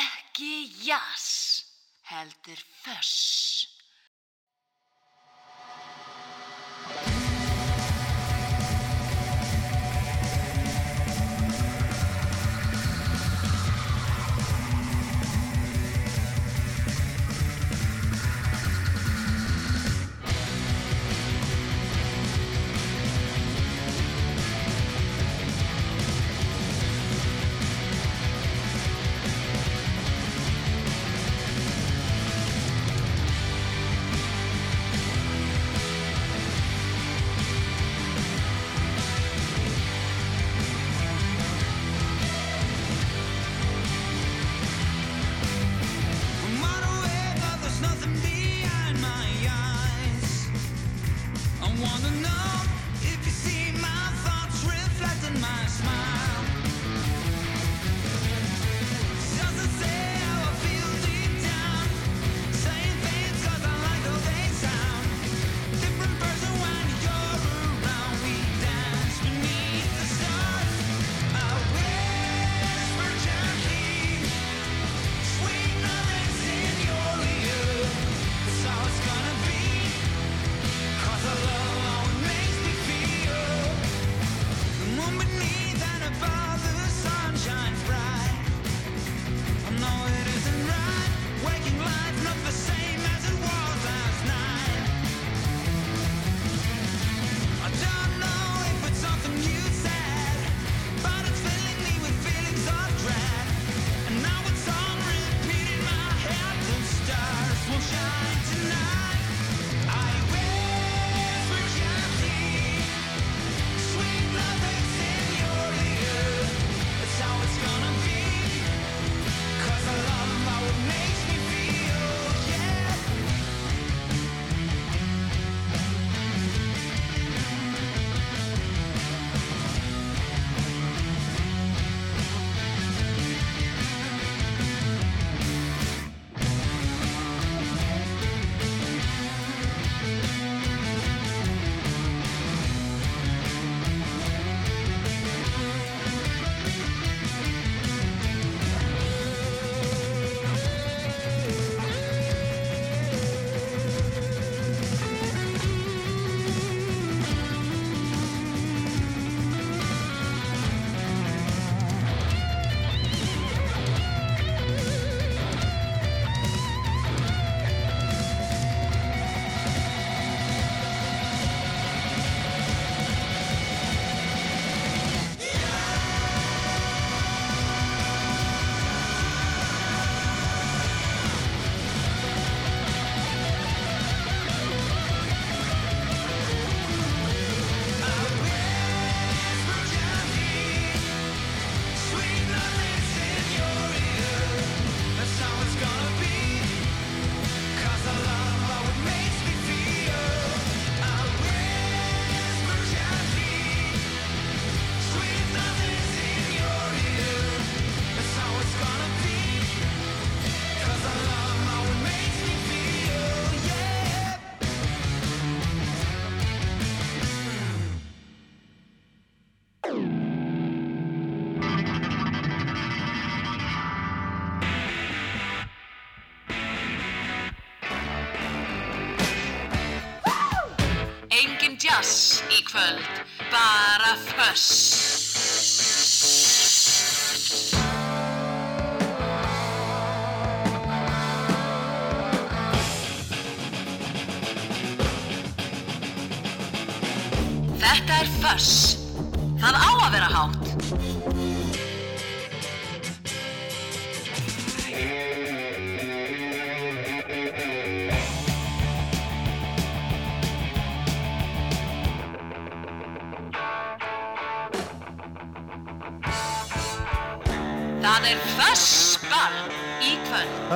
Ekki jazz, heldur föss.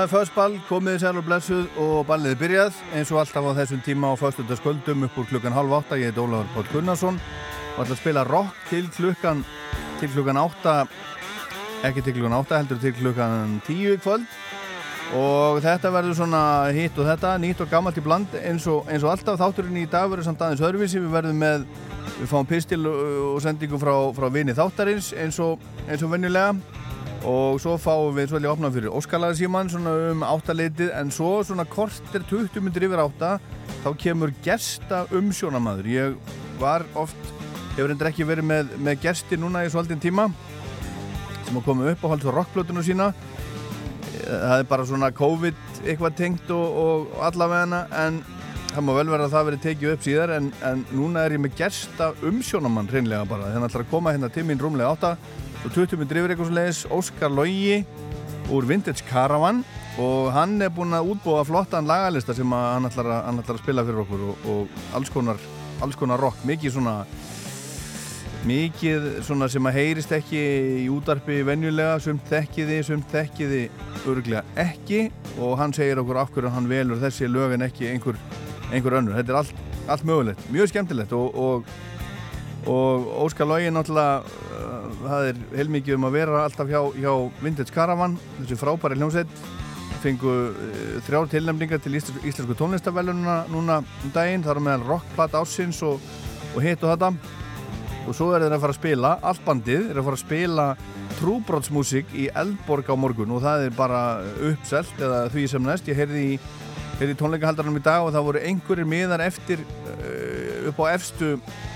Það er fössball, komið sæl og blessuð og ballið byrjað. Eins og alltaf á þessum tíma á föstudagskvöldum upp úr klukkan halv átta. Ég heit Ólafur Pótt Gunnarsson. Og ætla að spila rock til klukkan, til klukkan átta, ekki til klukkan átta heldur til klukkan tíu í kvöld. Og þetta verður svona hitt og þetta, nýtt og gammalt í bland eins og, eins og alltaf. Þátturinn í dag verður samt aðeins öðruvísi, við verðum með við fáum pistil og sendingu frá, frá vini þáttarins eins og, eins og venjulega og svo fáum við svolítið opnað fyrir Óskalaði síman svona um áttaleitið en svo svona kort er 20 myndir yfir átta þá kemur gesta umsjónamaður ég var oft hefur endur ekki verið með, með gesti núna í svolítinn tíma sem að koma upp á hálf svo rockblötunum sína. Það er bara svona COVID eitthvað tengt og, og allavegna en það má vel vera að það verið tekið upp síðar. En, en núna er ég með gesta umsjónamann reynlega bara. Þannig að það ætlar að koma hérna til mín rúmlega átta og 20 minnir yfir eitthvað svo leiðis Óskar Lógi úr Vintage Caravan. Og hann er búin að útbúa flottan lagalista sem hann ætlar að, hann ætlar að spila fyrir okkur og, og alls, konar, alls konar rock, mikið svona mikið svona sem að heyrist ekki í útarpi venjulega, sumt þekkiði, sumt þekkiði öruglega ekki. Og hann segir okkur af hverju hann velur þessi lögin ekki einhver, einhver önnur, þetta er allt, allt mögulegt, mjög skemmtilegt og, og, og Óskar Lógi náttúrulega það er heilmikið um að vera alltaf hjá, hjá Vintage Caravan, þessi frábæri hljómsveit. Fengu uh, þrjár tilnæmningar til íslensku, íslensku tónlistavellununa núna um daginn, það er meðal rockplatt ásins og, og hitt og þetta. Og svo er þeir að fara að spila, allt bandið er að fara að spila trúbrótsmusík í Eldborg á morgun og það er bara uppselt eða því sem næst. Ég heyrði í, heyrði í tónleikahaldarnum í dag og það voru einhverjir miðar eftir uh, upp á efstu,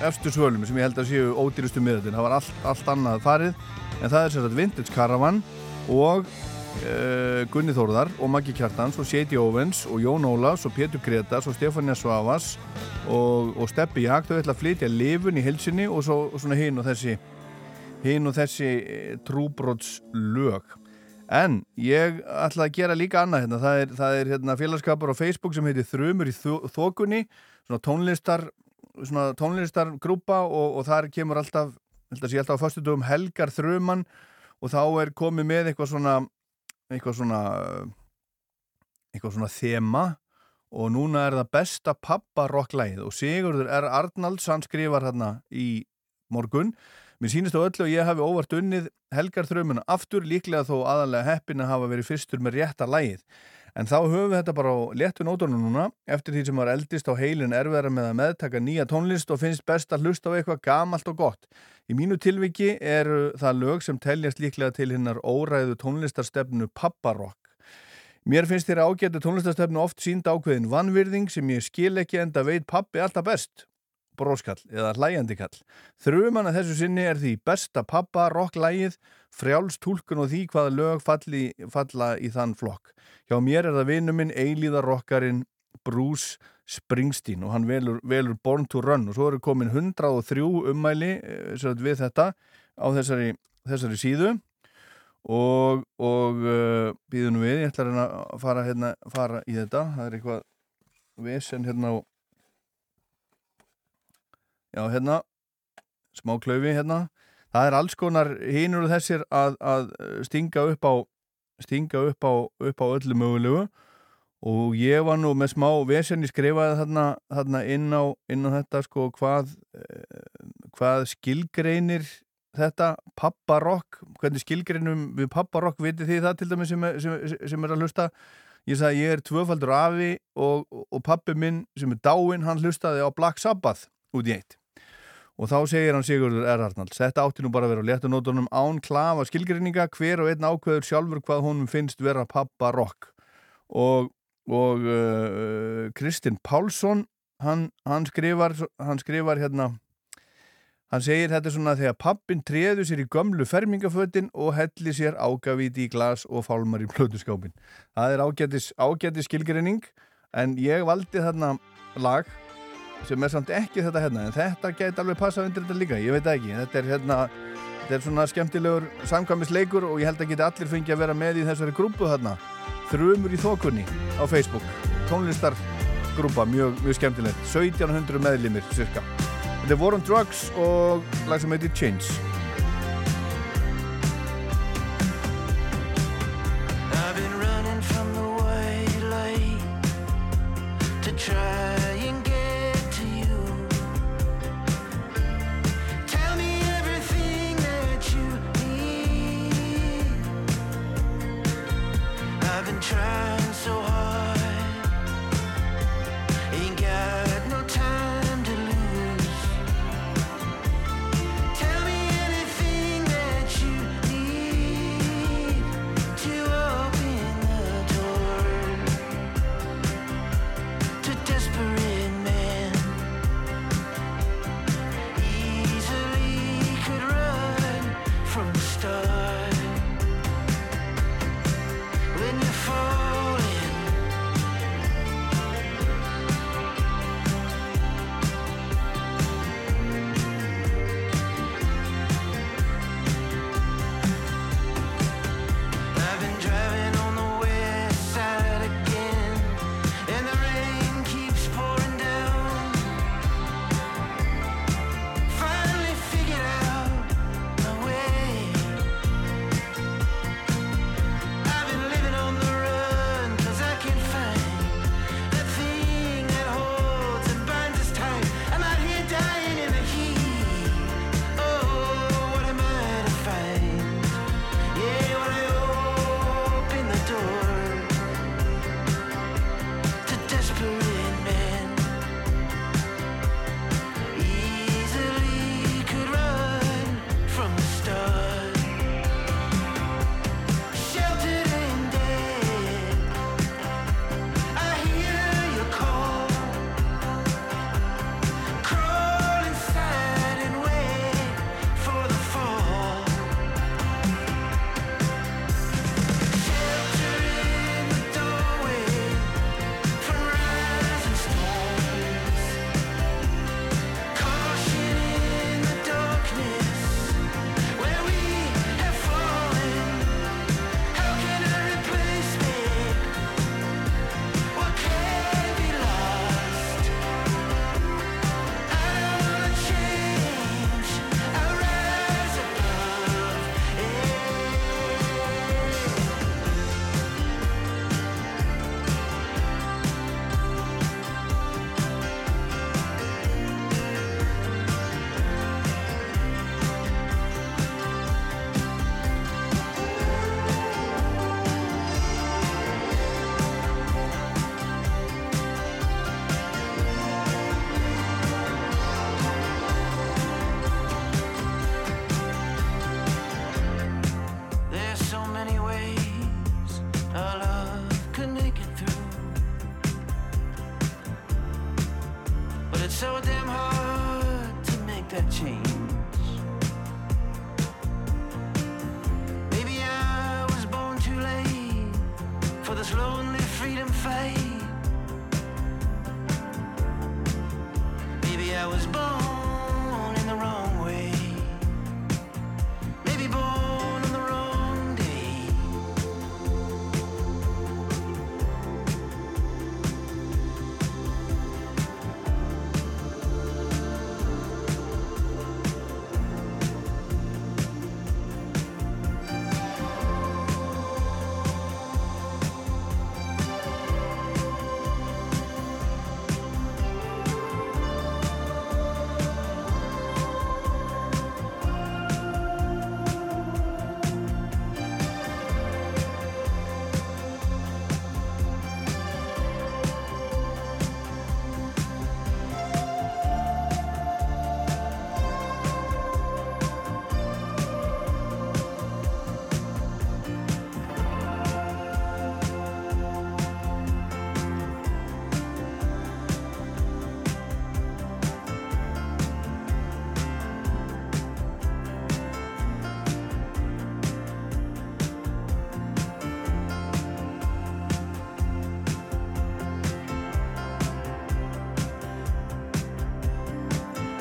efstu svölum sem ég held að séu ódýrustu miðatin það var allt, allt annað farið en það er sérstaklega Vintage Caravan og uh, Gunni Þórðar og Maggi Kjartans og Shady Owens og Jón Ólafs og Pétur Gretas og Stefania Svavas og, og Steppi Jak þau ætla að flytja lifun í hilsinni og svo og svona hinn og þessi hinn og þessi trúbróts lög en ég ætla að gera líka annað hérna. það er, það er hérna, félagskapur á Facebook sem heitir Þrumur í þokunni. Svona tónlistar svona tónlistargrúpa og, og þar kemur alltaf alltaf sé alltaf á fyrstu dögum Helgar Þruman. Og þá er komið með eitthvað svona eitthvað svona eitthvað svona þema. Og núna er það besta papparokklæð og Sigurður R. Arnalds hann skrifar hérna í morgun mér sínist á öllu og ég hafi óvart unnið helgar þrömmuna aftur líklega þó aðalega heppin að hafa verið fyrstur með rétta lægið en þá höfum við þetta bara á léttu nótunum núna eftir því sem var eldist á heilin erfæra með að meðtaka nýja tónlist og finnst best að hlusta á eitthvað gamalt og gott. Í mínu tilviki er það lög sem teljast líklega til hinnar óræðu tónlistarstefnu papparokk Mér finnst þér ágættu tónlistastöfnu oft sínd ákveðin vannvirðing sem ég skil ekki enda veit pappi alltaf best. Bróskall eða hlæjandi kall. Þrjumann að þessu sinni er því besta pappa, rocklægið, frjálstúlkun og því hvaða lög falli, falla í þann flokk. Hjá mér er það vinnuminn eilíðarokkarinn Bruce Springsteen og hann velur, velur Born to Run og svo eru komin 103 ummæli eh, við þetta á þessari, þessari síðu og, og uh, býðum við, ég ætla að fara, hérna, fara í þetta, það er eitthvað vesen hérna á já hérna smá klöfi hérna. Það er alls konar hínur og þessir að, að stinga upp á stinga upp á, upp á öllu mögulegu. Og ég var nú með smá vesen ég skrifaði þarna, þarna inn, á, inn á þetta sko hvað eh, hvað skilgreinir þetta papparokk, hvernig skilgrinnum við papparokk, vitið þið það til dæmis sem, sem, sem er að hlusta? Ég sagði ég er tvöfaldur afi og, og pappi minn sem er dáinn hann hlustaði á Black Sabbath út í eitt og þá segir hann Sigurður R. Arnalds þetta átti nú bara að vera á léttunótonum án klafa skilgrinninga, hver og einn ákveður sjálfur hvað honum finnst vera papparokk og, og uh, Kristinn Pálsson hann, hann skrifar hann skrifar hérna Hann segir þetta svona þegar pappin treður sér í gömlu fermingafötin og helli sér ágavíti í glas og fálmar í plötuskápin. Það er ágætis, ágætis skilgrinning en ég valdi þarna lag sem er samt ekki þetta hérna en þetta geti alveg passað undir þetta líka, ég veit ekki. Þetta er hérna, þetta er svona skemmtilegur samkvæmisleikur og ég held að geti allir fengið að vera með í þessari grúpu þarna. Þrjumur í þokunni á Facebook. Tónlistargrúpa, mjög, mjög skemmtilegt. 1700 meðlimir cirka. The War on Drugs og lag sem heitir Change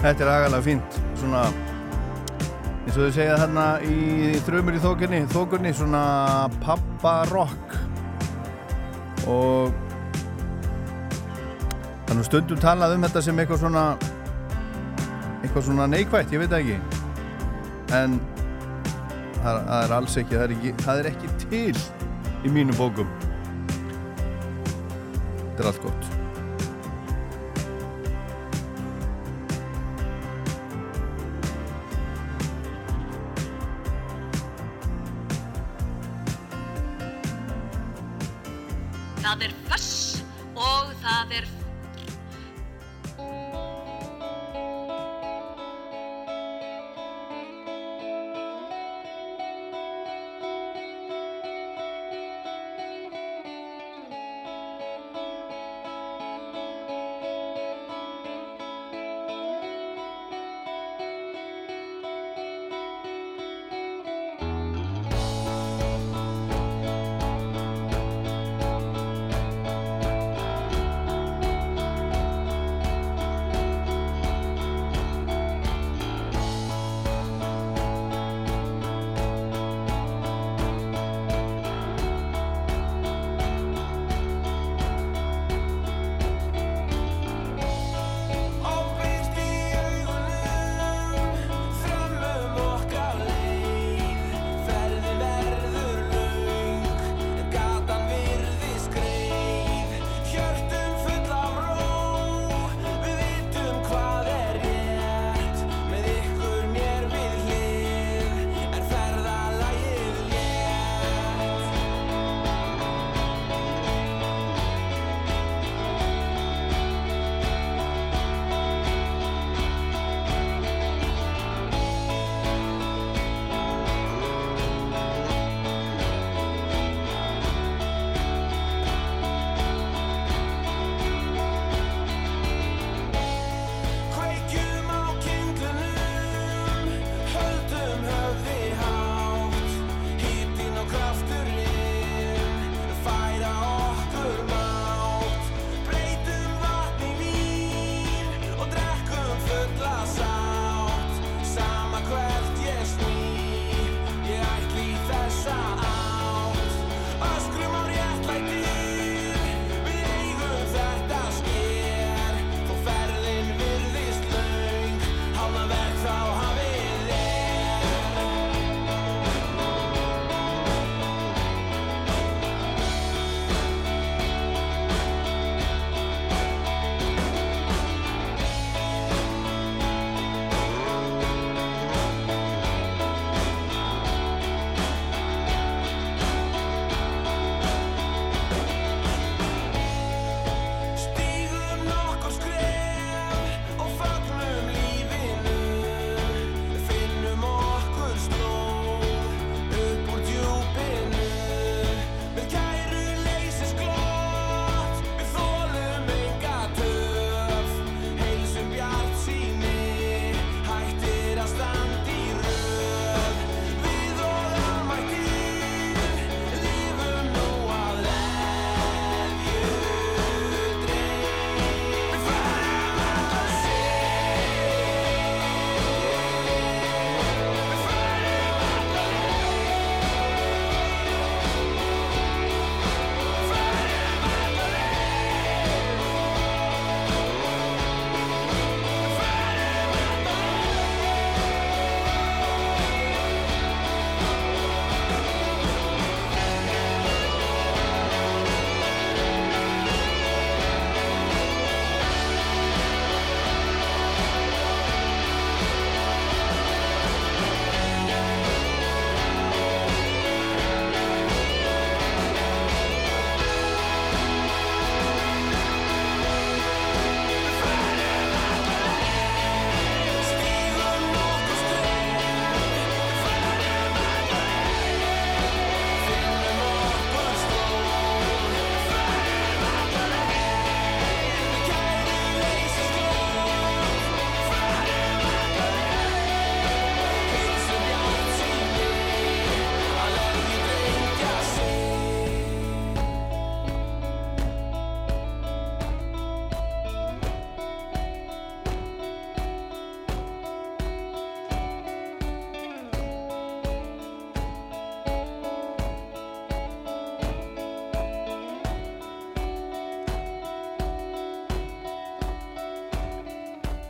Þetta er agalega fínt svona eins og þau segja þarna í þrömmur í þókunni þókunni svona pappa rock. Og þannig stundum talað um þetta sem eitthvað svona eitthvað svona neikvægt, ég veit ekki. En það, það er alls ekki það er ekki, það er ekki til í mínum bókum. Þetta er allt gott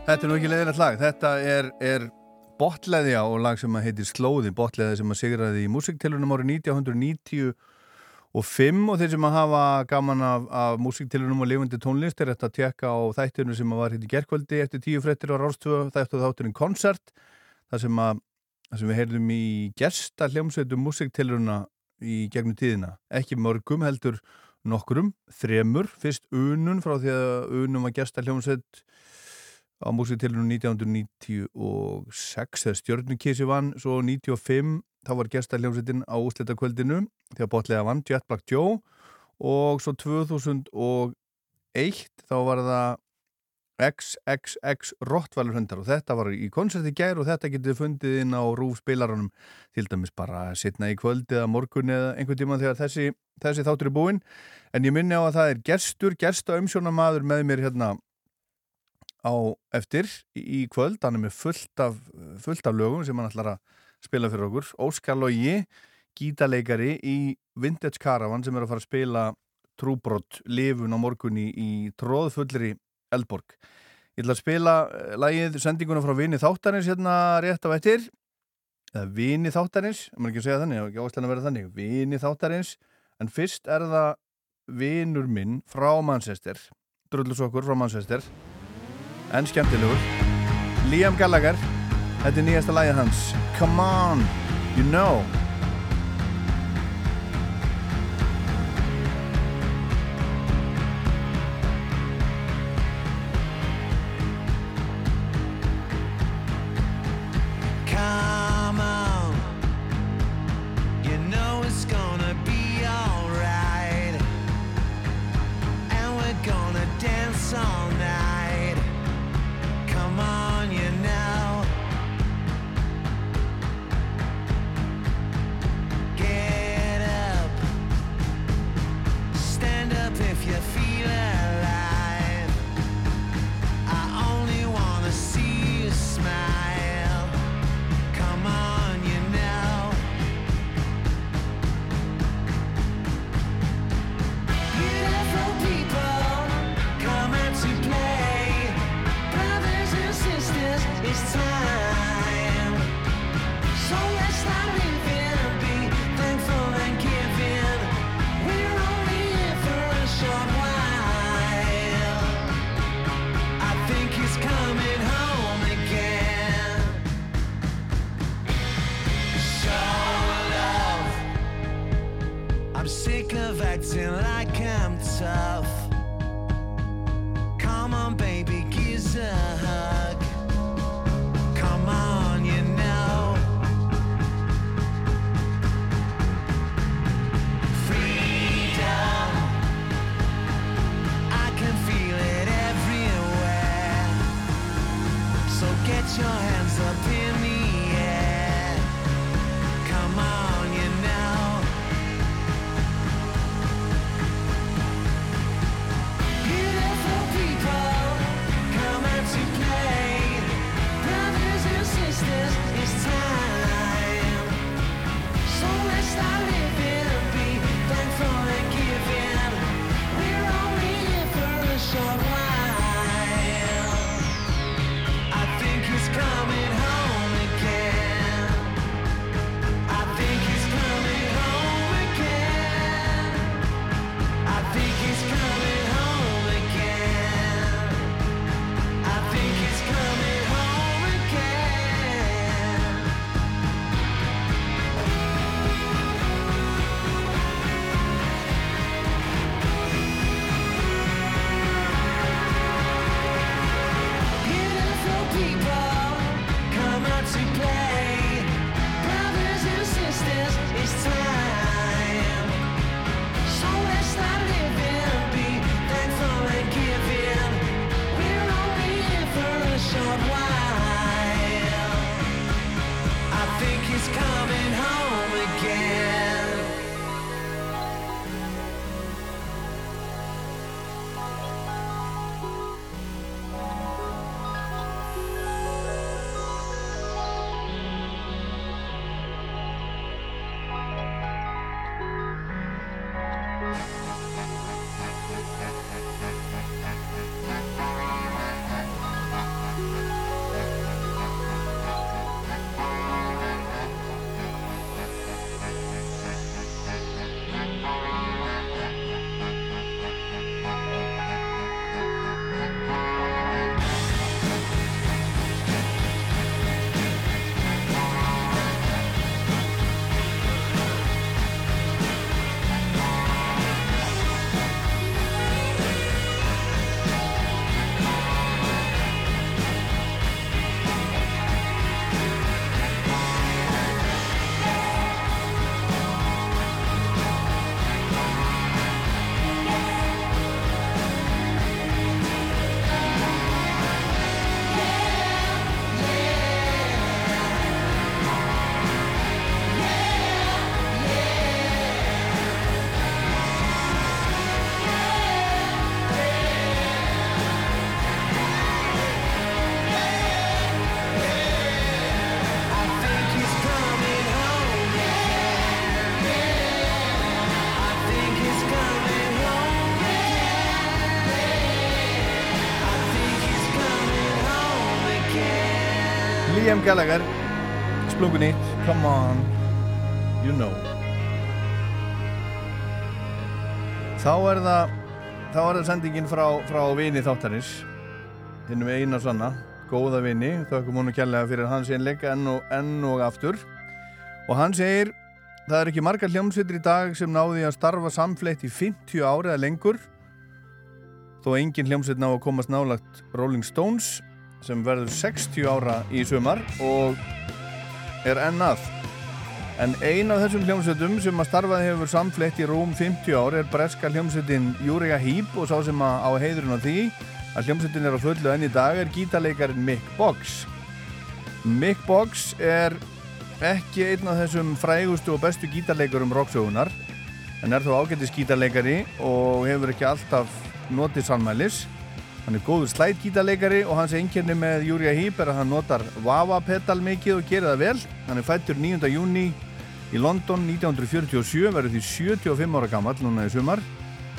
Þetta er nú ekki leiðilegt lag. Þetta er, er botleðja og lag sem heitir Slóði, botleðja sem að sigraði í músiktilunum árið 1995 og þeir sem að hafa gaman af, af músiktilunum og lifandi tónlist er þetta að tjekka á þættinu sem var hitt í gerkvöldi eftir tíu frettir á Rástvö, þættu þátturinn Koncert, þar sem, að, þar sem við heyrðum í gersta hljómsveitum músiktiluna í gegnum tíðina. Ekki mörgum heldur nokkrum, þremur, fyrst unun frá því að unum var gersta hljómsveit á músitilunum 1996 þegar stjórnukísi vann svo 95 þá var gestaljómsveitin á úslitakvöldinu þegar botlega vann Jet Black Joe. Og svo 2001 þá var það XXX Rottvalur hundar og þetta var í koncerti gær og þetta getið fundið inn á rúf spilarunum til dæmis bara sittna í kvöld eða morgun eða einhvern tíma þegar þessi, þessi þáttur er búinn. En ég minni á að það er gerstur, gersta umsjónamaður með mér hérna á eftir í kvöld, hann er með fullt af, fullt af lögum sem hann ætlar að spila fyrir okkur, Óskar Lógi gítaleikari í Vintage Caravan sem er að fara að spila trúbrott lifun á morgunni í tróðfullri Eldborg. Ég ætla að spila eh, lagið sendinguna frá Vini Þáttarins hérna rétt á ettir eða Vini Þáttarins, maður ekki að segja þannig, ekki ástæðan að vera þannig. Vini Þáttarins, en fyrst er það vinur minn frá Manchester. Drullusokkur frá Manchester en skemmtilegur. Liam Gallagher þetta er nýjasta lægið hans. Come on, you know Liam Gallagher. Splungun nýtt, come on. You know. Þá er það þá er það sendingin frá, frá vini þáttarins. Hinnum eina sanna. Góða vini, þakkum hún að kjærlega fyrir hans einleika enn og, enn og aftur. Og hann segir það er ekki margar hljómsveitir í dag sem náði að starfa samfleitt í 50 ári eða lengur. Þó engin hljómsveit ná að komast nálagt Rolling Stones sem verður 60 ára í sumar og er ennað en ein af þessum hljómsveitum sem að starfaði hefur samfleitt í rúm 50 ár er breska hljómsveitin Júriga Hýp og sá sem að á heiðurinn á því að hljómsveitin er á fullu enn í dag er gítarleikarin Mick Boggs Mick Boggs er ekki einn af þessum frægustu og bestu gítarleikarum rocksögunar en er þó ágættis gítarleikari og hefur ekki alltaf notið sannmælis Hann er góður slætgítarleikari og hans einnkjörni með Júria Hýp er að hann notar Wawa-pedal mikið og gerir það vel. Hann er fættur 9. júni í London 1947, verður því 75 ára gammal núna í sumar.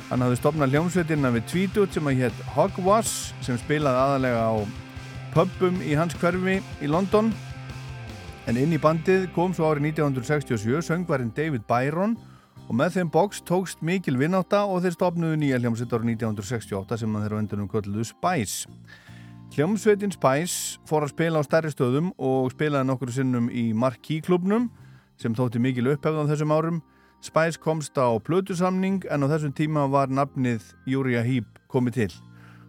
Hann hafði stopnað hljómsveitirna við Tweetut sem að hétt Hogwash sem spilaði aðalega á pubum í hans hverfi í London. En inn í bandið kom svo árið 1967 söngvarinn David Byron og með þeim boks tókst mikil vinnáta og þeir stopnuðu nýja hljómsveit árið 1968 sem þeir á endunum kölluðu Spice. Hljómsveitin Spice fór að spila á stærri stöðum og spilaði nokkur sinnum í Marquee klubnum sem þótti mikil upphefð á þessum árum. Spice komst á plötusamning en á þessum tíma var nafnið Júria Hýp komið til.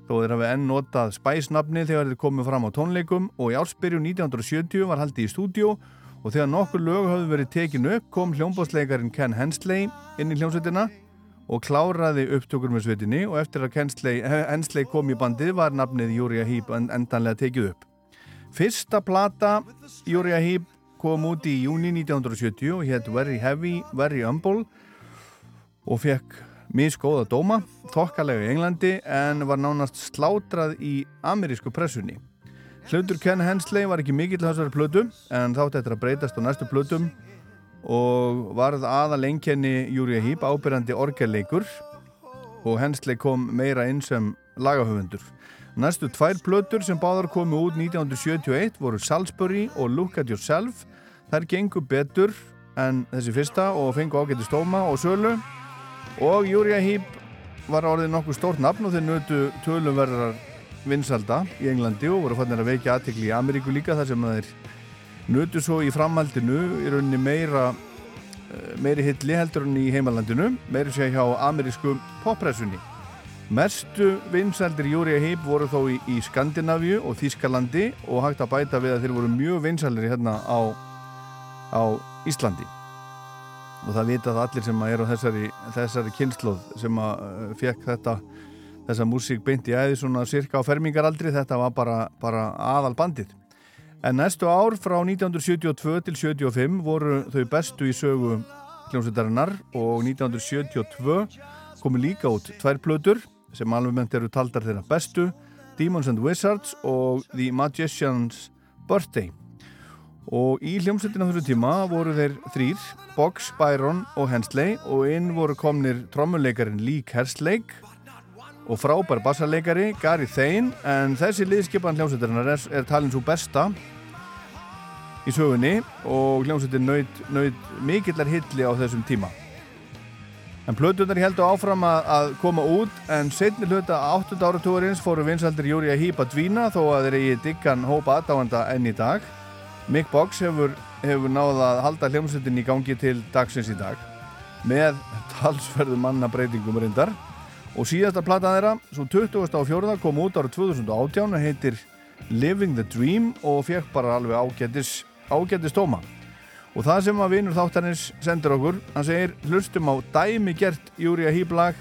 Þó þeir hafi enn notað Spice nafnið þegar þeir komið fram á tónleikum og í ársbyrju 1970 var haldið í stúdíu og þegar nokkur lög hafði verið tekinu upp kom hljómbásleikarin Ken Hensley inn í hljómsveitina og kláraði upptökur með sveitinni og eftir að Hensley, Hensley kom í bandið var nafnið Júria Hýp endanlega tekið upp. Fyrsta plata Júria Hýp kom út í júni 1970 og hétt Very Heavy, Very Humble og fekk miskóða dóma, þokkalega í Englandi en var nánast slátrað í amerísku pressunni. Hlutur Ken Hensley var ekki mikill þessari plötu en þátt eftir að breytast á næstu plötum og varð aða lengjenni Júriða Hýp ábyrjandi orgelleikur og Hensley kom meira inn sem lagahöfundur. Næstu tvær plötur sem báðar komu út 1971 voru Salisbury og Look at Yourself. Þær gengur betur en þessi fyrsta og fengu ágætti stóma og sölu og Júriða Hýp var orðið nokkuð stórt nafn og þeir nötu tölumverðar vinsalda í Englandi og voru fannir að veikja aðtikli í Ameríku líka þar sem þeir nötu svo í framhaldinu í rauninni meira eh, meiri hilli heldur en í heimalandinu meiri sé hjá amerísku poppressunni. Mestu vinsaldir Júriða Heip voru þó í, í Skandinavíu og Þískalandi og hægt að bæta við að þeir voru mjög vinsaldir hérna á, á Íslandi. Og það vita það allir sem er á þessari, þessari kynnslóð sem að uh, fekk þetta þessa músík beint í æði svona cirka á fermingaraldri, þetta var bara, bara aðal bandið. En næstu ár frá 1972 til 75 voru þau bestu í sögu hljómsveitarinnar og 1972 komu líka út tvær plötur sem alveg eru taldar þeirra bestu Demons and Wizards og The Magician's Birthday og í hljómsveitina þessu tíma voru þeir þrýr Boggs, Byron og Hensley og inn voru komnir trommuleikarin Lee Kerslake og frábær bassarleikari Gary Thane en þessi liðskipan hljómsveitarinnar er, er talin svo besta í sögunni og hljómsveitin nöyð, mikillar hilli á þessum tíma en plötunar heldur áfram að, að koma út en setni hluta 8. áratúrins fóru vinsaldir Júri að hýpa dvína þó að þeir eigi diggan hópa aðdáanda enn í dag Mick Boggs hefur, hefur náða að halda hljómsveitin í gangi til dagsins í dag með talsverðu manna breytingum reyndar og síðasta platan þeirra, svo 24. kom út ára 2018 og heitir Living the Dream og fekk bara alveg ágættis, ágættis tóma og það sem að vinur þáttanins sendur okkur, hann segir hlustum á dæmi gert Júria Hýblag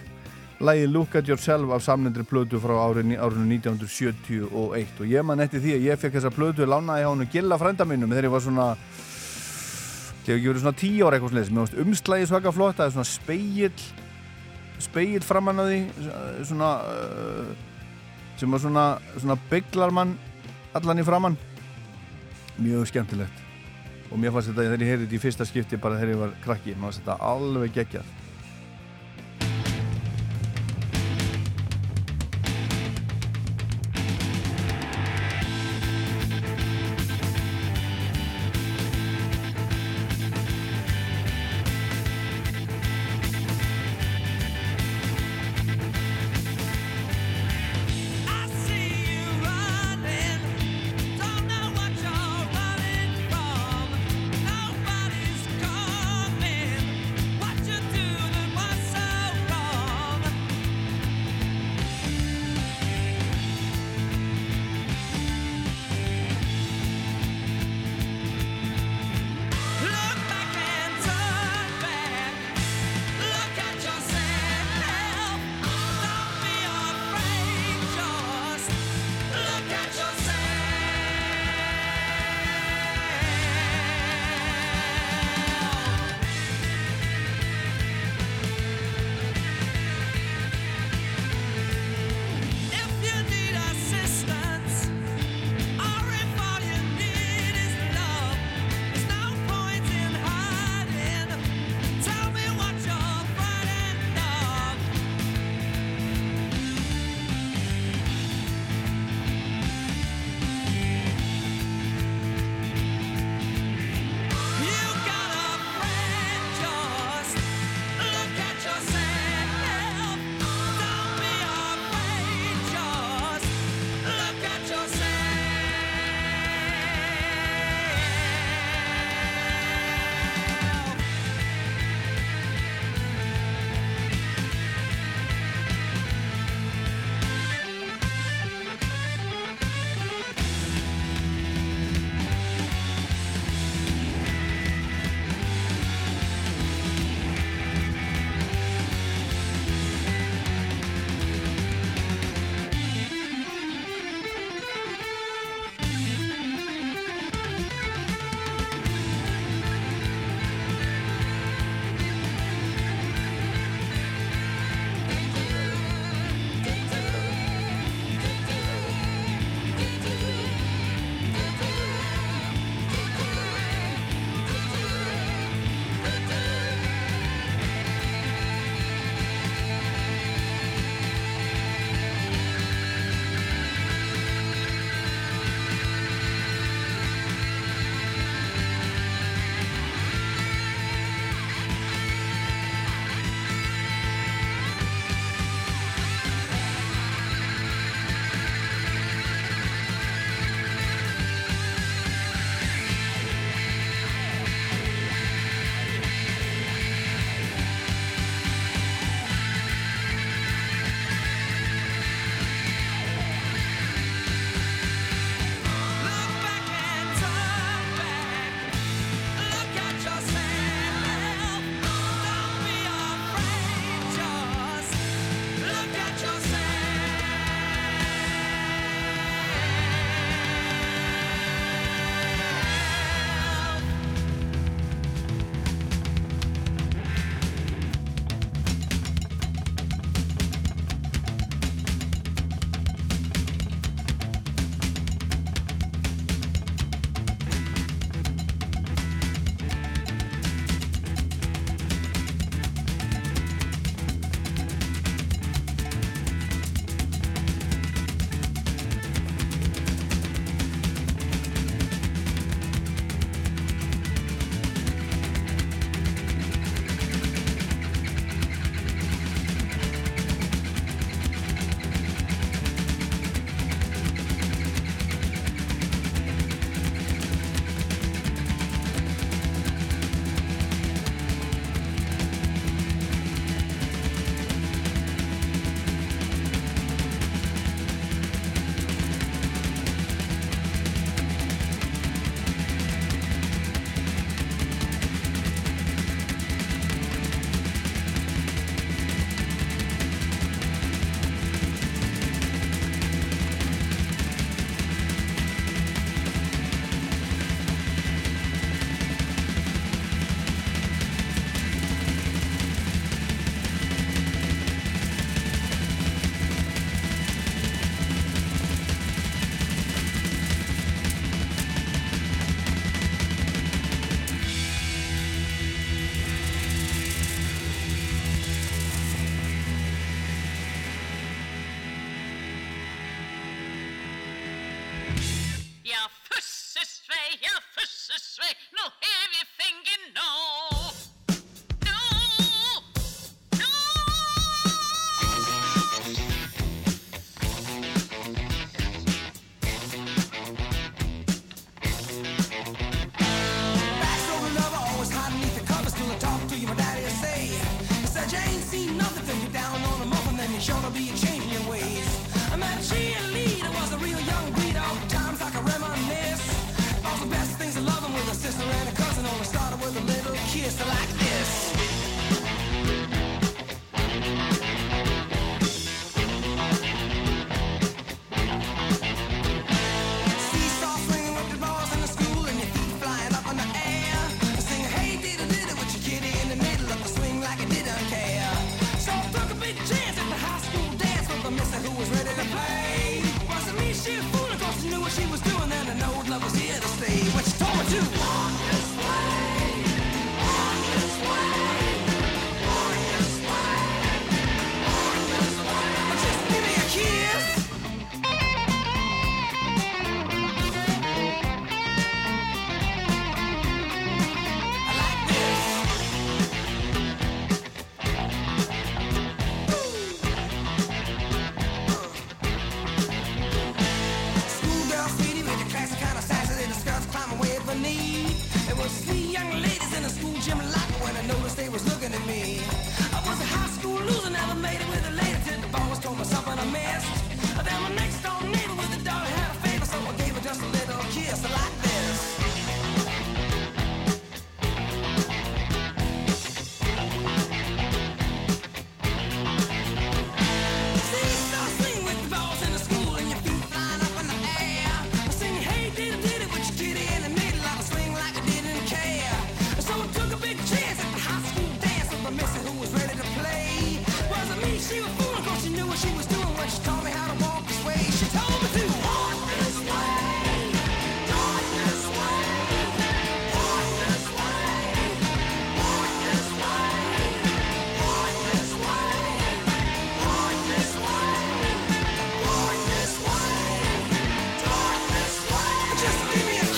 lægi Look at Yourself af samnendri plötu frá árinu, árinu 1971 og ég man eftir því að ég fekk þessa plötu lánaði á hann Gilla frænda minnum þegar ég var svona þegar ég verið svona tíu ára eitthvað sless, mér varst umslægi svaka flott, það er svona speill speil framann á því svona uh, sem var svona, svona bygglar mann allan í framann mjög skemmtilegt. Og mér fannst þetta þegar ég heyrði þetta í fyrsta skipti bara þegar ég var krakki, mér fannst þetta alveg geggjað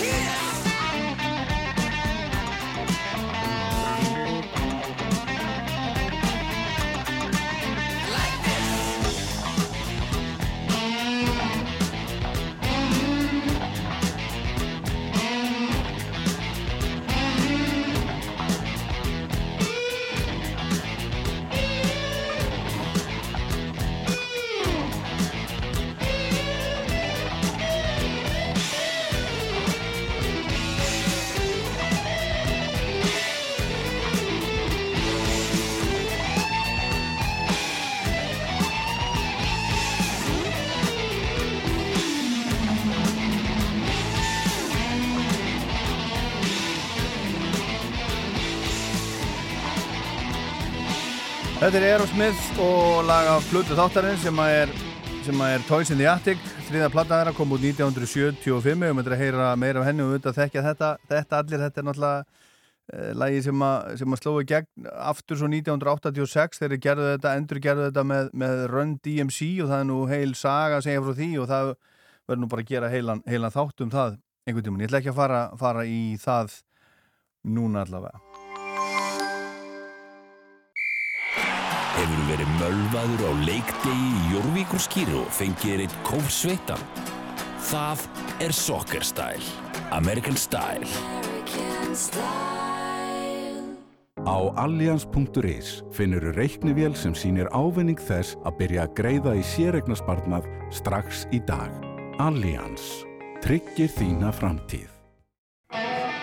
kiss. Þetta er Aerosmith og lag af Plutu þáttarinn sem er, er Toys in the Attic. Þriða platta þeirra kom út 1975 og myndir að heyra meira af henni og auðvitað þekkja þetta, þetta allir, þetta er náttúrulega uh, lagi sem að, sem að slói gegn aftur svo 1986 þegar þeir gerðu þetta, endur gerðu þetta með, með Run DMC og það er nú heil saga segja frá því og það verður nú bara að gera heilan, heilan þátt um það einhvern tímun, ég ætla ekki að fara, fara í það núna allavega Hefur verið mölvaður á leikdegi í Jórvíkur skýru og fengið þér eitt kófsveitan? Það er Soccer Style. American Style. Á allians.is finnur reiknivél sem sýnir ávinning þess að byrja að greiða í sérregnarspartnað strax í dag. Allians. Tryggir þína framtíð.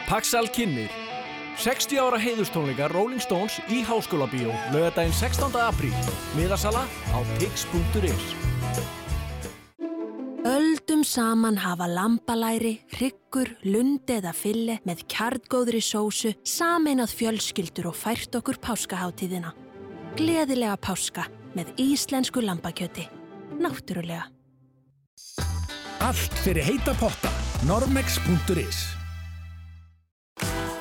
Paxal kynir 60 ára heiðustónleika Rolling Stones í Háskóla Bíó lögadaginn 16. apríl miðasala á tix.is Öldum saman hafa lambalæri, hryggur, lundi eða fille með kjartgóðri sósu sameinað fjölskyldur og fært okkur páskaháttíðina. Gleðilega páska með íslensku lambakjöti. Náttúrulega. Allt fyrir heita potta. Normex.is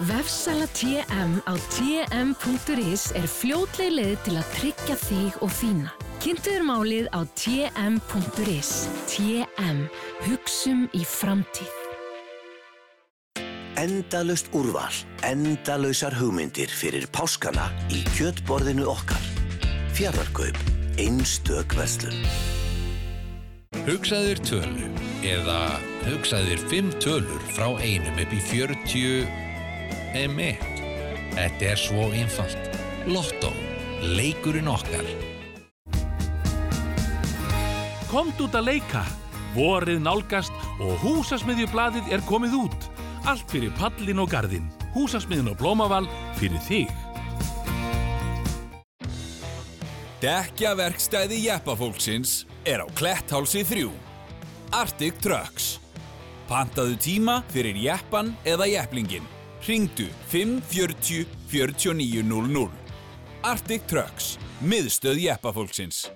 Vefsala TM á tm.is er fljótleg leið til að tryggja þig og þína. Kynntuður málið á tm.is. TM. Hugsum í framtíð. Endalust úrval, endalausar hugmyndir fyrir páskana í kjötborðinu okkar. Fjarrarkaup, einstök verslun. Hugsaðir tölu eða hugsaðir fimm tölur frá einum upp í 40 emi. Þetta er svo einfalt. Lotto, leikurinn okkar. Komt út að leika. Vorið nálgast og húsasmiðjublaðið er komið út. Allt fyrir pallin og garðin. Húsasmiðin og blómaval fyrir þig. Dekkjaverkstæði Jeppafólksins er á Kletthálsi 3. Arctic Trucks. Pantaðu tíma fyrir Jeppan eða Jepplingin. Ringdu 540 4900. Arctic Trucks. Miðstöð Jeppafólksins.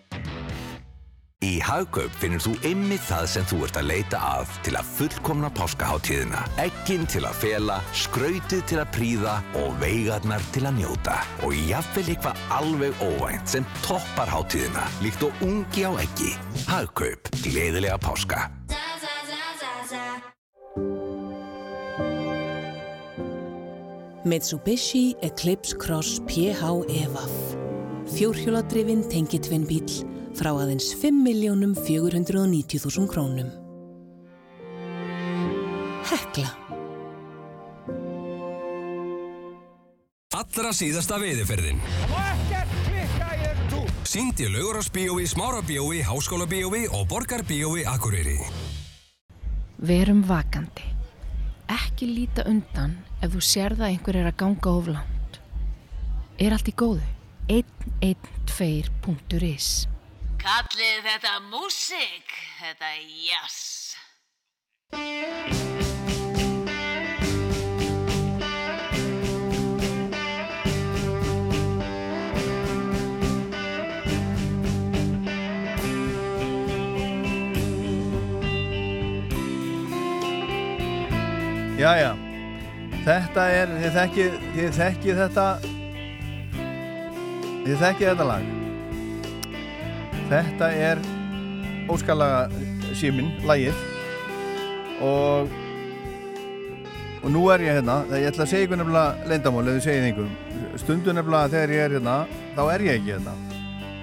Í Hagkaup finnur þú ymmið það sem þú ert að leita að til að fullkomna páskaháttíðina. Eggin til að fela, skrautið til að príða og veigarnar til að njóta. Og jafnvel eitthvað alveg óvænt sem toppar háttíðina, líkt og ungi á eggi. Hagkaup. Gleðilega páska. Mitsubishi Eclipse Cross PHEVAF Fjórhjóladrifin tengitvinn bíl frá aðeins 5.490.000 krónum. Hekla. Allra síðasta veiðiferðin. Sýnd í Laugurásbíói, Smárabíói, Háskólabíói og Borgarbíói Akureyri. Verum vakandi. Ekki líta undan ef þú sér það einhver er að ganga oflant. Er allt í góðu? 112.is Kallið þetta músík, þetta jazz. Yes. Já, já, þetta er, þið þekkið, þið þekkið þetta, þið þekkið þetta lag. Þetta er óskalaga síminn, lagið og, og nú er ég hérna, það ég ætla að segja ykkur nefnilega ef þið segið einhverjum. Stundu nefnilega þegar ég er hérna, þá er ég ekki hérna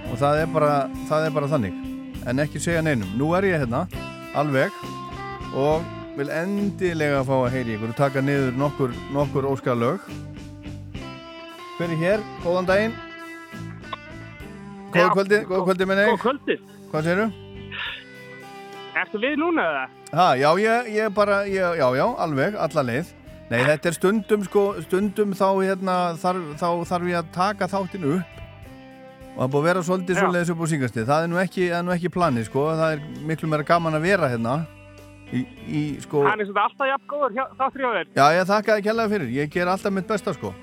og það er bara, það er bara þannig, en ekki segja neinum. Nú er ég hérna, alveg og vil endilega fá að heyri ykkur og taka niður nokkur, nokkur óskalög er hér? Góðan daginn Góða kvöldi, góða kvöldi minni Góða kvöldi. Hvað segirðu? Ertu við núna eða? Ha, já, ég, ég bara, ég, já, já, alveg, alla leið Nei, þetta er stundum, sko, stundum þá, hérna, þarf, þá þarf ég að taka þáttinn upp og það er búið að vera svolítið svolítið upp á síngastið það er nú ekki, er nú ekki planið, sko það er miklu meira gaman að vera hérna í, í sko Hann er svona alltaf jafn góður þáttur hjá þér. Já, ég þakka þið kærlega fyrir, ég ger alltaf mitt besta, sko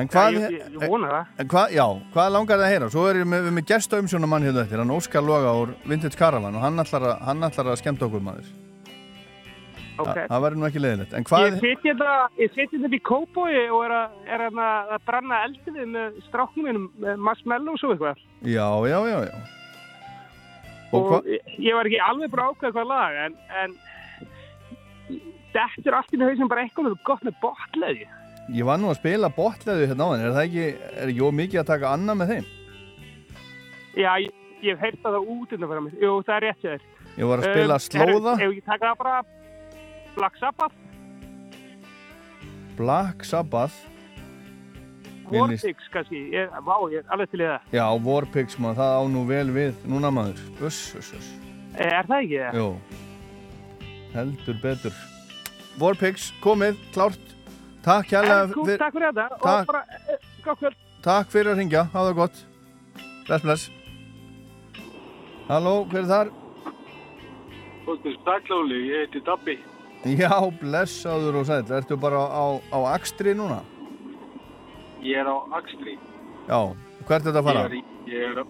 En hvað, Já, ég- ég- vona það. En hvað, já, hvað langar það að heyra? Svo erum við með gesta umsjónamann hérna eftir, hann Óskar Loga úr Vintage Caravan og hann ætlar að, hann ætlar að skemmta okkur maður. Ok. Þa, það verður nú ekki leiðilegt. Hvað, Ég sitt hérna, sitt hérna í kópói og er að, er að, að brenna eldið með stráknum með marshmallows og eitthvað. já, já, já, já. Og Og, ég, ég var ekki alveg bara ákveð hvað lag, en, en þetta er allt í hausinn bara eitthvað gott með botleði. ég var nú að spila botleðu hérna á þenn, er það ekki, er ekki ómikið að taka annað með þeim? Já, ég, ég hef heyrt það út undan fyrir mig. Jú, það er rétt hjá þér. Ég var að spila slóða. Ef ég taka það bara Black Sabbath, Black Sabbath. Vortex kannski. Ég, vá, ég er alveg til í það. Já, Warpigs maður, það á nú vel við, núna maður. Uss, uss, uss. Er það ekki það? Jú, heldur betur. Warpigs, komið, klárt. Takk kú, fyr- Takk fyrir þetta Takk. og bara, eh, gott kvöld. Takk fyrir að ringja, hafa það gott. Bless, bless. Halló, hver er þar? Takk Lóli, ég heiti Dabbi. Já, blessaður og sæll. Ertu bara á, á Akstri núna? Ég er á Akstri. Já, hvert er þetta að fara? Ég er, ég er,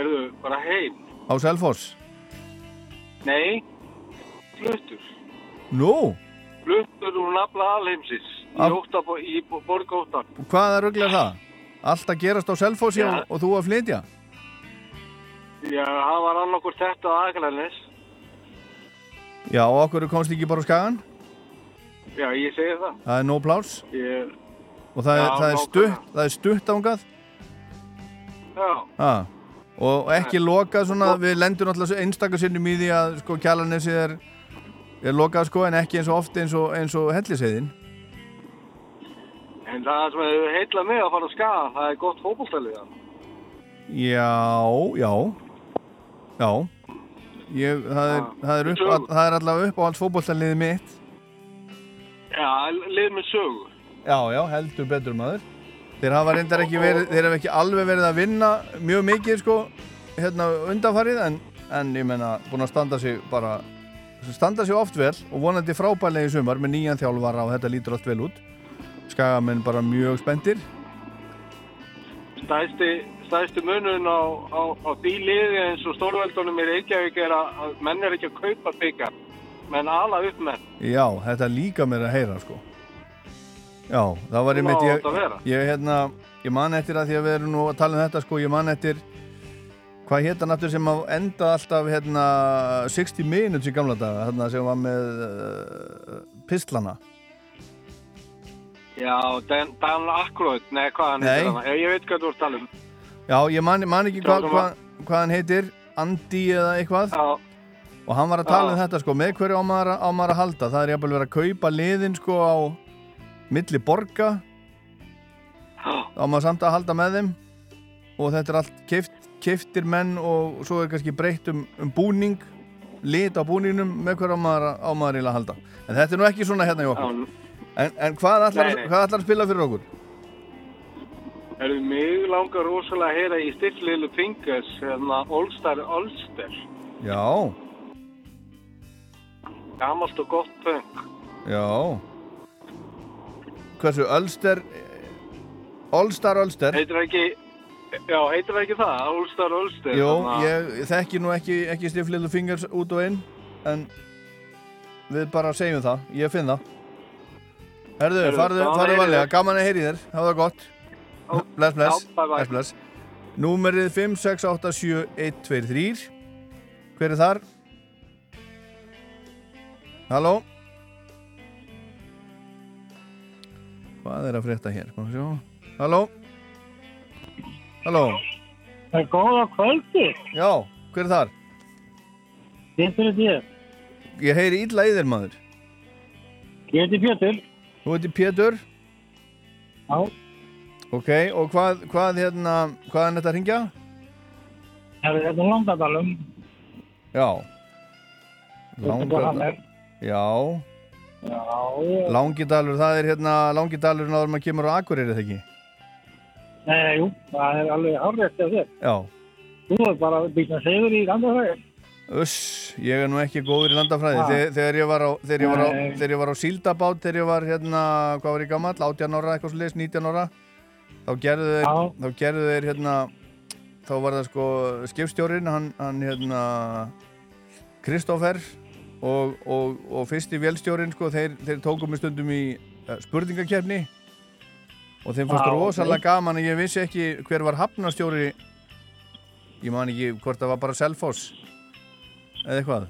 erðu, bara heim. Á Selfoss? Nei, fluttur. Nú, Fluttur úr nafla alheimsins. Í, Af- ótta, í borg óttan. hvaða rugl er það? Allt að gerast á Selfossi Já. og, þú að flytja? Já, það var annarkur þetta á Akranes. Já, og okkur komst ekki bara á skagan? Já, ég segi það. Það er nóg pláss Ég, og það er, Já, það er stutt, það er stutt ángað. já, Ah. Og ekki lokað svona, við lendum alltaf einstakar sinnum í því að sko kjalarnesi er, er lokað sko en ekki eins og oft eins og, og helliseiðin. en það sem hefur heitlað mig að fara að skaga, það er gott fótbollstælið. Já, já, já. Ég, það, er, það, er upp, það er allavega upp á alls fótbolltaliðið mitt. Já, lið með sögu. Já, já, heldur betur maður. Þeir hafa reyndar ekki verið, þeir hafa ekki alveg verið að vinna mjög mikið sko, hérna undanfarið en, en ég menna búin að standa sig bara, standa sig oft vel og vonandi frábærlega í sumar með nýjan þjálfara og þetta lítur allt vel út. Skagamenn bara mjög spendir. Stæsti, stæsti munun á, á, á því liði eins og stórveldunum í Reykjavík er að, að menn er ekki að kaupa byggar, menn ala upp menn. Já, þetta líka mér að heyra sko. Já, það var einmitt ég, ég, hérna, ég man eftir að því að við erum nú að tala um þetta sko, ég man eftir hvað hétt hann aftur sem enda alltaf hérna 60 minutes í gamla daga hérna sem var með uh, pislana? Já, Dan, Dan Aykroyd, nei hvað hann heitir hann, ég veit hvað þú ert að tala um. Já, ég man, man ekki hva, að- hvað hann heitir Andy eða eitthvað. Já. og hann var að tala um þetta sko með hverju á maður, á maður að halda? Það er jafnvel verið að kaupa liðin sko á milli borga. Á maður samt að halda með þeim. Og þetta er allt keift, keiftir menn og svo er kannski breytt um, um búning lit á búningnum með hverju á maður, á maður eiginlega að halda. En þetta er nú ekki svona hérna í okkur. En, en hvað ætlar, að spila fyrir okkur? Erum mig langar rosalega að heyra í Stiff Little Fingers, hérna All-Star Ulster, Já, gamalt og gott punk. já Hversu, Ölster Allstar Ölster Heitir það ekki, já, heitir það ekki það, All-Star Ulster? Jó, þarna- ég þekki nú ekki, ekki Stiff Little Fingers út og inn en við bara segjum það, ég finn það Herðu, farðu, farðu þér. gaman að heyri þér Hafa það gott Bless, bless, Já, bye, bye. bless, bless Númerið 5, 6, 8, 7, 1, 2, 3 Hver er þar? Halló? Hvað er að frétta hér? Halló? Halló? Það er góða kvöldi. Já, hver er þar? Pétur er þér. Ég heyri illa í þér maður Ég heiti Pétur. Þú heiti Pétur? Já. Ok, og hvað, hvað hérna, hvað er þetta að ringja? Það er þetta Langadalum. Já. Er? Já. Já, ég... Langidalur, það er hérna Langidalur náður maður kemur á Akureyri, þegar ekki? Nei, jú, það er alveg hárrétt af þér. Já. Þú er bara býtna segur í landafræði. Uss, ég er nú ekki góður í landafræði. Ha. Þegar, þegar ég var á, þegar ég var á, þegar ég var á síldabát, þegar ég var hérna, hvað var ég gammal, 18 ára, eitthvað leis, 19 ára, þá gerðu þeir, þá gerðu þeir hérna, þá var það sko skipstjórin, hann, hann hérna, Kristoffer og, og, og fyrsti vélstjórin, sko, þeir, þeir tókum mig stundum í uh, spurningakefni og þeim fannst rosalega gaman að ég vissi ekki hver var hafnastjóri, ég man ekki hvort það var bara Selfoss eða eitthvað.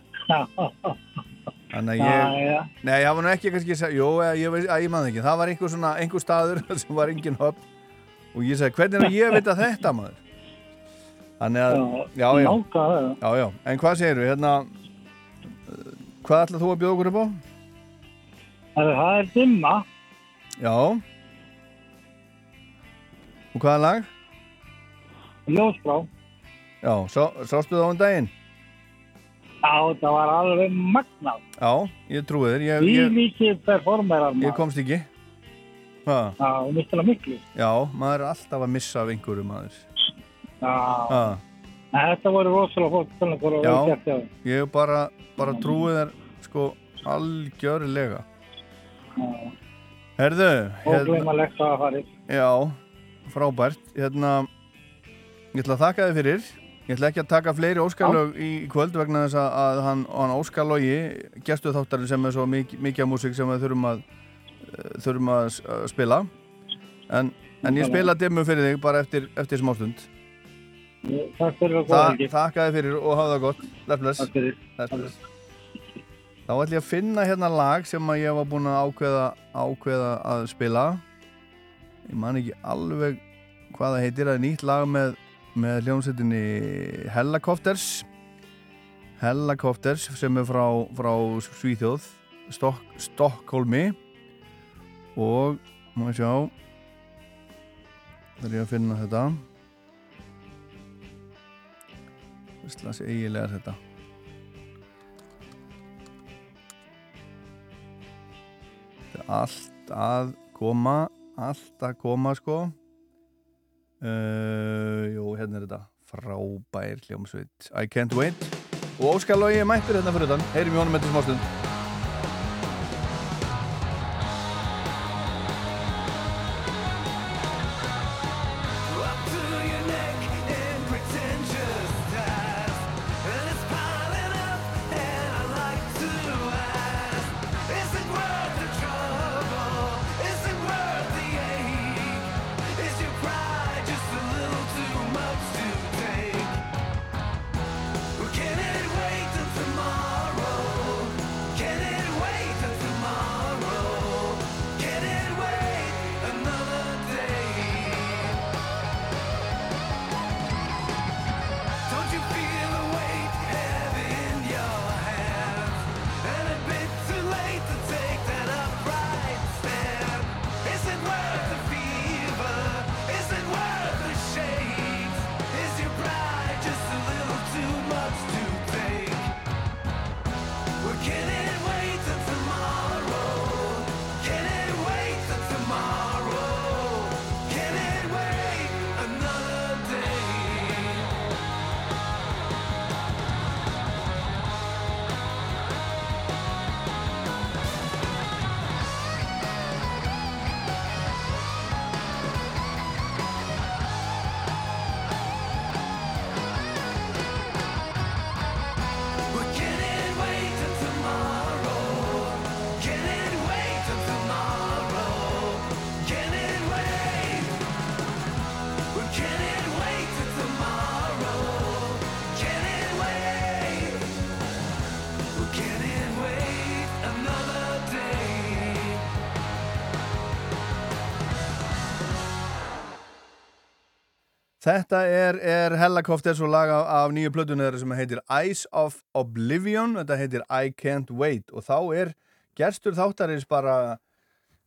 Þannig að ég, Já, já. nei, það var nú ekki kannski, jú, ég, ég, að, ég man ekki, það var einhver svona, einhver staður sem var engin höfn. Og ég sagði, hvernig er að ég vita þetta maður? Þannig að, já, já, já, já, en hvað segir við, hérna, hvað ætlað þú að bjóða okkur upp á? Það er, dimma. Já. Og hvaða lag? Ljósbrá. Já, sá, sástu það á um daginn? Já, það var alveg magnað. Já, ég trúi þér, ég, ég, mikið performerar ég komst ekki. Já. Já, maður er alltaf að missa af einhverju maður. Já. Þetta voru rosalega fólk Já, ég bara, bara trúi þér sko algjörlega. Herðu, Og glemalegt að farið. já, frábært. Hérna, ég ætla að þakka þið fyrir. Ég ætla ekki að taka fleiri óskalög í kvöld vegna þess að, að hann, hann óskalogi, gestu þáttarinn sem er svo mikið, mikið músík sem við þurfum að, uh, þurfum að spila. En, en ég spila dimmu fyrir þig bara eftir, eftir smástund. Takk fyrir að ekki. þakka þið fyrir og hafa það gott bless. Takk fyrir. Bless. Þá ætlum ég að finna hérna lag sem að ég var búinn að ákveða, ákveða að spila Ég man ekki alveg hvað það heitir Það er nýtt lag með, með hljómsveitinni Hellacopters Hellacopters sem er frá, frá Svíþjóð Stok, Stokkólmi og má ég sjá Það er ég að finna þetta Hvistlas eiginlega er þetta. Þetta er allt að koma allt að koma sko. Uh, Jú, hérna er þetta. Frábær hljómsveit. I can't wait. Og Óskar Lógi mættur hérna fyrir utan. Heyrim í honum eftir smástund Can Þetta er, er Hellacopters og lag af, af nýju plötunni þeirra sem heitir Eyes of Oblivion þetta heitir I Can't Wait og þá er gerstur þáttarins bara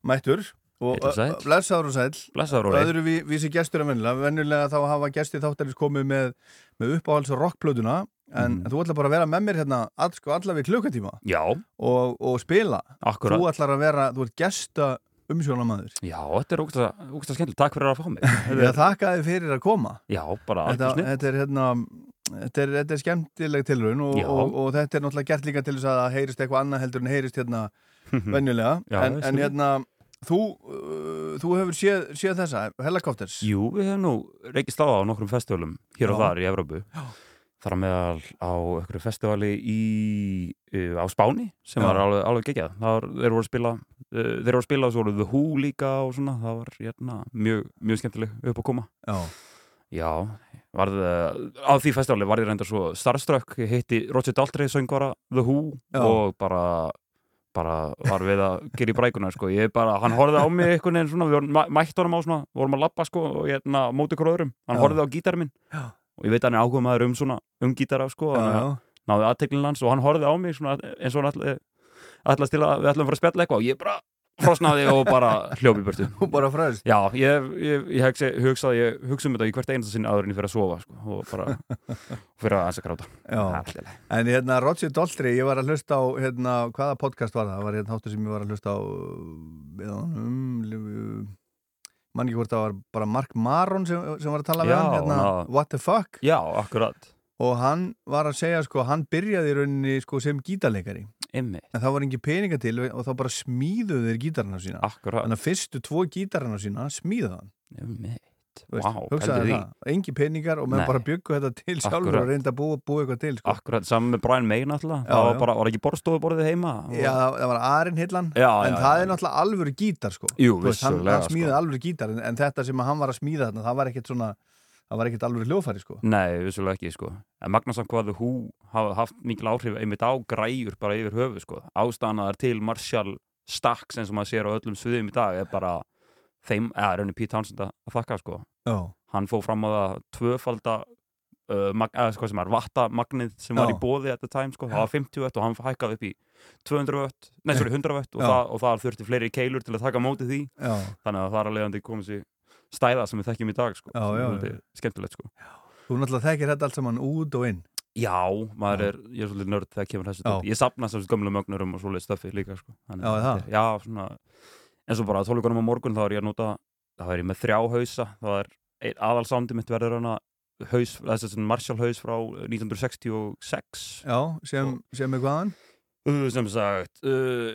mættur og og blessaður og og sæll. öðru ví- vísi gestur en vennilega vennilega þá hafa gestir þáttarins komið með, með uppáhalds rockplötuna en, en þú ætlar bara að vera með mér hérna all, sko, allaveg klukkutíma Já. og, og spila Akkurat. þú ætlar að vera, þú ert gesta umsjónamaður Já, þetta er ógsta, ógsta skemmtilegt. Takk fyrir að fá mig. Ég þakka þið fyrir að koma Já, bara þetta, þetta er hérna Þetta er, þetta er skemmtileg tilraun og, Já. og, og þetta er náttúrulega gert líka til þess að það heyrist eitthvað annað heldur en heyrist hérna venjulega Já, en, en hérna þú, uh, þú hefur séð, séð þessa Helicopters Jú, við hefum nú reykist á á nokkrum festivalum hér og Já. þar í Evrópu. Þar á meðal á einhverju festivali í, uh, á Spáni sem Já. var alveg, alveg geggjað. Það var, þeir voru að spila, uh, þeir voru að spila svo voru The Who líka og svona. Það var hérna, mjög, mjög skemmtileg upp að koma. Já. Já, varð, uh, á því festivali var ég reyndar svo starstruck, ég hitti Roger Daltrey söngvara The Who Já. og bara bara var við að gera í brækuna sko. ég bara, hann horfði á mig einhvern veginn svona, við vorum mæ- mætt honum á svona, vorum að labba sko og hérna móti ykkur öðrum, hann Já. horfði á gítarinn minn Já. Og ég veit að hann er áhuga maður um svona um gítara sko, að já. náði aðteklinn hans og hann horfði á mig svona eins og hann ætlaði ætlaði til að við ætlum að fara að spjalla eitthvað og ég bara frosnaði og bara hljópi burtu. Og bara fræðist já, ég, ég, ég hugsa, hugsaði ég hugsa um þetta í hvert einasta sinni ég fyrir að sofa sko, og bara fyrir að ansa gráta. Já, en hérna Roger Daltrey, ég var að hlusta á hérna, hvaða podcast var það? Það var hérna þáttur sem ég var að hlusta á við honum mann ekki hvort það var bara Mark Maron sem, sem var að tala við Já, hann hérna, ná. What the fuck já, akkurat og hann var að segja sko, hann byrjaði í rauninni sko, sem gítarleikari Einmitt. en það var engin peninga til og þá bara smíðuðu þeir gítarna sína Akkurat. þannig að fyrstu tvo gítarna sína smíðuðu hann Einmitt. Því. það, engin peningar og Nei. bara byggu þetta til sjálfur og reynda að búa, búa eitthvað til sko. Akkurat, saman með Brian May náttúrulega Já, það var, bara, var ekki borstofuborðið heima og... Já, það, var Arin Hillan Já, en já, það er náttúrulega alvöru gítar sko. Jú, Þú veist, hann, vissulega, hann smíði sko. alvöru gítar en, en þetta sem hann var að smíða þarna það var ekkert svona það var ekkert alvöru hljófæri sko. Nei, vissulega ekki, sko. En Magnús hvað hú hafa haft mikil áhrif einmitt á græjur bara yfir höfu, sko. Að er til Marshall Stacks eins og maður sér á öllum sviðum í dag er bara þeim, eða raunni Pete Townsend að að þakka, sko. Já. Hann fóð fram á það tvöfalda uh, mag, eða sem er vattamagnið sem var Já. í bóði at the time, sko. Það var 50 vött og hann hækkaði upp í 200 vött, nei, sorry, 100 vött og, það, og það þurfti fleiri keilur til að taka á móti því. Já. Þannig að það er alveg að komið sér stæða sem við þekkjum í dag, sko. Skemmtilegt, sko. Þú náttúrulega þekkir þetta allt saman út og inn Já, maður er, ég er svolítið nörd þegar kemur þessu Já. dót. Ég sapna þessum gömlu mögnurum og svolítið stöfi líka, sko. Þannig Já, að það? þetta Já, svona, eins og bara tólugunum á morgun þá er ég að nota, þá er ég með þrjá hausa, þá er aðalsándi mitt verður hana haus, þessi svona Marshall haus frá 1966. Já, sem, sem er hvaðan? Uh, sem sagt, uh,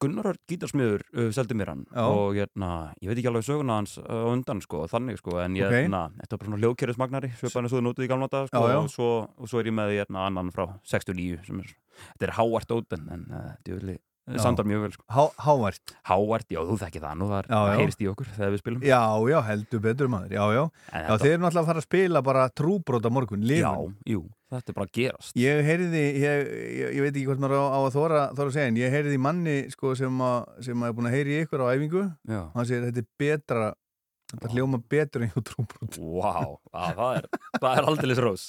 Gunnar gítarsmiður uh, seldi mér hann Já. og hérna, ég veit ekki alveg söguna hans undan sko, þannig sko, en ég, Ok. hérna, þetta var bara svona hljóðkerfismagnari, svipaðin svo þú notið í gamla dag sko, Já. Og, svo, og svo er ég með hérna annan frá 69 sem er, þetta er háart open en uh, djúli, Já. sandar mjög vel sko. Há, hávært Háart, já, þú þekkir það nú, það, Já, það já. heyrist í okkur þegar við spilum Já, já, heldur betur maður Já, já, já þetta- þeir eru náttúrulega að fara að spila bara trúbrót á morgun, Já, lifun jú, þetta er bara að gerast Ég heyrði, ég, ég, ég veit ekki hvort maður á, á að þóra, þóra að segja en ég heyrði manni sko, sem, að, sem að er búin að heyri ykkur á æfingu Já. hann segir þetta er betra þetta hljóma betur en hjá trúbrót Vá, að, það er, það er aldrei rós?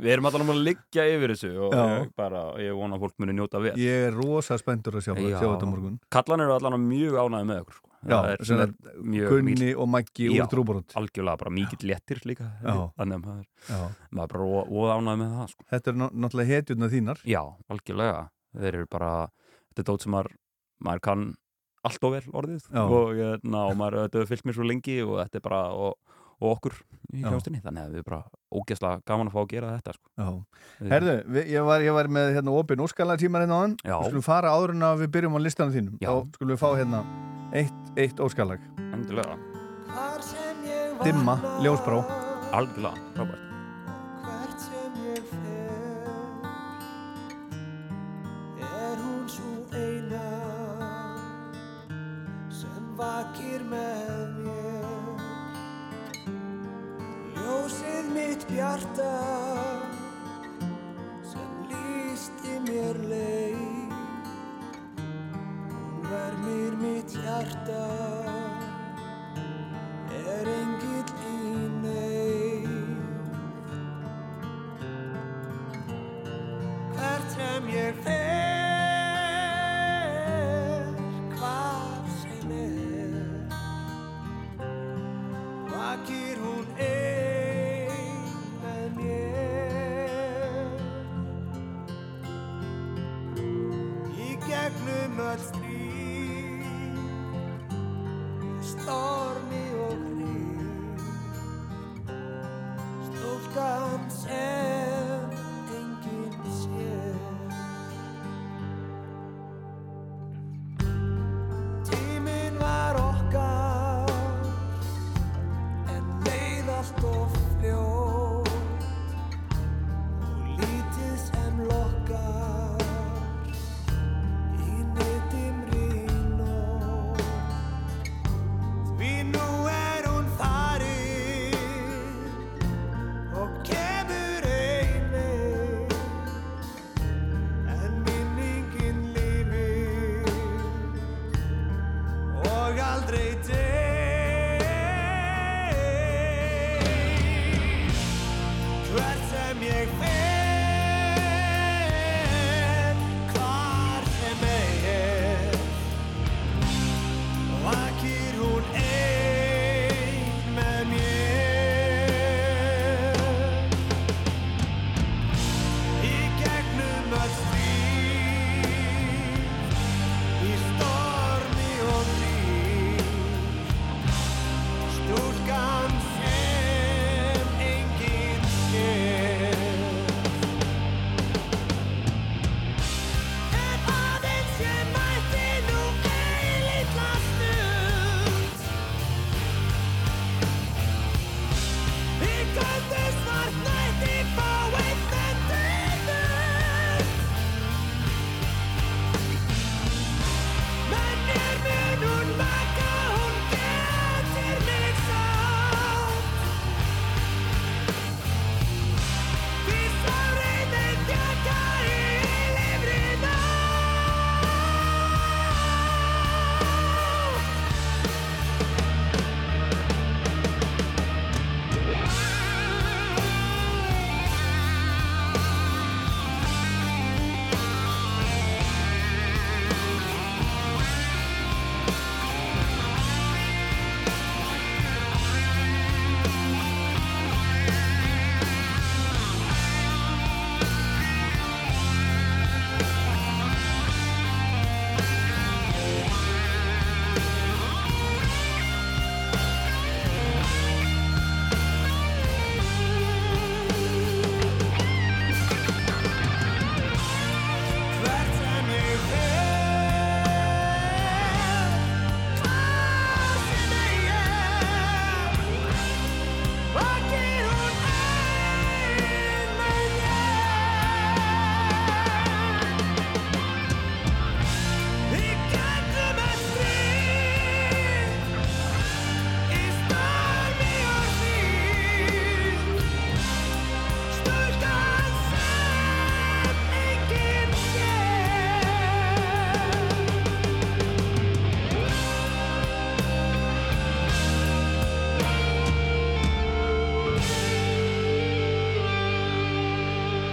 Við erum alltaf að liggja yfir þessu og ég, bara, ég vona að fólk muni njóta vel Ég er rosa spenntur að sjá, Já. sjá þetta á morgun Kallan eru allan mjög ánæði með okkur sko. Það Gunni og Maggi úr Trúbrot. Algjörlega, bara mikill léttir líka. Þannig að maður, maður bara óða ánæði með það sko. Þetta er ná- náttúrulega hetjurna þínar Já, algjörlega Þeir eru bara, þetta er dót sem maður, maður kann allt og vel orðið Já. og, ná, og maður þetta hefur fyllt mér svo lengi og þetta er bara og, og okkur í Já. hljóstinni þannig að við er bara ógeðslega gaman að fá að gera þetta sko. Herðu, við, ég, var, ég var með hérna opinn óskalartímar hérna á hann. Við skulum fara áður en að við byrjum á listanum þínum Já. Þá skulum við fá hérna eitt, eitt óskalag Endilega Dimma, ljósbrá Algjörlega, frábært vakir með mér. Ljósið mitt bjarta sem lísti mér leið. Hún vermir mitt hjarta er engill í neyð. Hvert sem ég fer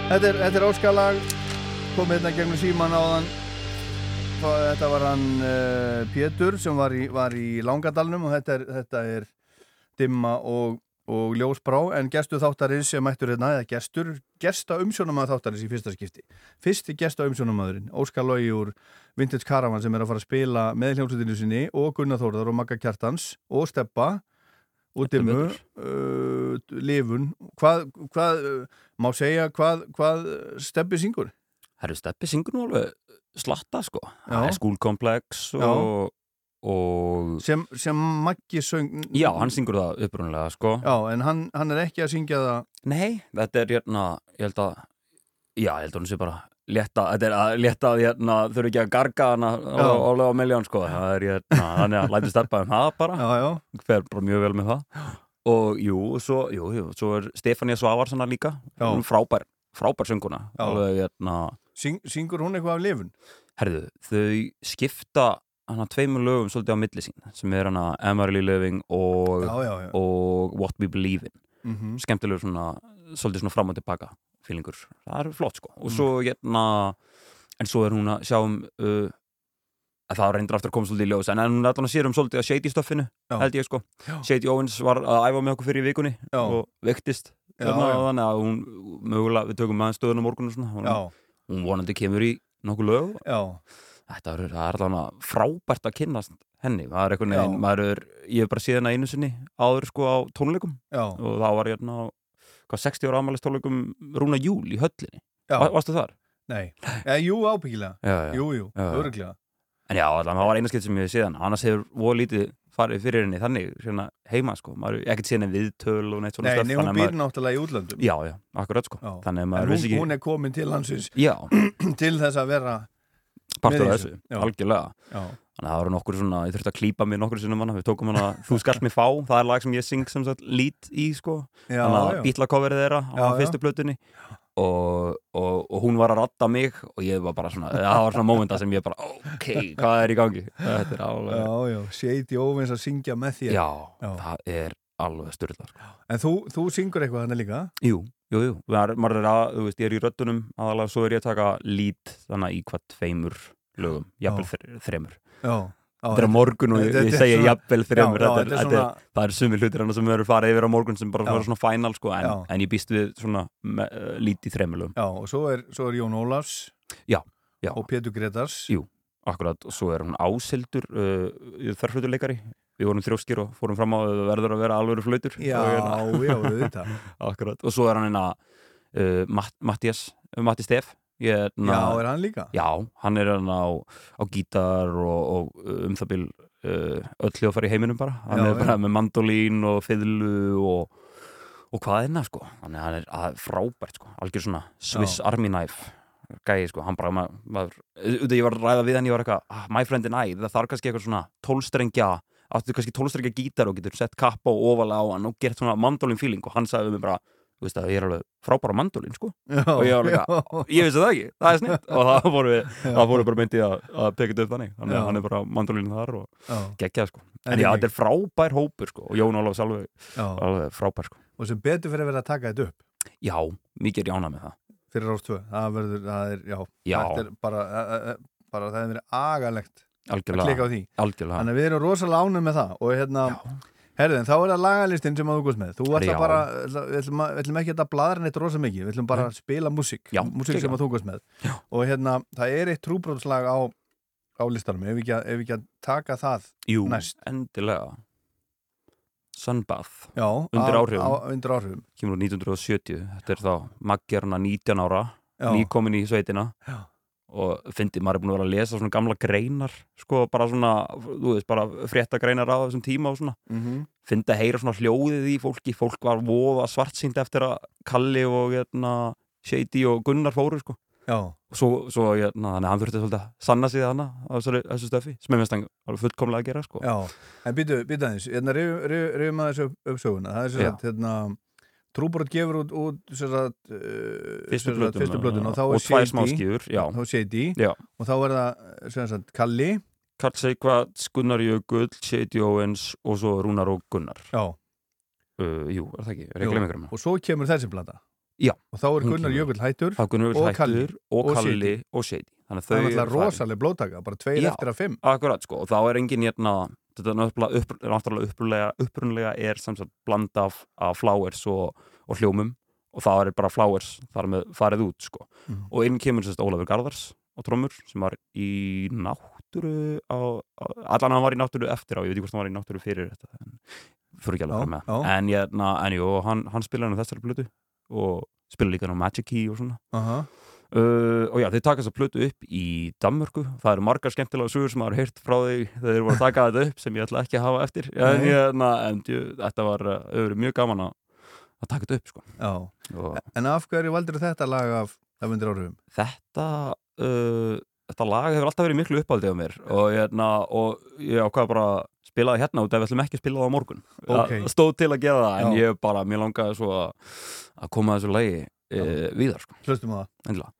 Þetta er, er óskalag. Komið hérna gegnum síman áðan. Þetta var hann uh, Pétur sem var í, var í Langadalnum og þetta er, þetta er dimma og, og ljósbrá. En gestu þáttarins sem mættur hérna eða gestur, gesta umsjónamaður þáttarins í fyrsta skipti. Fyrsti gesta umsjónamaðurinn Óskar Lógi úr Vintage Caravan sem er að fara að spila með hljómsveitinu sinni og Gunnar Þórðar og Magga Kjartans og Steppa og Dimmu uh, Livun hvað, hvað uh, má segja hvað, hvað Steppi syngur? Herru, Steppi syngur nú alveg slatta sko. Það er School Complex og, og sem, sem Maggi söng Já, hann syngur það upprunalega sko. Já, en hann, hann er ekki að syngja það. Nei, þetta er hérna, ég held að Já, ég held að hún sé bara létta, þetta er að létta að hérna, þurfi ekki að garga hana álega á miljón sko. Það er hérna, þannig að læti steppa um það bara. Já, já. fer bara mjög vel með það. Og jú, svo, jú, jú, svo er Stefania Svavarsson líka, Já. hún er frábær frábær sönguna alveg, hérna, Syng, syngur hún eitthvað af lifun? herðu, þau skipta hana tveimur lögum svolítið á milli sín sem er hana Emily Living og, og What We Believe in. Mhm. skemmtilegur svona, svolítið svona fram og tilbaka fílingur, það er flott sko og Mm. svo hérna en svo er hún að sjá um uh, að það reyndur aftur að koma svolítið í ljós en hún er allan að sér um svolítið að Shady stöffinu Já. held ég sko Já. Shady Owens var að æfa með okkur fyrir í vikunni Já. og vektist þarna já. þannig að hún mögulega, við tökum aðeins stöðun á morgun og svona hún, hún vonandi kemur í nokkuð lög Já. þetta er, er alveg frábært að kynnast henni það er einhvern veginn, maður ég hef bara séð hana einu sinni áður sko á tónleikum Já. og þá var ég hérna á hvað, 60 ára afmælist tónleikum Rúna Júl í höllinni Já. Va, varstu þar? Nei, ja, jú ábyggilega Já, já. Jú, jú, Já, já. öruglega En já, það var eina skipt sem ég hef séð hann annars hefur voru lítið farið fyrir henni þannig hérna, heima sko, maður hefur ekkert séð henni viðtöl og neitt svona Nei, stöff, nei, hún býr maður- náttúrulega í útlöndum Já, já, akkurat sko En maður hún, ekki hún er komin til landsins Já. til þess að vera partur af þessu, Já. algjörlega. Já. þannig að það voru nokkur svona, ég þurfti að klípa mig nokkur sinnum hana, við tókum hana Þú skalt mig fá, það er lag sem ég syng sem sagt lít í sko, Já, þannig að bítlakoverið þeirra á fyrstu plötunni. Og, og, og hún var að radda mig og ég var bara svona, það var svona mómenta sem ég bara, ok, hvað er í gangi? Þetta er já, Shady Owens að syngja með þér. Já, það er alveg styrla sko. En þú, þú syngur eitthvað þannig líka? Jú, jú, jú, maður, maður er að, þú veist, ég er í röddunum aðalega, svo er ég að taka lít þannig í hvað tveimur lögum, jafnvel þre- þremur. Já, já, Þetta er morgun og ég, svona- jafnvel er, svona- það er sumi hlutir hann sem eru farið yfir á morgun sem bara svona final sko, en, en ég býst við svona me, uh, lít í þremur lögum. Já, og svo er, svo er Jón Ólafs Já, já. og Pétur Gretars Jú, akkurat, og svo er hún ásildur uh, þarflutuleikari Við vorum þrjóskir og fórum fram á að það verður að vera alvöru flautur Já, Og hérna- já, auðvitað. Akkurat, og svo er hann hérna uh, Matt, Mattias, Matti Steff hérna- Já, er hann líka? Já, hann er hann á, á gítar og, og uh, um það bil uh, öll hljóðfæri í heiminum bara hann Já, er bara já. með mandolín og fiðlu og, og hvað er það sko hann er, hann er frábært sko algjör svona Swiss Já. Army knife gæði sko, hann bara ma- maður, auðvitað ég var ræða við hann, ég var eitthvað ah, my friend and I, það þarf kannski eitthvað svona tólstrengja áttu kannski tólstrengja gítar og getur sett kappa og ofalega á hann og gert svona mandolin feeling og hann sagði við mig bara þú veist að ég er alveg frábæra mandolin sko. Já, og ég var alveg, ég vissi það ekki, það er snitt og það voru við, það voru bara myndið að, að peka þetta upp þannig, þannig að hann er bara mandolin þar og geggjað sko. En já, þetta er frábær hópur sko og Jón Ólafs alveg, alveg frábær sko. Og sem betur fyrir að vera að taka þetta upp? Já, mikið er jána með það. Fyrir ástvö, það verður, það er, já, Já. þetta er bara, uh, uh, bara það verið agalegt Algjörlega. að klika á því. Algjörlega. Þannig að við erum rosalega ánum með það og hérna, herðin, þá er það lagalistinn sem að þú góðst með. Þú ætla bara, við ætlum, að- við ætlum ekki að bladra neitt rosa mikið, við ætlum bara að spila músík. Músík sem að þú góðst með. Já. og hérna, það er eitt trúbrótslag á, á listanum, ef við ekki, ekki að taka það Jú, næst. endilega. Sunbath. Já, undir áhrifum. kemur úr 1970, þetta er þá Magjarna 19 ára, nýkomin í sveitina. Já. Og fyndi, maður er búin að vera að lesa svona gamla greinar sko, bara svona, þú veist, bara frétta greinar á þessum tíma og svona Mhm. fyndi að heyra svona hljóðið í fólki fólk var voða svartsýnd eftir að Kalli og hérna, Shady og Gunnar fóru sko Já. og svo, svo hérna, þannig að hann þurfti svolítið að sanna sig þarna á þessu stöfi sem er mest fullkomlega að gera sko Já, en býtu, býtu aðeins, hérna rifum að þessu upp, upp söguna, það er Já. sagt, hérna, Trúbrot gefur út, út sagt, uh, Fyrstu plötuna og þá er Já. og þá er það sagt, Kalli. Karl Seikvat, Gunnar Jökull, Shady Owens og svo Rúnar og Gunnar. Uh, Jú, er það ekki, Jú, ykkur og svo kemur þessi Já. Og þá er Gunnar. Jökull hættur Gunnar og hættur og og Kalli og Shady. Þannig að það er þau alltaf eru farin. rosaleg blóttaka, bara tveir Já, eftir að fimm. Akkurat sko, og þá er engin hérna þetta náttúrulega upp, náttúrulega upprunlega, upprunlega er sem sagt blanda af, af flowers og, og hljómum og það er bara flowers þar með farið út sko Mhm. og inn kemur sérst Ólafur Garðars á trommur sem var í náttúru á, á, allan hann var í náttúru eftir á, ég veit ekki hvort hann var í náttúru fyrir þetta en fyrir ekki alveg að með en, hérna, en jú, hann, hann spilaði hann þessari blötu og spilaði líka hann á Magic Key og svona Aha. Uh, og já, þeir taka þess að plötu upp í Danmörku, það eru margar skemmtilega sugur sem maður har heyrt frá þeir þegar þeir voru að taka þetta upp sem ég ætla ekki að hafa eftir en, ég, na, en djú, þetta var, uh, hefur verið mjög gaman að, að taka þetta upp sko. Og en af hverju valdur þetta lag af, undir áhrifum? þetta uh, þetta lag hefur alltaf verið miklu uppáldið á mér og, hérna, og ég ákvaða bara að spila það hérna út ef við ætlum ekki að spila það á morgun Ok. það stóð til að gera það en Já. ég bara, mér langaði svo að, að koma að þessu lagi uh, víðar sko. Hlustum á það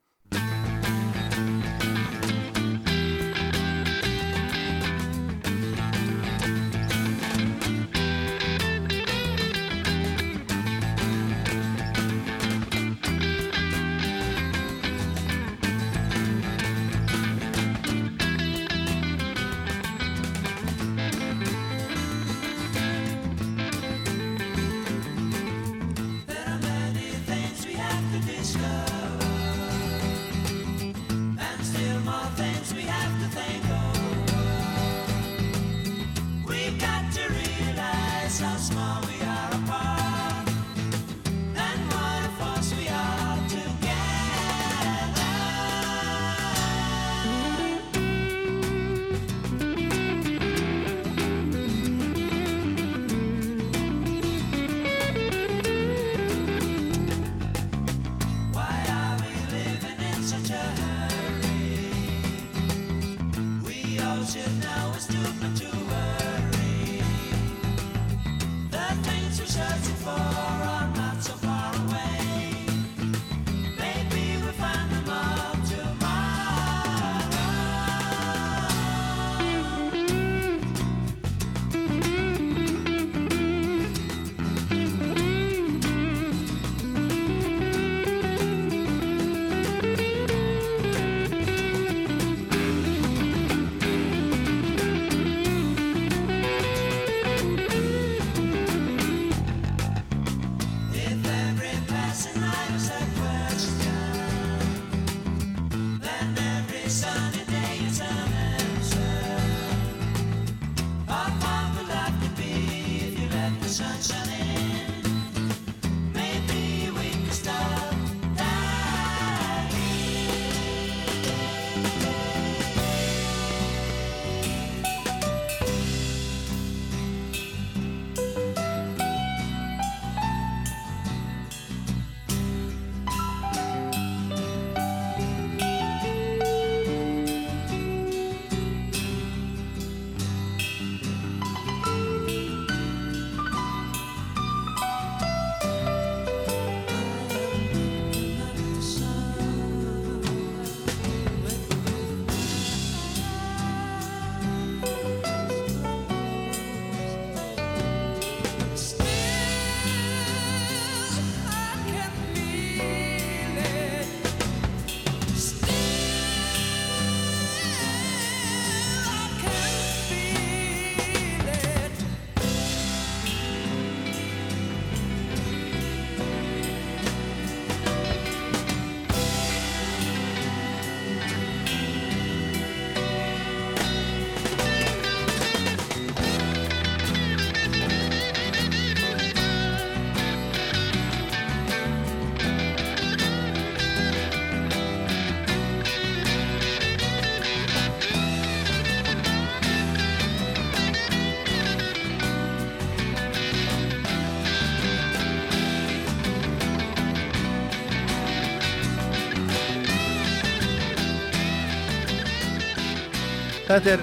Þetta er,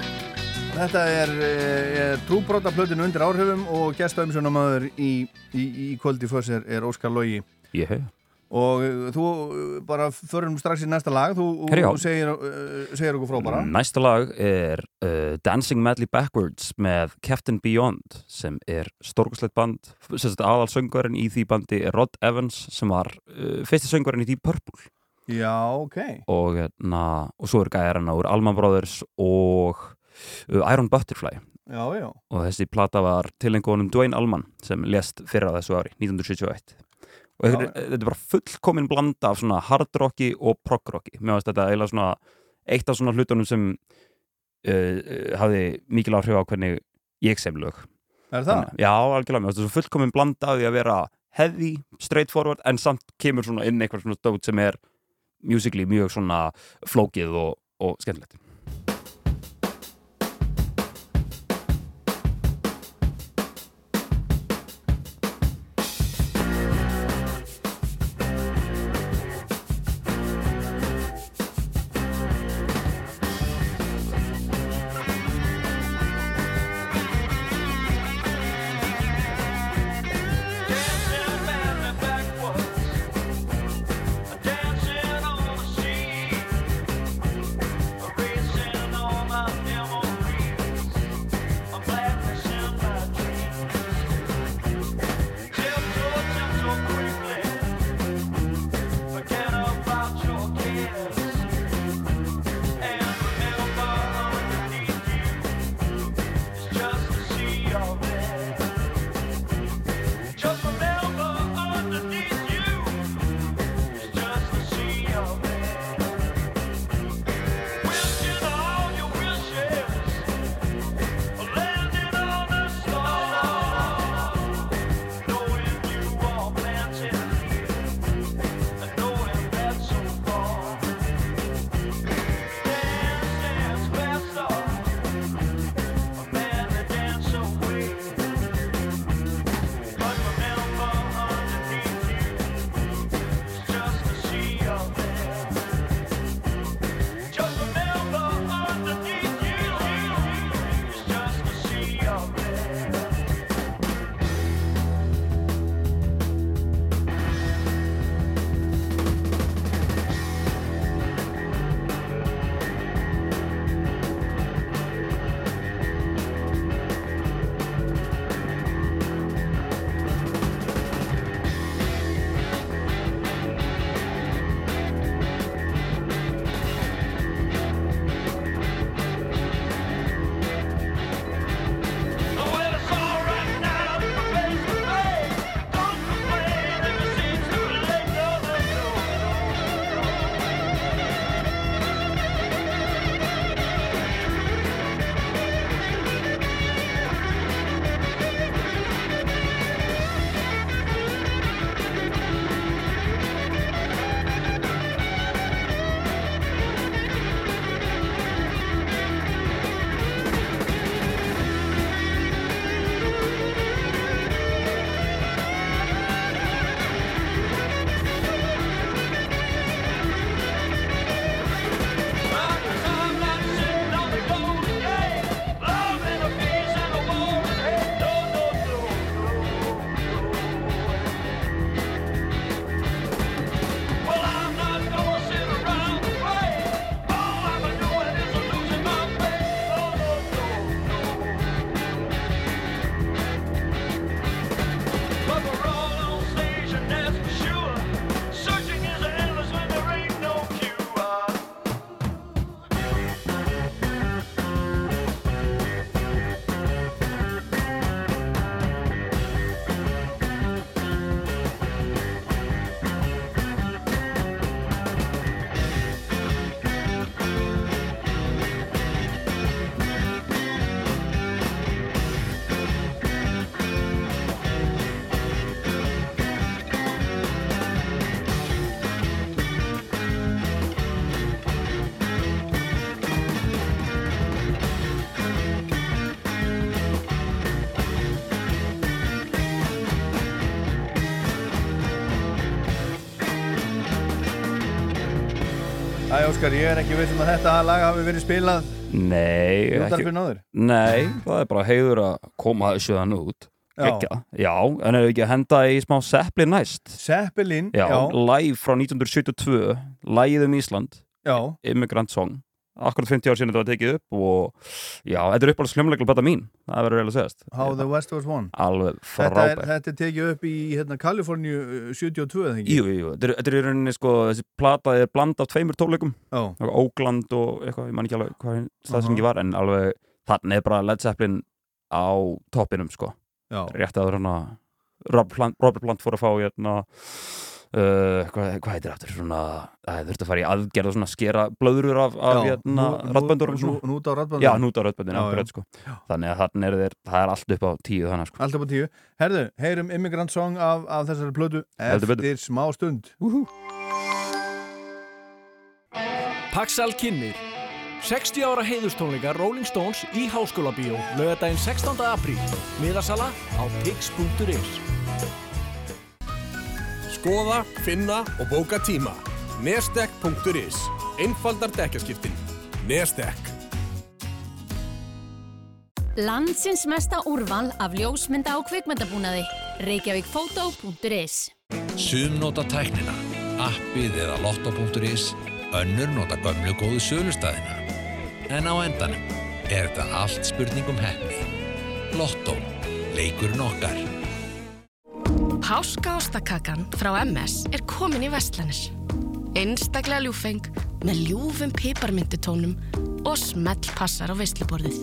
þetta er, eh, er trúbróta plötinu undir áhrifum og gestöfumsjónamaður í, í, í kvöldi fyrst er, er Óskar Lógi Ég og eh, þú eh, bara förum strax í næsta lag. Þú, þú segir, segir okkur frá bara. Næsta lag er uh, Dancing Madly Backwards með Captain Beyond sem er stórkuslegt band aðal söngurinn í því bandi er Rod Evans sem var uh, fyrsti söngurinn í Deep Purple Já, ok. Og, na, og svo er gæðarinn úr Allman Brothers og uh, Iron Butterfly. Já, já. Og þessi plata var tilengunum Dwayne Allman sem lést fyrra þessu ári 1971 og Já, þetta er bara fullkomin blanda af svona hardrocki og proggrocki mér finnst þetta eiginlega svona eitt af svona hlutunum sem uh, uh, hafði mikil áhrif á hvernig ég sem lög. Er það? Þannig- Já, algjörlega, mér finnst þetta svo fullkomin blanda af því að vera heavy, straightforward en samt kemur svona inn eitthvað svona stót sem er musically mjög svona flókið og, og skemmtilegt Æ, Óskar, ég er ekki viss um að þetta lag hafi verið spilað Nei, áður? Nei, það er bara heiður að koma þessu þann út Já. Gekja. já, en er ekki að henda í smá Zeppelin næst Zeppelin, já, já. live frá 1972 Lagið um Ísland Já. Immigrant Song Akkurat 50 ár sinni þetta var tekið upp og já, þetta er uppáhalds hljómleikla bata mín. Það verður vel að segast How the West Was Won. Alveg þetta frábært er, þetta er tekið upp í hérna, Kaliforníu uh, 72, eða ekki? Jú, jú, þetta er, þetta er í rauninni sko, þessi plata er bland af tveimur tónleikum. Já. Ógland og eitthvað, ég man ekki alveg hvað staðsengi var, en alveg þannig er bara Led Zeppelin á toppinum sko, Já. rétt að hérna Robert Plant, Robert Plant fór að fá hérna Uh, hvað, hvað heitir aftur svona það þurfti að fara í aðgerð og svona skera blöðrur af, af hérna nú- nú- rattböndurum nú- hnút á raddböndum. já, nút á rattböndin Já, já. akkurat, sko. þannig að þannig er, þeir, það er allt upp á tíu þannig sko. Allt upp á tíu. Herðu, heyrum Immigrant Song af, af þessari betur. eftir smá stund. Paxal kynir 60 ára heiðustónleika Rolling Stones í Háskóla Bíó lögadaginn 16. apríl miðasala á pix.is Skoða, finna og bóka tíma. Nestek.is Einfaldar dekkaskiptin. Nestek. Landsins mesta úrval af ljósmynda og kvikmyndabúnaði. Reykjavíkfótó.is Sum nota tæknina, appið eða lotto.is, önnur nota gömlu góðu sölustæðina. En á endanum er þetta allt spurningum hefni. Lotto, leikurinn okkar. Páskaostakakan frá MS er komin í Vestlanir. Einstaklega ljúfeng með ljúfum piparmyndutónum og smell passar á veisluborðið.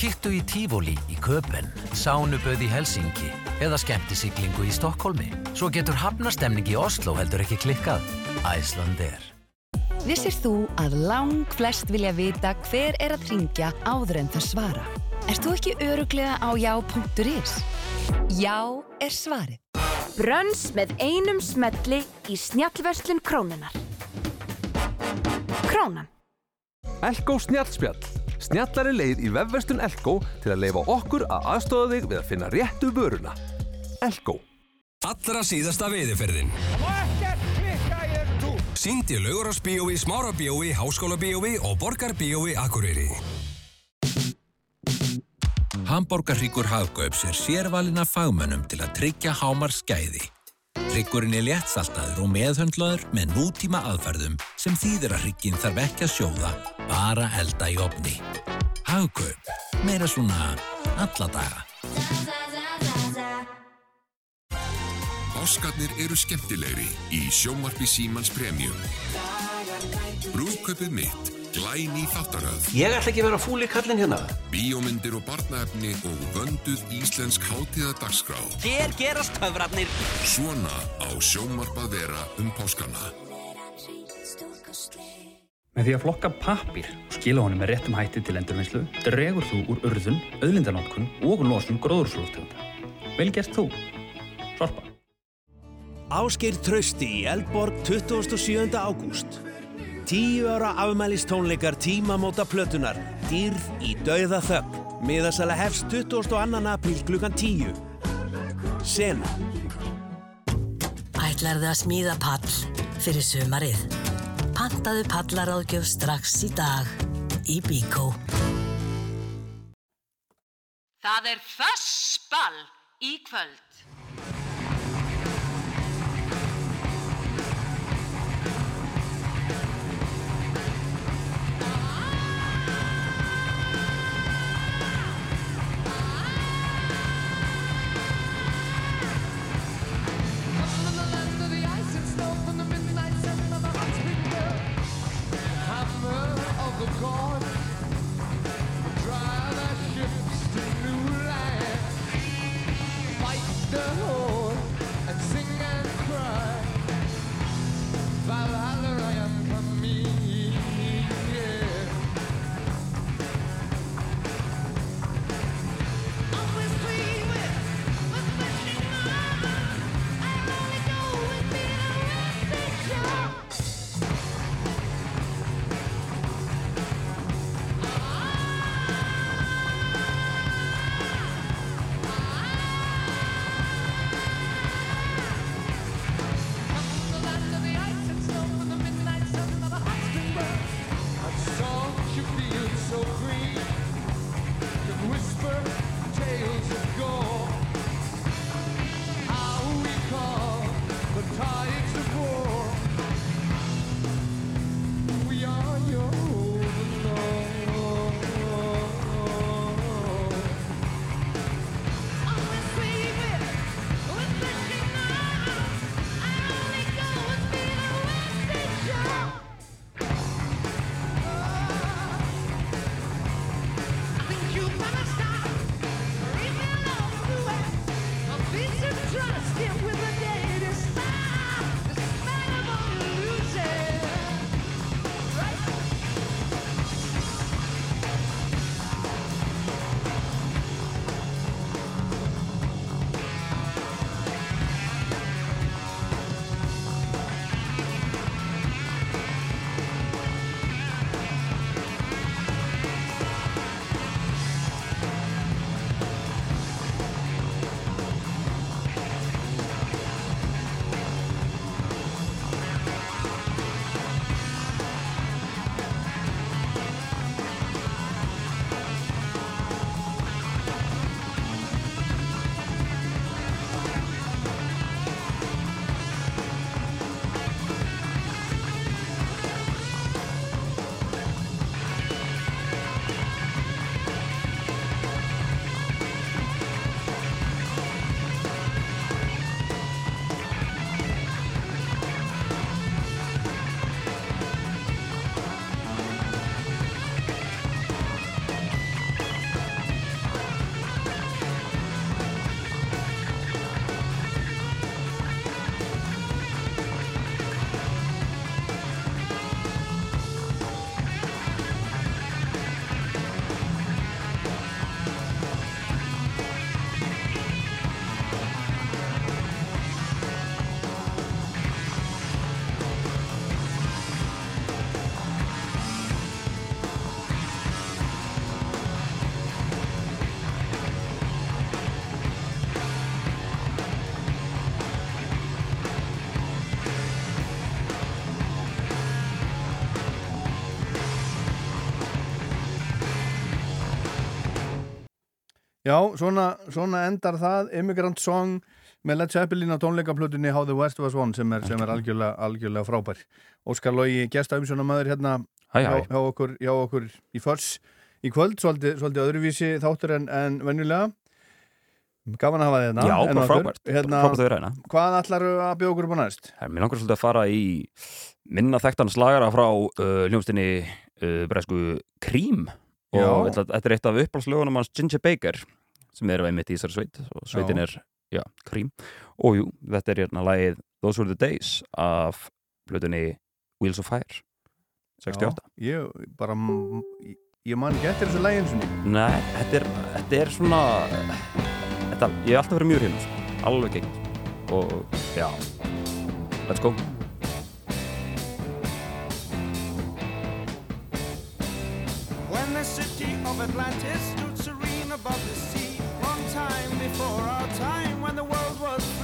Kittu í Tífóli í Köpen, Sánuböð í Helsinki eða skemmtisiglingu í Stokkólmi. Svo getur hafnastemning í Oslo heldur ekki klikkað. Æslandir. Vissir þú að lang flest vilja vita hver er að ringja áður en það svara? Ert þú ekki öruglega á já.is? Já er svarið. Brönns með einum smelli í snjallverslun Krónunar. Krónan. Elko snjallspjall. Snjallari leið í vefverstun Elko til að leifa okkur að aðstofa þig við að finna réttu vöruna. Elko. Allra síðasta veiðiferðin. Sýnd í Laugarásbíói, Smárabíói, Háskólabíói og Borgarbíói Akureyri. Hamborgarhríkur Hagkaups er sérvalina fagmönnum til að tryggja hámar skæði. Hryggurinn er léttsaltaður og meðhöndlaður með nútíma aðferðum sem þýðir að hrygginn þarf ekki að sjóða, bara elda í opni. Hagkaup, meira svona alla daga. Páskarnir eru skemmtilegri í sjónvarpi Símans Premium. Brúðkaupið mitt, glæn í þáttaröð. Ég ætla ekki að vera fúl í kallin hérna. Bíómyndir og barnaefni og vönduð íslensk hátíðadagskrá. Hér gerast töfratnir. Svona á sjónvarpað vera um páskana. Með því að flokka pappir og skila honum með réttum hætti til endurvinnslu dregur þú úr urðun, auðlindanótkun og losun gróðurslóftegunda. Vel gert þú. Sorpa. Ásgeir Trausti í Eldborg 27. ágúst. Tíu ára afmælistónleikar tímamóta plötunar, dýrð í dauða þögn. Miðasala hefst 22. apríl klukkan 10. Sena. Ætlarðu að smíða pall fyrir sumarið? Pantaðu pallaráðgjöf strax í dag í Bíkó. Það er fössball í kvöld. Já, svona, svona endar það. Immigrant Song með Led Zeppelin á tónleikaplutunni How the West Was Won sem er, sem er algjörlega, algjörlega frábær. Óskar Lógi, gesta umsjónamaður hérna Hæ, hæ. Hjá, hjá, okkur, hjá okkur í förs í kvöld, svolítið, svolítið öðruvísi þáttur en, en venjulega. Gaman að hafa þið hérna Já, bara frábært. hérna, Frábært að vera hérna. Hvað ætlar að bjóða okkur upp á næst? Mér langar svolítið að fara í minna þekktan slagara frá uh, hljómsdynni uh, bresku Cream. Og þetta, er eitt af uppáhaldslögunum hans Ginger Baker sem er einmitt í þessari sveit og sveitin Já. er, já, Cream. Og jú, þetta er hérna lagið Those Were The Days af hlutunni Wheels of Fire 68 Já, ég bara ég, ég man ekki eftir þessu lægin sinni. Nei, þetta er, þetta er svona þetta, ég hef alltaf verið mjög hérna sko. alveg gegn. Og já, let's go. When the city of Atlantis stood serene above the sea, time before our time, when the world was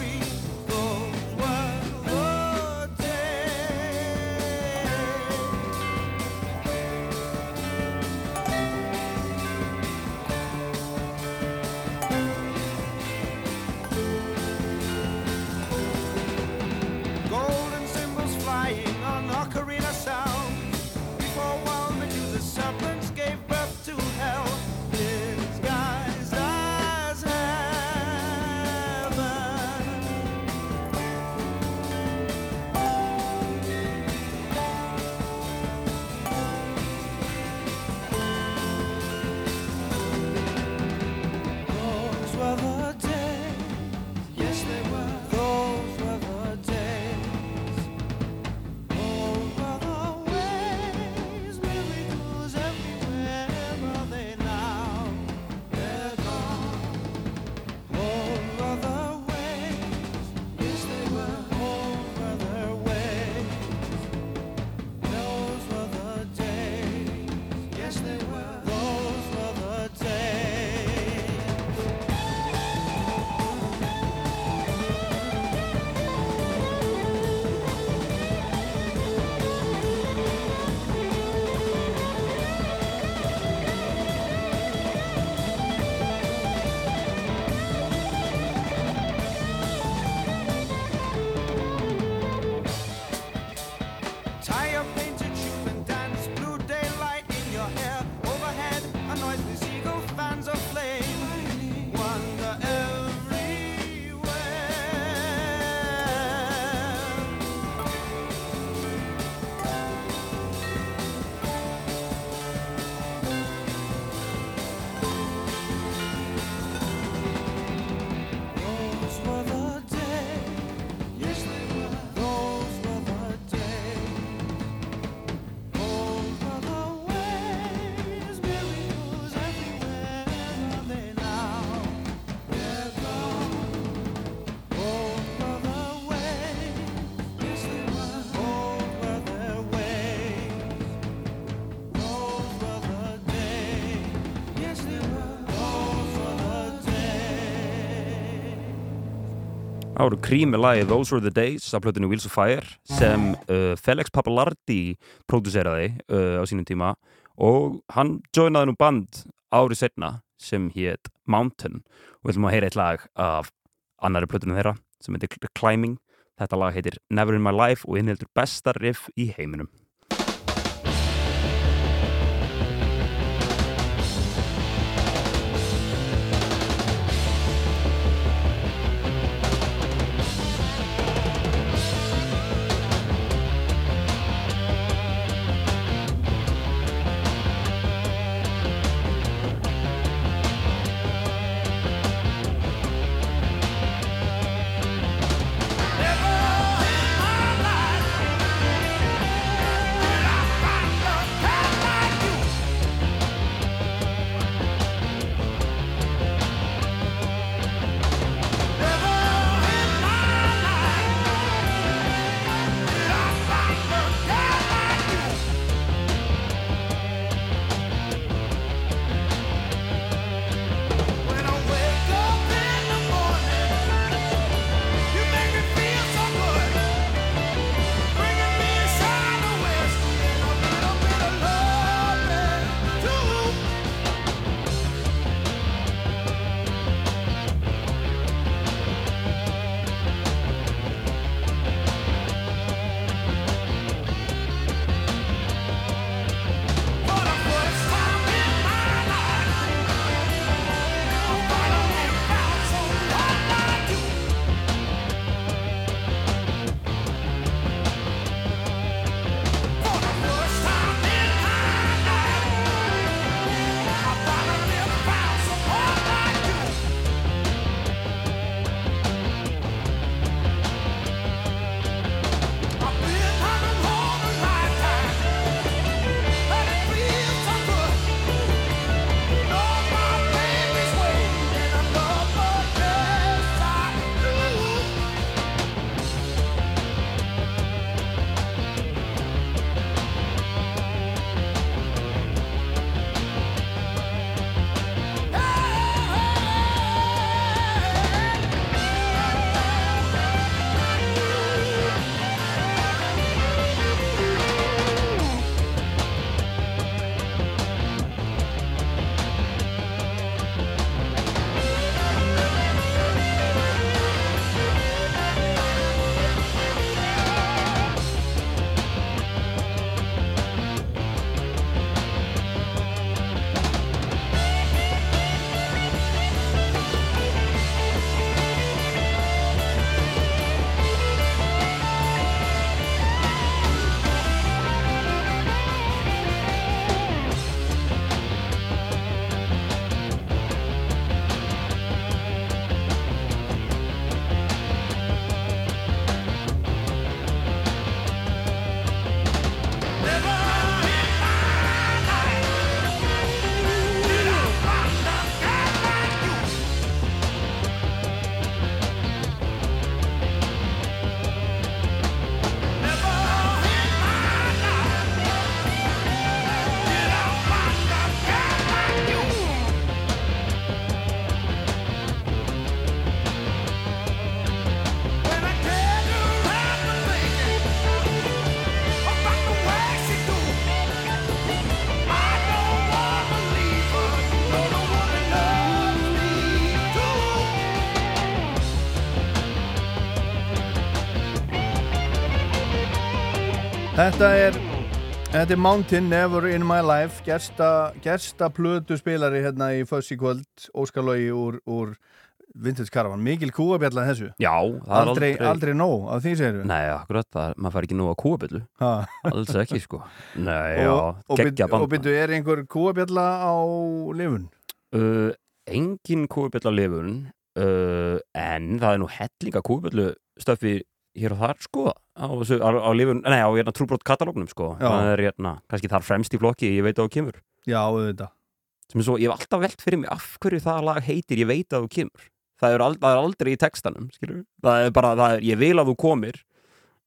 Það voru Cream með lagi Those Were The Days af plötunni Wheels of Fire sem uh, Felix Papalardi próduseraði uh, á sínum tíma. Og hann joinaði nú band árið setna sem hétt Mountain. Og við ætlum að heyra eitt lag af annari plötunni þeirra sem heitir Climbing. Þetta lag heitir Never In My Life og innheldur besta riff í heiminum Þetta er, þetta er Mountain Never In My Life gersta, gersta plötu spilari hérna í Fössi kvöld, Óskarlógi úr, úr Vintage Caravan, mikil kúabjalla þessu. Já, það aldrei, aldrei aldrei nóg af því segir Nei, akkurat, það, maður fær ekki nóg að kúabjöllu Ha. Alls ekki, sko. Nei, já, geggja byrju, og band byrju, er einhver kúabjalla á lifun? uh, Engin kúabjölla lifun uh, En það er nú hellinga kúabjöllu stöfi hér og þar, sko á, á, á á hérna trúbrót katalógnum, sko. Það er hérna, kannski þar fremst í flokki ég veit að þú kemur. Já, auðvitað. Sem er svo, ég hef alltaf velt fyrir mig af hverju það lag heitir ég veit að þú kemur. Það er, það er aldrei í textanum skilur það er bara, það er, ég vil að þú komir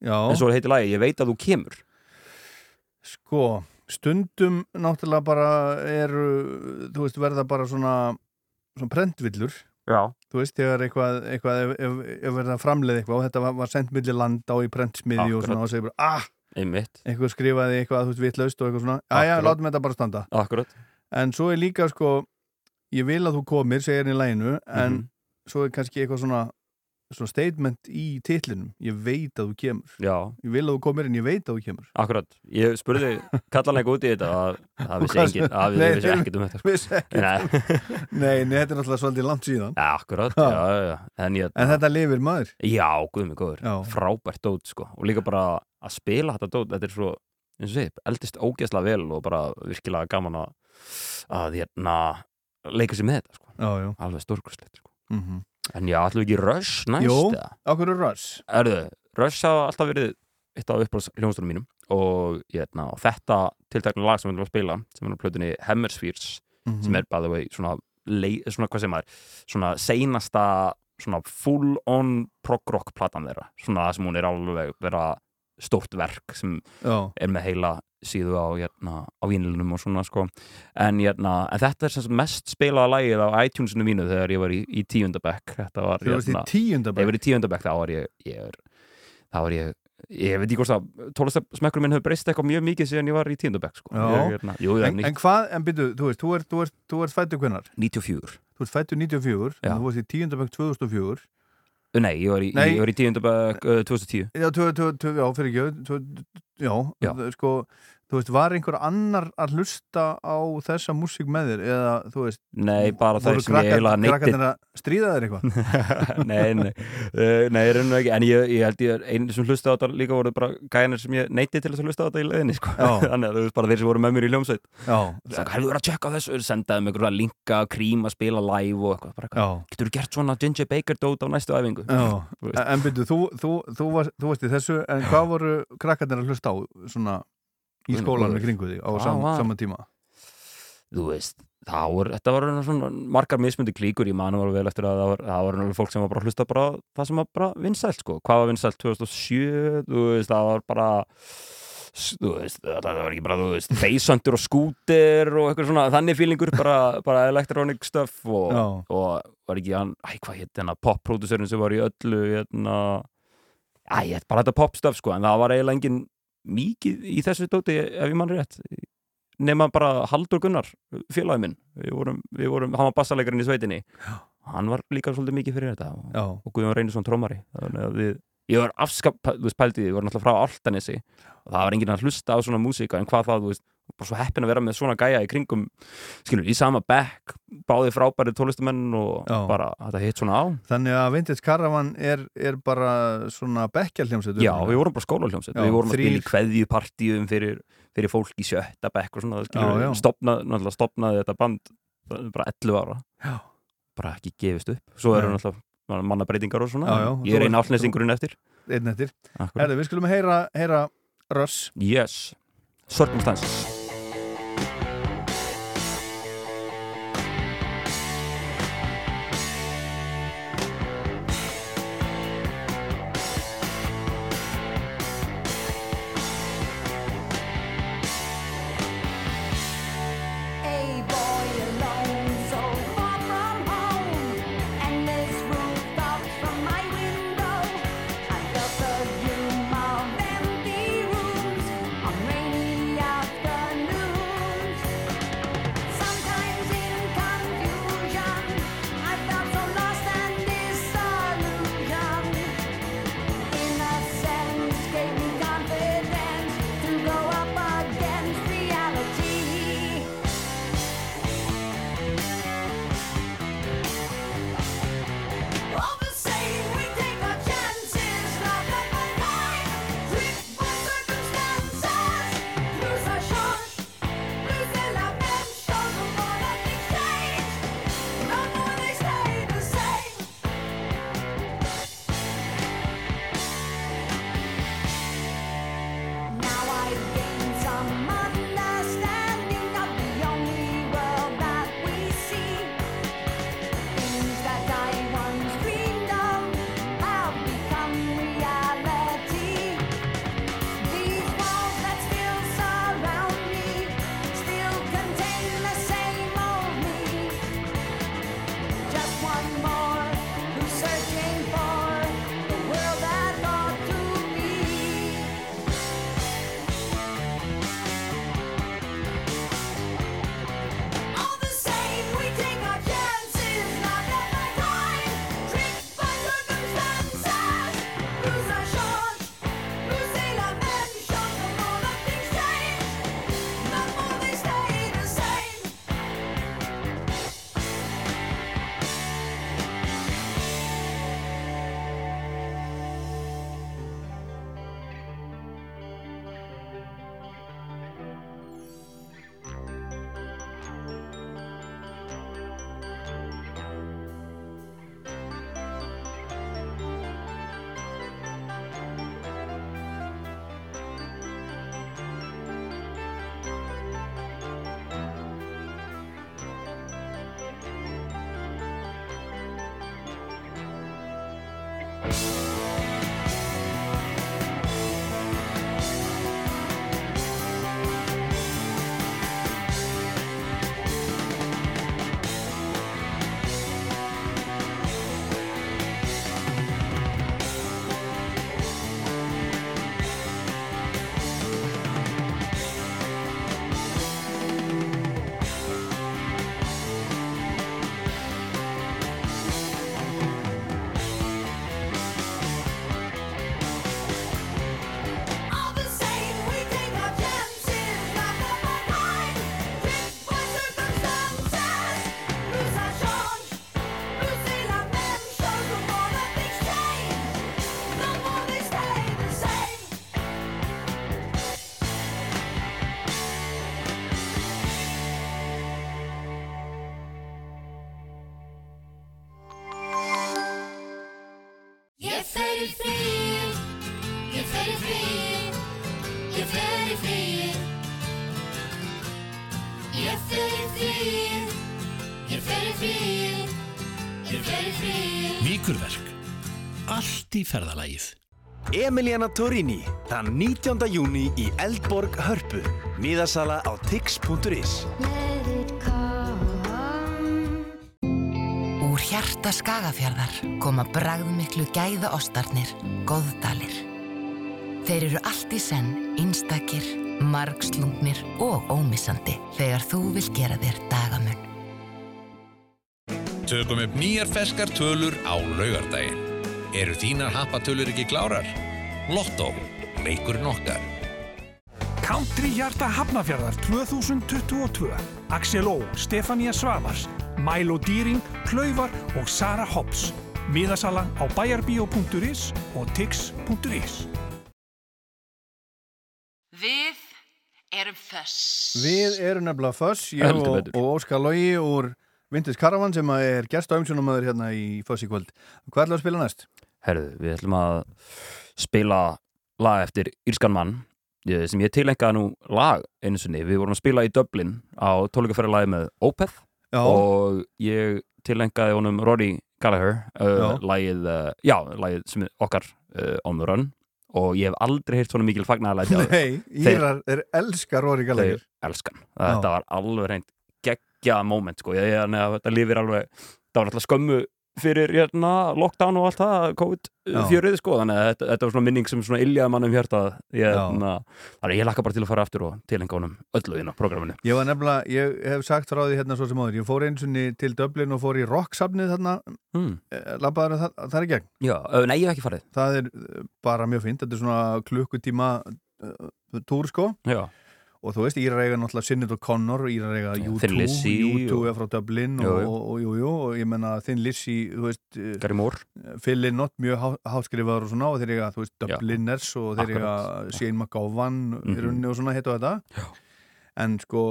Já. en svo heitir lagi, ég veit að þú kemur. Sko, stundum náttúrulega bara eru, þú veist, verða bara svona, svona prentvillur. Já. Þú veist, þegar eitthvað, eitthvað ef, ef, ef verða að framleiða eitthvað og þetta var, var sendt milli landa og í prentsmiði og svona og segir bara, ah, Einmitt. eitthvað skrifaði eitthvað, þú veist, vitlaust og eitthvað svona, Akkurat. látum þetta bara standa. Akkurat. En svo er líka, sko, ég vil að þú komir, segir henni í læginu, en Mhm. svo er kannski eitthvað svona, svona statement í titlinum, ég veit að þú kemur. Já. Ég vil að þú komir en ég veit að þú kemur. Akkurat, ég spurði kallan ekki út í þetta að það vissi enginn, að við þeir ekkert um þetta sko. Nei. Nei, nei, þetta er náttúrulega svolítið langt síðan. Ja, akkurat, já, já, já. En, ég, En þetta lifir maður. Já, guð mig góður, frábært dót sko. og líka bara að spila þetta dót þetta er svo, eins og þið, eldist ógeðslega vel og bara virkilega gaman að að hérna leika sér með þetta sko. Já, já. alveg stórkurslegt sko. Mhm. En já, við ekki Rush næst Jú, okkur er Rush? Erðu, Rush hafa alltaf verið eitt af uppáhalds hljónstunum mínum og, hérna, og þetta tiltakna lag sem við að spila sem er á plötunni Hemispheres Mhm. sem er by the way svona, svona hvað sem er svona seinasta svona full on prog rock platan þeirra. Svona það sem hún er alveg vera stórt verk sem Já. er með heila síðu á, hérna, á vínilunum og svona sko en, hérna, en þetta er mest spilaða lagið á iTunesinu mínu þegar ég var í, í tíundabekk þetta var bekk? ég var í tíundabekk þá var ég, ég er, þá var ég ég veit ekki hvort að tólastamekkur minn hefur breyst eitthvað mjög mikið síðan ég var í tíundabekk sko. Hérna, en, en hvað, en byrju, þú veist, þú ert, ert, þú ert fættu hvennar? 94 Þú ert fættu 94, Já. en þú varst í tíundabæk 2004 Nei, ég var í, Nei. Ég var í tíundabæk uh, 2010 Já, tvö, tvö, tvö, já, fyrir ekki já, Já. það- sko þú veist, var einhver annar að hlusta á þessa músík með þér eða, þú veist Nei, bara voru það sem ég eiginlega neytti krakkarnir að stríða þér eitthvað? Nei, nei, uh, nei, rauninu ekki. En ég, ég held ég, einu sem hlusta á þetta líka voru bara gæjanir sem ég neytti til þess að hlusta á þetta í leiðinni sko. Þannig að þú veist bara þeir sem voru með mér í hljómsveit. Já. Það hefur verið að tjekka þessu? Sendaði mig einhverja linka, krím að spila live og eitthvað, bara í í skólanum í kringu því á sam, var- sama tíma? Þú veist það voru, þetta var svona margar mismundi klíkur. Ég mani var vel eftir að það var, það var fólk sem var bara að hlusta bara það sem var bara vinsælt sko, hvað var vinsælt? 2007 þú veist, það var bara þú veist, það var ekki bara þú veist, Facehunter og Scooter og eitthvað svona þannig fílingur, bara, bara electronic stuff og, og var ekki hann, æ, hvað hétt hennar pop-producerinn sem var í öllu hérna, æ, bara þetta pop stuff sko, en það var eiginlega engin mikið í þessu dóti ef ég mann rétt nema bara Haldur Gunnar félagi minn, við vorum, við vorum hann var bassalegarinn í sveitinni. Já. hann var líka svolítið mikið fyrir þetta. Já. og Guðjón Reynisson trómari ég var afskap þú veist pæltið, við vorum alltaf frá Altanesi og það var enginn að hlusta á svona músíka en hvað það, þú veist, bara svo heppin að vera með svona gæja í kringum, skilur, í sama back báði frábæri tólistumenn og Já. bara þetta hitt svona á. Þannig að Vintage Caravan er, er bara svona bekkjalhljómsveit Já, við vorum bara skólahljómsveit, Já, við vorum að spila í þrír- kveðjupartíum fyrir, fyrir fólk í sjötta bekk og svona, skilur, Já, stopnað, stopnaði þetta band bara 11 ára. Já. bara ekki gefist upp, svo eru náttúrulega mannabreitingar og svona, ég er einn álnesingurinn eftir. Einn eftir. Herðu, við skulum heyra, heyra Russ. Yes, Circumstances Emiliana Torini, þann 19. júni í Eldborg Hörpu. Miðasala á tix.is. Úr hjarta Skagafjarðar koma bragðmiklu gæða ostarnir, góðdalir. Þeir eru allt í senn, einstakir, margslungnir og ómissandi þegar þú vil gera þér dagamun. Tökum upp nýjar ferskar tölur á laugardaginn. Eru þínar happatölur ekki klárar? Lotto, leikurinn okkar. Country Hjarta Hafnafjörðar 2022 Axel Ó, Stefania Svavars Milo Dýring, Klauvar og Sara Hobbs Miðasala á bæjarbíó.is og tix.is Við erum föss. Við erum nefnilega Föss, ég og, og Óskar Lógi úr Vintage Caravan sem er gerst á umsjónumöður hérna í Föss í kvöld. Hvað ætlaðu að spila næst? Herðu, við ætlum að spila lag eftir Írskan mann ég- sem ég tilengaði nú lag einu sinni. Við vorum að spila í Dublin á tónleikaferðalagi með Opeth Já. og ég tilengaði honum Rory Gallagher uh, lagið, uh, já, lagið sem okkar uh, On The Run og ég hef aldrei heyrt svona mikil fagnaðalæti Nei, Írar er elskar Rory Gallagher. Þeir elskan. Þetta var alveg reynd geggjað moment sko. Ég, ég, neða, þetta lifir alveg, það var alltaf skömmu fyrir hérna, lockdown og allt það. COVID-fjörið sko þannig að þetta, þetta var svona minning sem svona iljaði mann um hjartað ég, Já. na, þannig að ég lakka bara til að fara aftur og tilenga honum öllu inn á programminu Ég var nefnilega, ég hef sagt frá því hérna svo sem áður, ég fór einsunni til Dublin og fór í rocksafnið þarna, mm. labbaður það er í gegn? Já, nei, ég hef ekki farið Það er eh, bara mjög fínt, þetta er svona klukkutíma uh, túr sko Já. Og þú veist, Írar eiga náttúrulega Sinnit og Connor, Írar eiga U2 Thin Lizzy U2 og- er frá Dublin og, og, og, og ég menna veist eh, Gary Moore. Phil Lynott, mjög há, háskrifaður og svona og þeir eiga, þú veist, Dubliners og þeir eiga akkurat. Shane McGowan mm rauninni og svona hitt og þetta. Já. en sko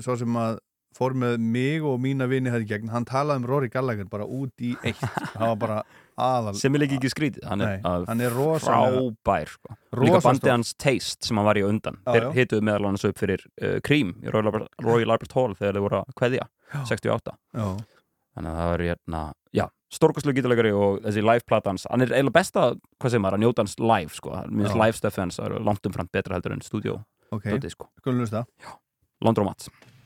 svo sem að fór með mig og mína vini hætti gegn, hann talaði um Rory Gallagher bara út í eitt. Það var bara aðal sem er líka ekki skrítið hann er, hann er frábær sko. Líka bandið hans Taste sem hann var í undan. Já, þeir já. hituðu meðal annars upp fyrir uh, Cream í Royal Albert, Royal Albert Hall þegar þeir voru að kveðja 68 Já. þannig að það var hérna já, stórkostlu gítalegari og þessi live-plata hans hann er eiginlega besta, hvað segir maður, að njóta hans live sko, minnst live stuff hans það eru langt umfram betra heldur en stúdíó Ok, sko. skulum hlusta. Laundromat What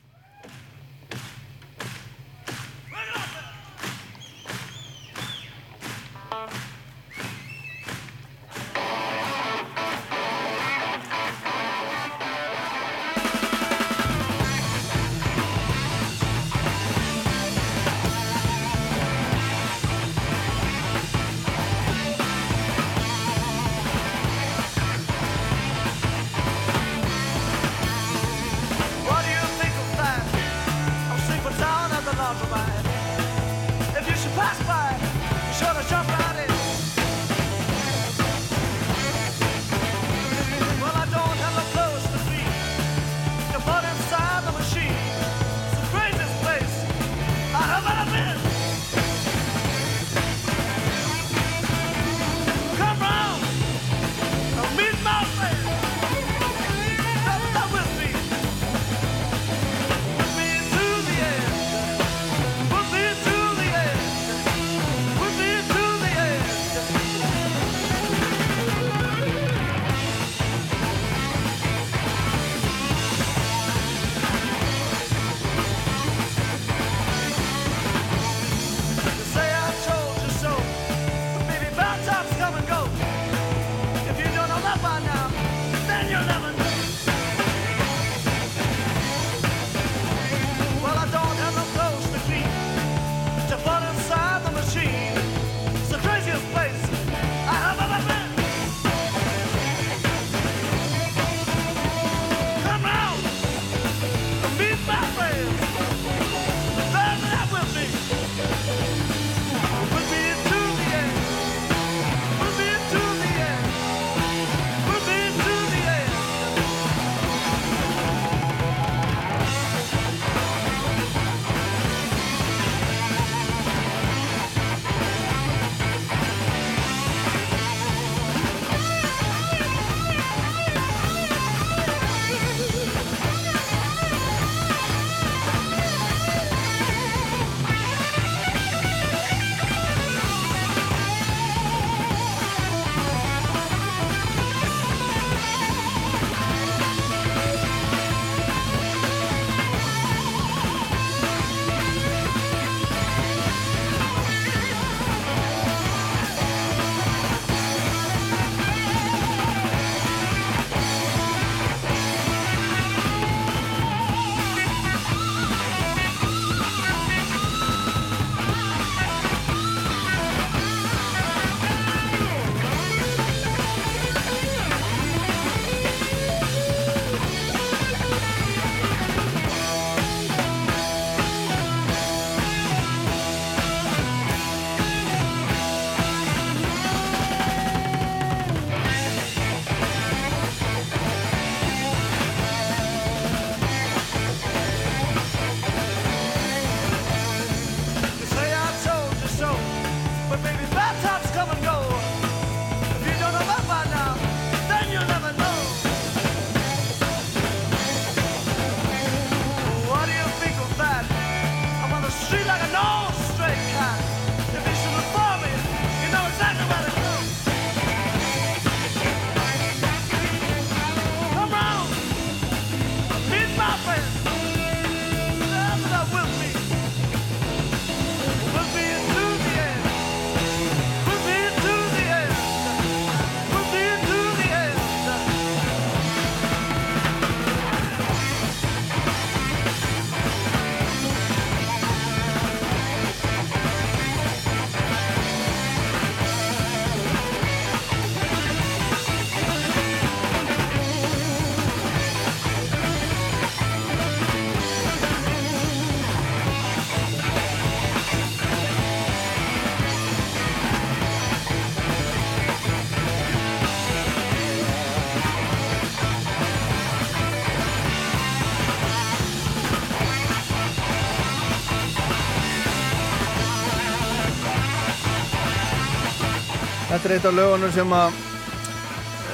Þetta er eitt af lögunum sem að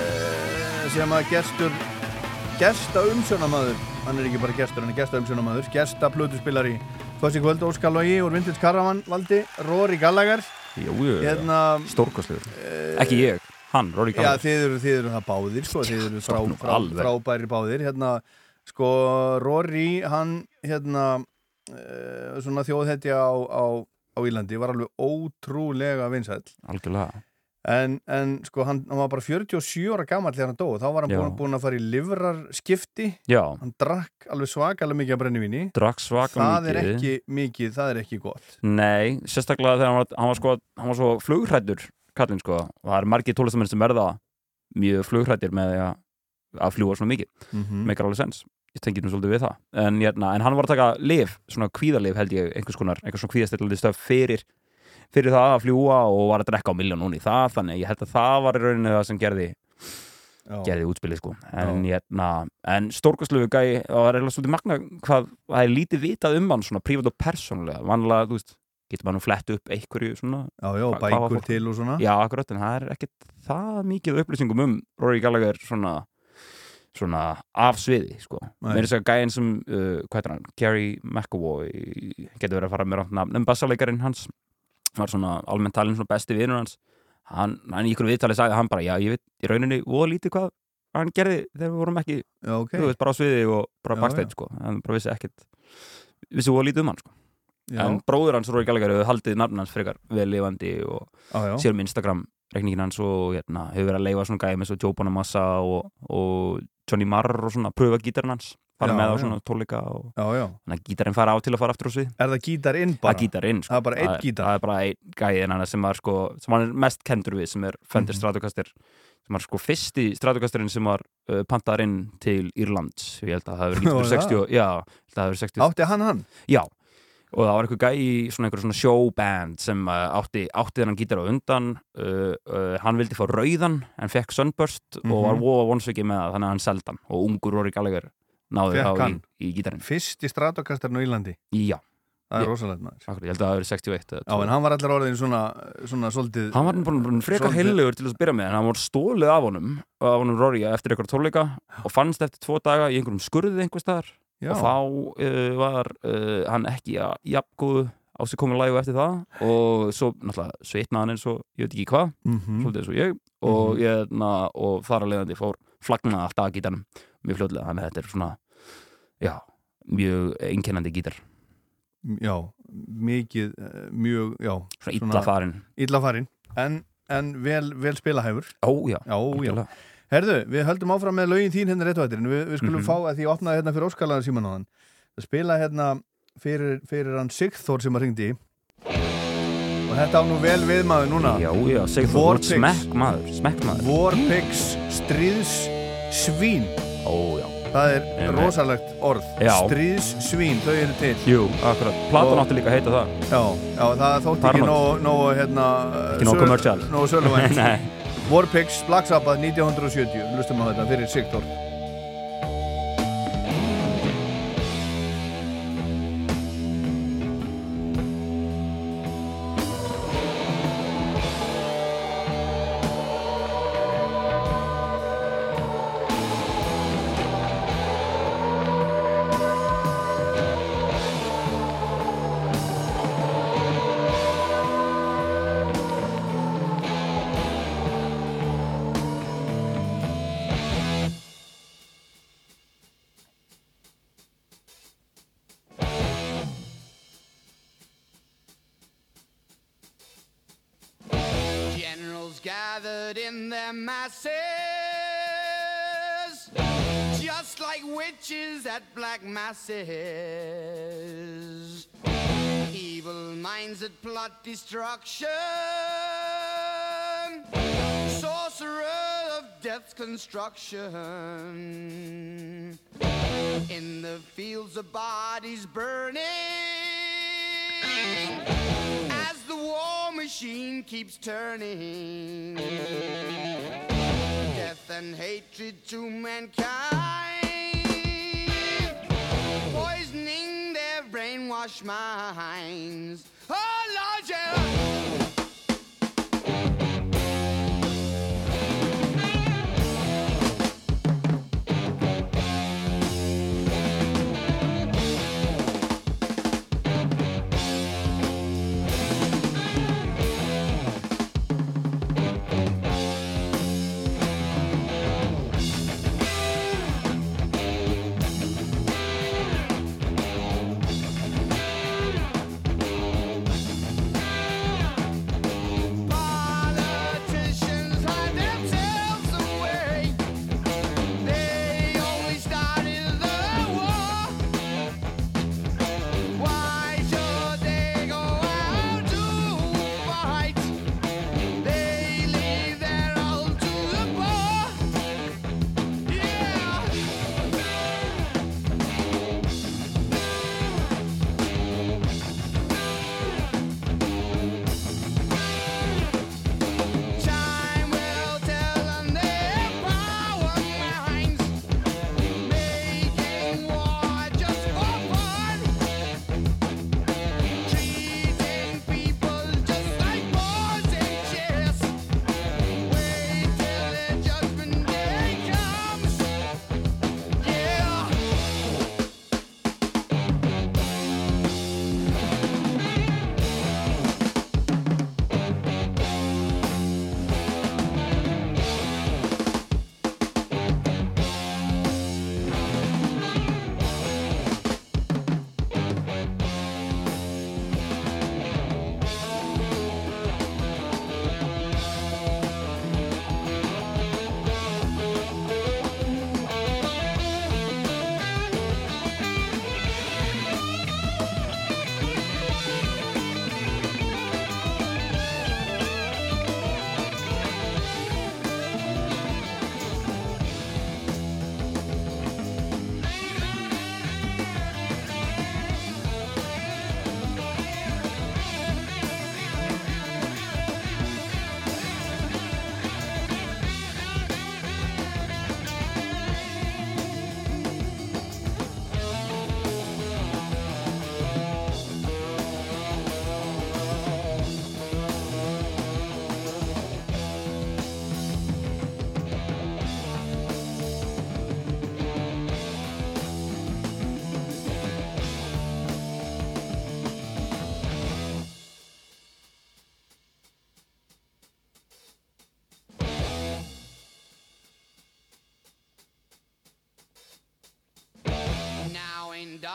eh, sem að gestur gesta umsjónamaður hann er ekki bara gestur, hann er gesta umsjónamaður gesta plötuspilari Fossi kvöld Óskar Logi úr Vintage Caravan valdi Rory Gallagher. Jú, jú, Hérna, stórkostlegur. Ekki ég, hann, Rory Já, Gallagher. þið eru, þið eru það báðir sko, þið eru frá, frá, frábæri báðir. Hérna, sko, Rory hann, hérna svona þjóðhetja á, á, á Írlandi var alveg ótrúlega vinsæll. Algjörlega en, en sko, hann, hann var bara 47 ára gamall þegar hann dó, þá var hann búin, búin að fara í livrarskipti. Já. hann drakk alveg svakalega mikið af brennivíni. Það er mikið. ekki mikið, það er ekki gott. Nei, sérstaklega þegar hann var, hann var, sko, hann var svo flugrættur kallinn sko, það er margir tólestamenn sem verða mjög flugrættir með að, að fljúa svona mikið. Mhm. meikar alveg sens, ég tengi nú svolítið við það. En, hérna, en hann var að taka lif, svona kvíðalif held ég, einhvers konar, einhvers svona kvíðastillandi stöf fyrir, fyrir það að fljúa og var að drekka á miljón núni í það, þannig ég held að það var í rauninni það sem gerði Já. gerði útspilið sko. En, hérna, en stórkastlegu gæi og það er eiginlega svolítið magna hvað það er lítið vitað um hann svona prívat og persónulega. Vanlega, þú veist, getur maður flett upp einhverju svona Já, já, bækur til og svona. Já, akkurat, en það er ekkert það mikið upplýsingum um Rory Gallagher svona svona af sviði, sko. Mér er þess að gæinn sem, uh, hvað heitir hann? Gary McAvoy, getur verið að fara með rátt nafn. En bassalegarinn hans var svona almennt talinn svona besti vinur hans hann, hann í ykkur viðtali sagði hann bara, já, ég veit í rauninni og lítið hvað hann gerði þegar við vorum ekki já, okay. þú veist, bara á sviði og bara já. sko hann bara vissi ekkert vissi og lítið um hann, sko en bróður hans, Rory Gallagher, hefur haldið nafn hans frekar vel lifandi og já. sér um Instagram reikningin hans og hérna, hefur verið að leifa svona gæmi eins og Joe Bonamassa og, og Johnny Marr og svona pröfa gítarinn hans fara Já, með á svona tónleika og þannig að gítarinn fara á til að fara aftur á svið Er það gítarinn bara? Það er gítarinn, sko. Það er bara einn gítar? Það er bara einn gæðin hann sem sko, sem hann er mest kendur við, sem er Fender Mhm. Stratocaster sem var sko fyrsti Stratocasterinn sem var uh, pantaður inn til Írlands ég held að það hefur Var verið 60 það? já, ég held að það hefur verið 60 Átti hann hann? Já, og það var einhver gæi í svona einhver svona showband sem átti, átti þennan gítar á undan uh, uh, hann vildi fá rauðan en fekk Sunburst og var Mhm. voða vonsvikið með það þannig að hann seldi hann og ungur Rory Gallagher náði Fékk þá í, í gítarinn Fyrst í Stratokastarinn á Írlandi? Já Það er rosalegt maður Akkur, Ég held að það hefur verið 61 eða Já, en hann var allir orðin svona, svona svolítið Hann var bara frekar heilugur til að byrja með en hann var stólið af honum af honum Rory eftir einhver tónleika og fannst eftir tvo daga í einhverjum skurði einhver staðar Já. og þá uh, var uh, hann ekki að jafngóðu á sig komið lægu eftir það og svo náttúrulega svitnaði hann eins og ég veit ekki hvað Mhm. svolítið eins og ég og, Mhm. ég, na, og þar að leiðandi fór flagnaði alltaf að gítarnum mjög fljóðlega þannig að þetta er svona já, mjög einkennandi gítar. Já, mikið, eh, mjög, já Svona illa farinn. Illa farinn, en, en vel, vel spilahæfur. Ó, já, Já, já. Herðu, við höldum áfram með lögin þín hérna rétt á eftir en við, við skulum Mhm. fá að því opnaði hérna fyrir Óskarlaðan síman á hann. Að spila hérna fyrir, fyrir hann Sigþór sem að ringdi og þetta á nú vel við maður núna. Já, já, Sigþór, smekk maður, smekk maður Warpigs stríðs svín. Ó, já Það er Einmitt. rosalegt orð Já. Stríðs svín, þau eru til Jú, akkurat, platan átti líka að heita það Já, já það þótti ekki nógu, hérna Ekki nógu commercial. Nógu söluvænt Nei. Warpigs, Black Sabbath 1970 Lustum á þetta fyrir Sigþór masses. Evil minds that plot destruction, sorcerer of death's construction. In the fields of bodies burning as the war machine keeps turning. Death and hatred to mankind, poisoning their brainwashed minds. Oh Lord, yeah.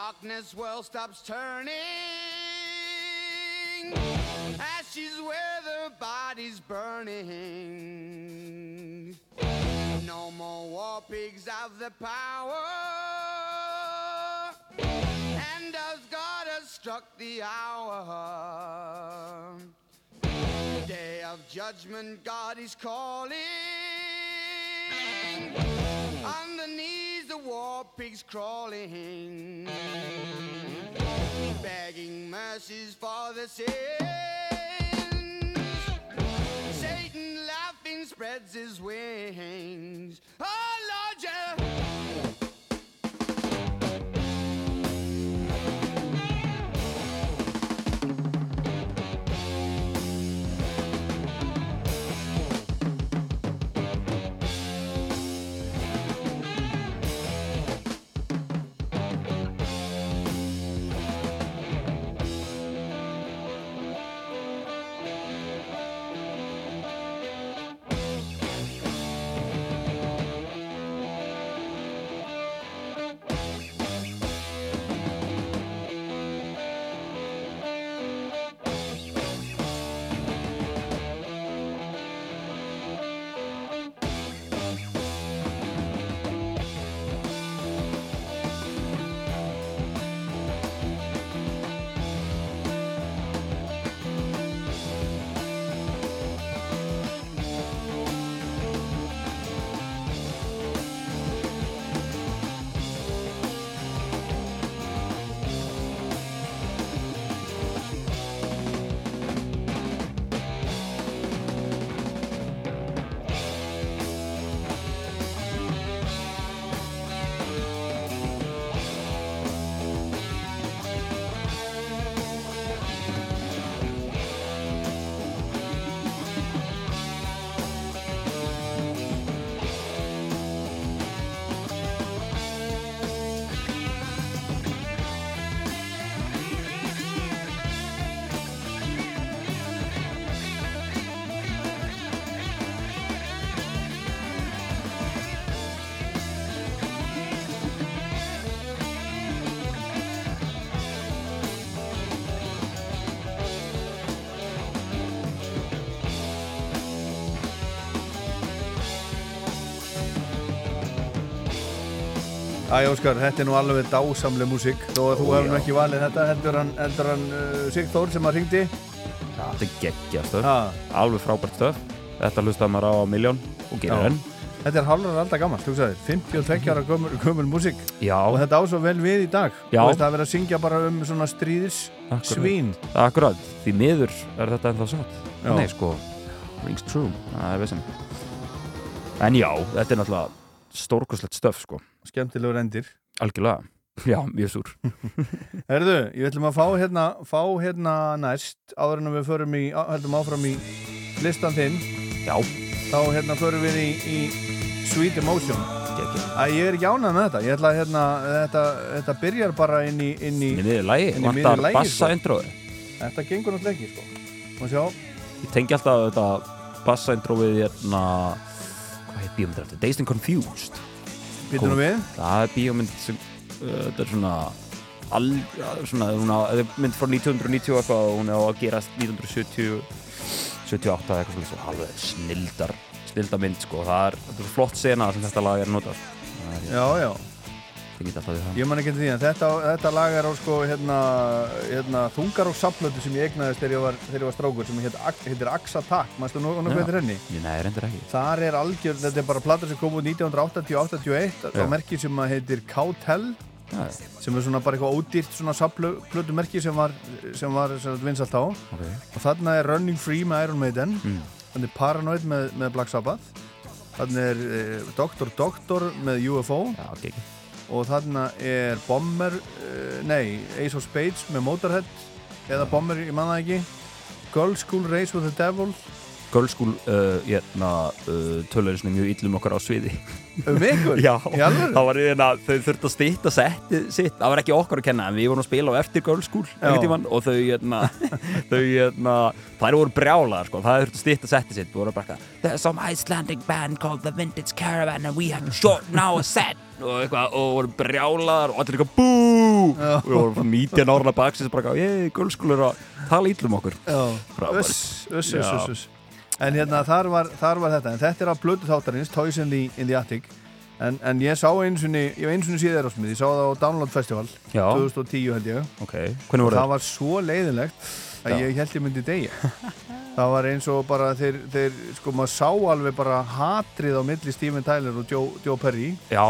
Darkness world stops turning, ashes where the body's burning. No more war pigs have the power, and as God has struck the hour, day of judgment, God is calling. The war pigs crawling, begging mercies for the sins. Satan laughing spreads his wings. Oh Lord, yeah. Æ, Óskar, þetta er nú alveg dásamleg músík. Þó að þú Ó, hefur nú ekki valið þetta heldur hann, heldur hann uh, Sigþór sem að ringdi Þetta er geggja stöf, Ha. alveg frábært stöf Þetta hlustaði maður á miljón og gerir enn. Þetta er halvrar alltaf gammal, þú sagðir. 52 ára gömul, gömul músík. Já. og þetta á svo vel við í dag. Já. Þú veist að vera að syngja bara um svona stríðis svín Akkurat, því miður er þetta ennþá satt. Nei, sko, rings true. Það er vissum En já, þetta er náttúrulega stórkoslegt stöf, sko. Skemmtilegur endir. Algjörlega, já, mjög súr. Herðu, ég ætlum að fá hérna, fá hérna næst áður en við förum í, heldum áfram í listan þinn. Já. Þá hérna förum við í, í Sweet Emotion. Æ, ég er ekki ánað með þetta. Ég ætla að hérna, þetta, þetta byrjar bara inn í inn í, Inn í miðju lagi, inn í lagi, bassa sko. introið. Þetta gengur náttúrulega ekki, sko. Má sjá. Ég tengi alltaf þetta bassa introvið hérna Hvað heit bíómynd eftir? Dazed and Confused. Býtum nú við? Það er bíómynd sem uh, Þetta er svona al, ja, svona, svona, þetta er mynd frá 1990 og eitthvað og hún er á að gerast 1970 78 eða eitthvað svolítið alveg snildar snildar mynd sko. Það er, þetta er flott sena sem þetta lag er notað. Það Já, já Ég man ekki til því en þetta, þetta lag er á sko hérna, hérna þungar og saplötu sem ég eignaðist þegar ég var, þegar ég var strákur sem heit, heitir Axa nú nú Já. hvað heitir henni? Nei, reyndir ekki Þar er algjör, þetta er bara plata sem kom út 1980-81 Já. á merki sem heitir Kautel Já. sem er svona bara eitthvað ódýrt svona saplötu merki sem var, sem var vinsalt á okay. og þarna er Running Free með Iron Maiden Mm. þannig Paranoid með, með Black Sabbath þannig er eh, Dr. Doctor með UFO Já, okay. Og þarna er Bomber uh, nei, Ace of Spades með Motorhead eða Bomber, ég man það ekki. Girl School Race with the Devil. Girl School uh, hérna, uh, töluður svona mjög illum okkar á sviði. Um ykkur? Já, það var hérna, þau þurftu að stýtta settið sitt, það var ekki okkur að kenna en við vorum að spila á eftir Girl School tímann, og þau, hérna, þau hérna, þær voru brjálaðar sko, það þurftu að stýtta settið sitt, við vorum bara eitthvað, There's some Icelandic band called the Vintage Caravan and we have to shorten our set og eitthvað og voru brjálar og allir eitthvað bú! Og við vorum 19 ára baksins bara ég, gulskulur að tala ítlum okkur. Uss, uss, uss. En hérna, þar var, þar var þetta. En þetta er á blödu þáttarins, Toys in the, in the Attic. En, en ég sá einu sinni Ég var einu sinni síðar á smið, ég sá það á Download Festival Já. 2010 held ég. Ok, hvernig Og það var svo leiðilegt að Já. ég held ég myndi degja Það var eins og bara þeir, þeir sko maður sá alveg bara hatrið á milli Steven Tyler og Joe, Joe Perry. Já,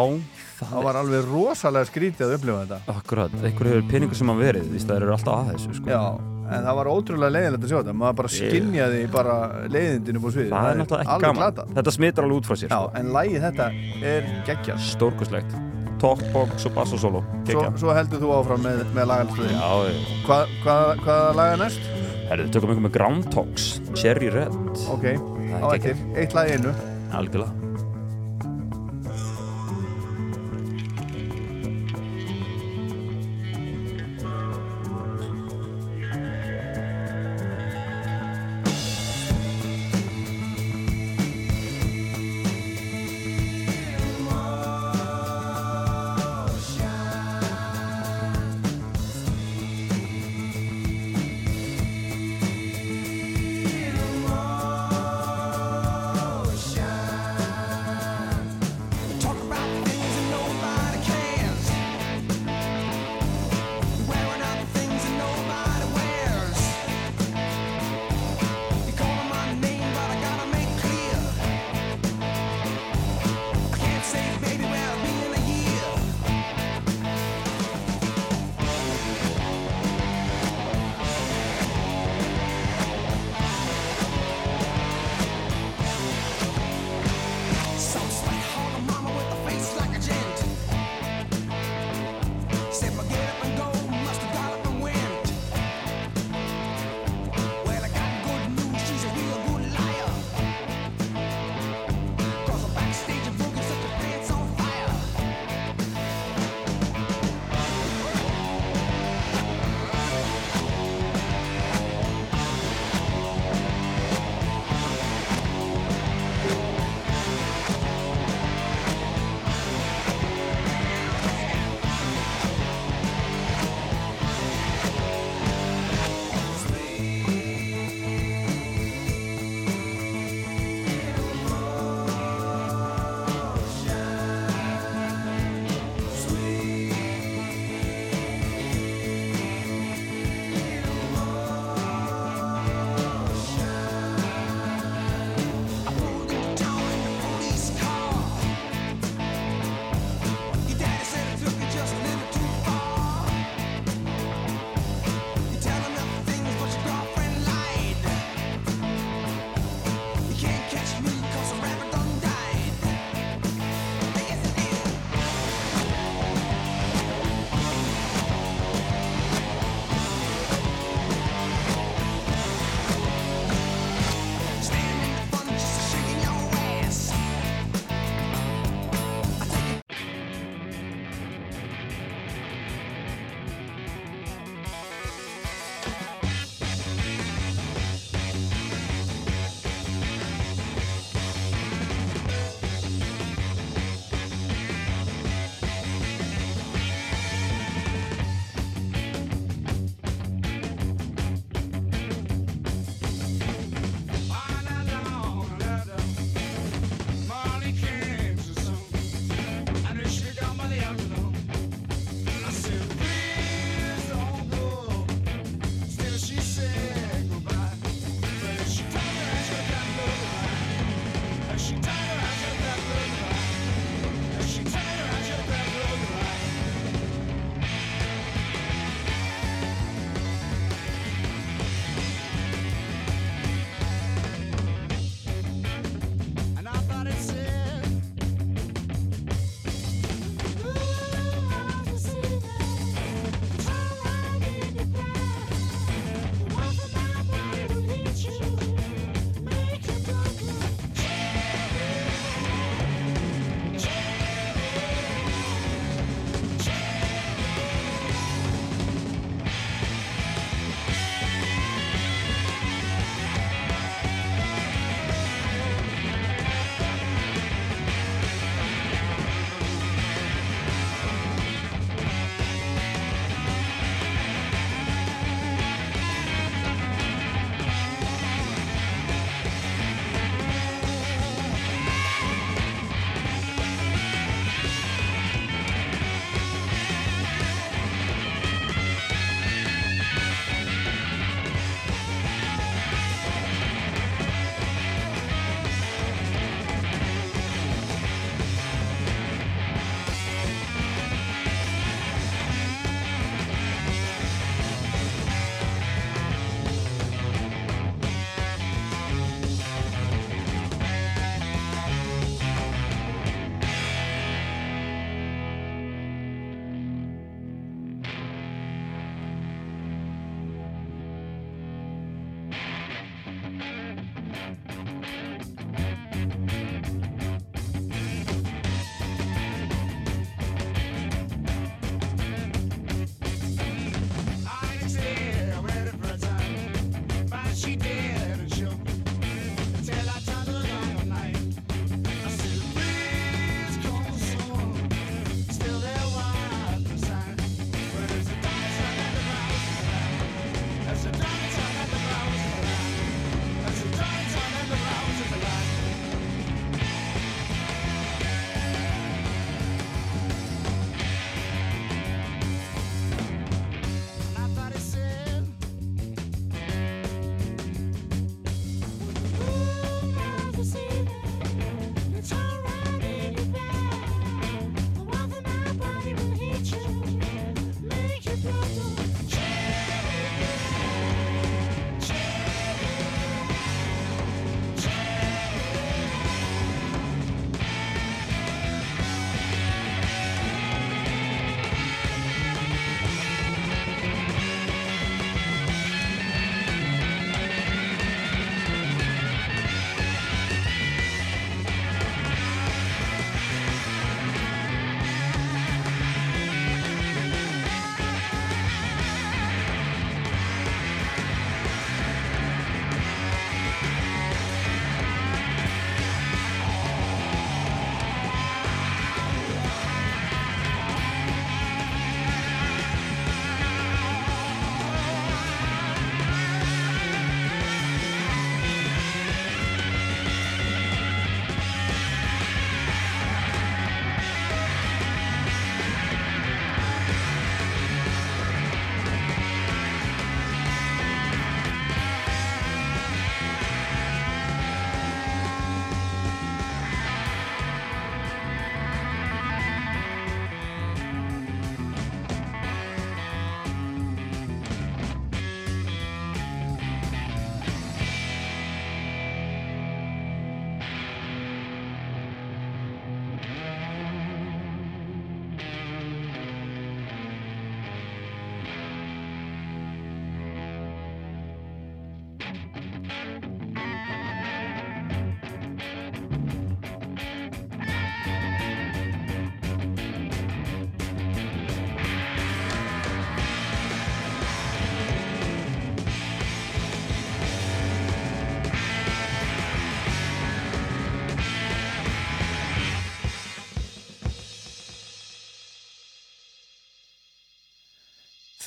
það var alveg rosalega skrítið að upplifa þetta. Akkurat, einhver hefur peningur sem að verið því það eru alltaf að þessu sko. Já, en það var ótrúlega leiðilegt að sjá þetta. Maður bara skinjaði bara leiðindinu búið sviði Það er náttúrulega ekki gaman. Þetta smitar alveg út frá sér Já, en lagið þetta er geggjað. Stórkustlegt Talkbox og bass og solo. Svo, svo heldur þú áfram með, með lagalstöðin. Já, hva, hva lag er næst? Herðu, tökum einhver með Groundhogs. Cherry Red. Ok, á eftir, eitt lag einu. Algjörlega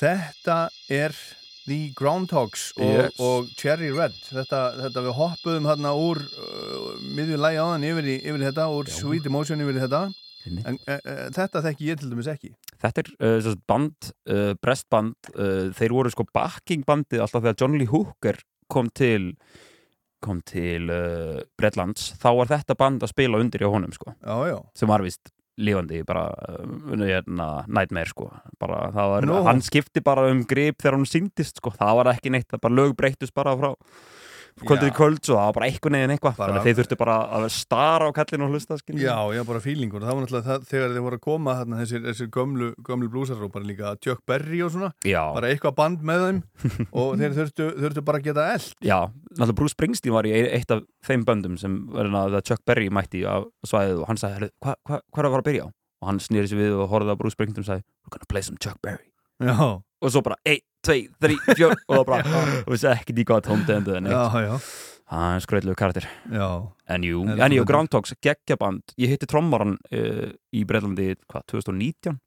Þetta er The Groundhogs og, Yes. og Cherry Red. Þetta, þetta við hoppuðum hérna úr uh, miðju lægi áðan yfir, í, yfir þetta úr Sweet Emotion yfir þetta. En uh, uh, þetta þekki ég til dæmis ekki. Þetta er uh, band, uh, brestband uh, þeir voru sko backingbandið alltaf þegar John Lee Hooker kom til kom til Bretlands, þá var þetta band að spila undir hjá honum sko. Já, já. sem var vist lifandi bara uh, hérna, nightmare sko bara, var, Nú. hann skipti bara um grip þegar hann síndist sko, það var ekki neitt það bara lög breytust bara frá kvöldið í kvöld svo það var bara eitthvað neginn eitthvað þannig að þeir þurftu bara að stara á kallinu og hlusta skilur. Já, já, bara fílingur það var náttúrulega það, þegar þið voru að koma þarna, þessir, þessir gömlu, gömlu blúsarópar líka Chuck Berry og svona Já. bara eitthvað band með þeim og þeir þurftu, þurftu bara að geta eld Já, náttúrulega Bruce Springsteen var í eitt af þeim böndum sem að Chuck Berry mætti á svæðið og hann sagði, "Heyrðu, hvað hva, hva er að fara að byrja á? Og hann snýri sig við og horfði á Bruce Springsteen og sagði, we're gonna play some Chuck Berry Já. og svo bara, 1, 2, 3, 4 og það bara, og þessi ekki í hvað tóndi endur en já. Það er skröðlegu karakter. En jú, en jú. Groundhogs, geggjaband Ég hitti trommaran uh, í Breitlandi hvað, 2019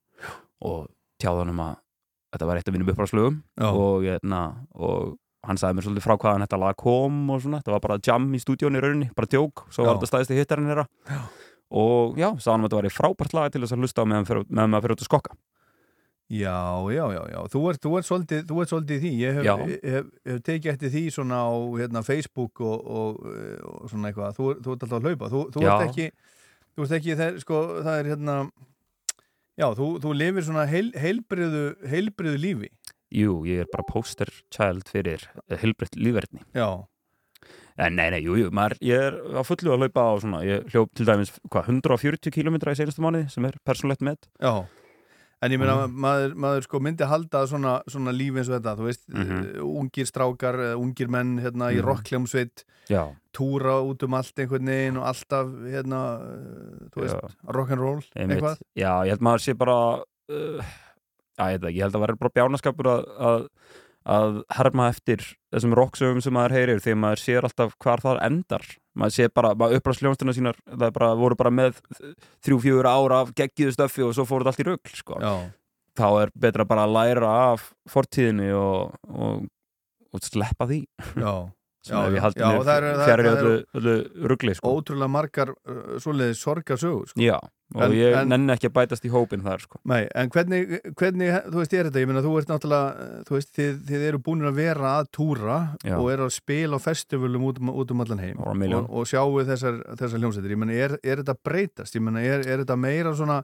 og tjáði hann um að þetta var eitt af mínum uppráðslögum Já. og, hérna, og hann sagði mér svolítið frá hvaðan þetta lag kom og svona, þetta var bara jam í stúdíónu í rauninni, bara djók, svo var Já. þetta staðist í hittarinn þeirra. Og já, sagði hann að þetta var frábært lag til þess að hlusta meðan maður fyrir út að skokka Já, já, já, já, þú ert, þú ert, svolítið, þú ert svolítið því, ég hef, Já. hef, hef, hef tekið eftir því svona á hérna, Facebook og, og, og svona eitthvað, þú, þú ert alltaf að hlaupa, þú, þú Já. ert ekki, þú ert ekki, það, sko, það er hérna, já, þú, þú lifir svona heil, heilbriðu, heilbriðu lífi. Jú, ég er bara poster child fyrir heilbreytt lífverðni Já. En nei, nei, jú, jú, maður, ég er á fullu að hlaupa á svona, ég hljóp til dæmis, hvað, 140 km í senastu mánuði sem er persónlegt með Já, en ég meina Mm. maður, maður sko myndi halda svona, svona lífi eins og þetta, þú veist, Mhm. uh, ungir strákar, uh, ungir menn hérna í Mhm. rockljómsveit, Já. túra út um allt einhvern veginn og alltaf hérna, uh, þú veist, rock'n'roll, eitthvað. Já, ég held maður sé bara uh, Já, ég, veit það ég held að vera bara bjánaskapur að, að, að herma eftir þessum rocksögum sem maður heyrir að maður sér alltaf hvar það endar maður sé bara, maður uppræðs hljónstuna sínar það bara, voru bara með þrjú, fjögur ára af geggiðu stöffi og svo fóru þetta allt í rugl sko. Þá er betra bara að læra af fortíðinni og, og, og sleppa því Já. sem Já, ef já. ég haldi Já, mér það er- það- fjari öllu, öllu rugli sko. Ótrúlega margar uh, svoleiðis sorgarsögur, sko. Já, og En- ég en- nenni ekki að bætast í hópin þar sko. Nei, en hvernig, hvernig, þú veist, er þetta, ég meina, þú ert náttúrulega, uh, þú veist, þið, þið eru búin að vera að túra Já. og eru að spila á festivalum út um, út um allan heim milljón. og, og sjáu þessar, þessar hljómsveitir, ég meina, er, er þetta breytast, ég meina, er, er þetta meira svona,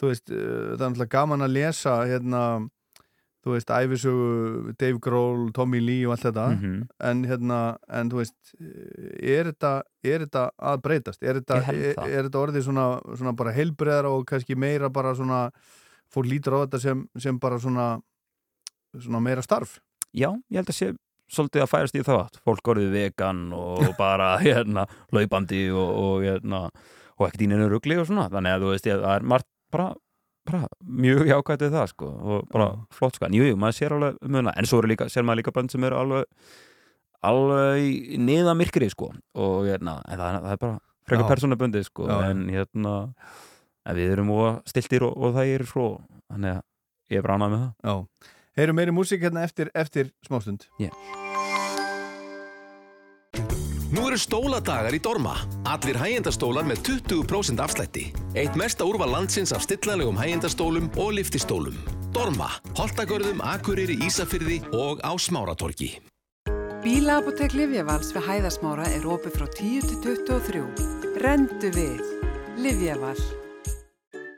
þú veist, uh, það er náttúrulega gaman að lesa, hérna, þú veist, æfisögu, Dave Grohl, Tommy Lee og allt þetta, Mhm. en hérna, en þú veist, er þetta, er þetta að breytast, er þetta, er, er þetta orðið svona, svona bara heilbreðara og kannski meira bara svona, fólk lítur á þetta sem, sem bara svona, svona meira starf? Já, ég held að sé svolítið að færast í það fólk orðið vegan og bara hérna, laupandi og, og, hérna, og ekkert í neinu rugli og svona. Þannig að þú veist, það er margt bara, bara mjög jákvæmt við það sko og bara flott sko, en jú, jú, maður sér alveg muna, en svo líka, sér maður líka bönd sem eru alveg alveg í niðamirkri sko og hérna, en það, það er bara frekar Já. persónabundið sko, Já, já. en hérna en við erum og stiltir og, og það er svo, þannig að ég er bara ánað með það Já. Heyrum meiri músík hérna eftir, eftir smástund. Já. Nú eru stóladagar í Dorma. Allir hægjendastólar með 20% afslætti. Eitt mesta úrval landsins af stillanlegum hægjendastólum og liftistólum. Dorma, Holtagörðum, Akureyri, Ísafyrði og á Smáratorgi. Bílaapotek Livjavals við Hæðasmára er opið frá 10 til 23. Rendu við. Livjaval.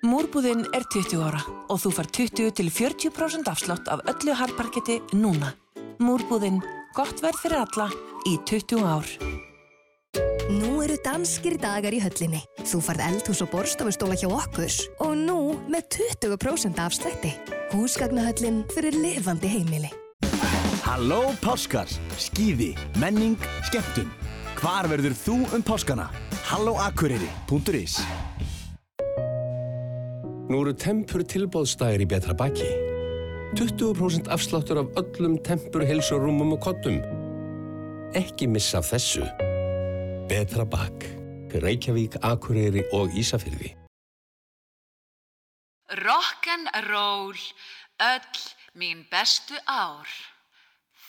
Múrbúðinn er 20 ára og þú far 20 til 40% afslátt af öllu hardparketti núna. Múrbúðinn, gott verð fyrir alla í 20 ár. Nú eru danskir dagar í höllinni. Þú farð eldhús og borstofustóla hjá okkur og nú með 20% afslætti. Húsgagnahöllin fyrir lifandi heimili. Halló Páskar, skýði, menning, skemmtun. Hvar verður þú um páskana? Halloakureyri.is Nú eru tempur tilbóðstæðir í betra baki. 20% afsláttur af öllum tempur, heilsurúmum og kottum. Ekki missa þessu. Betra bak. Reykjavík, Akureyri og Ísafyrði. Rock'n'roll, öll Mín bestu ár.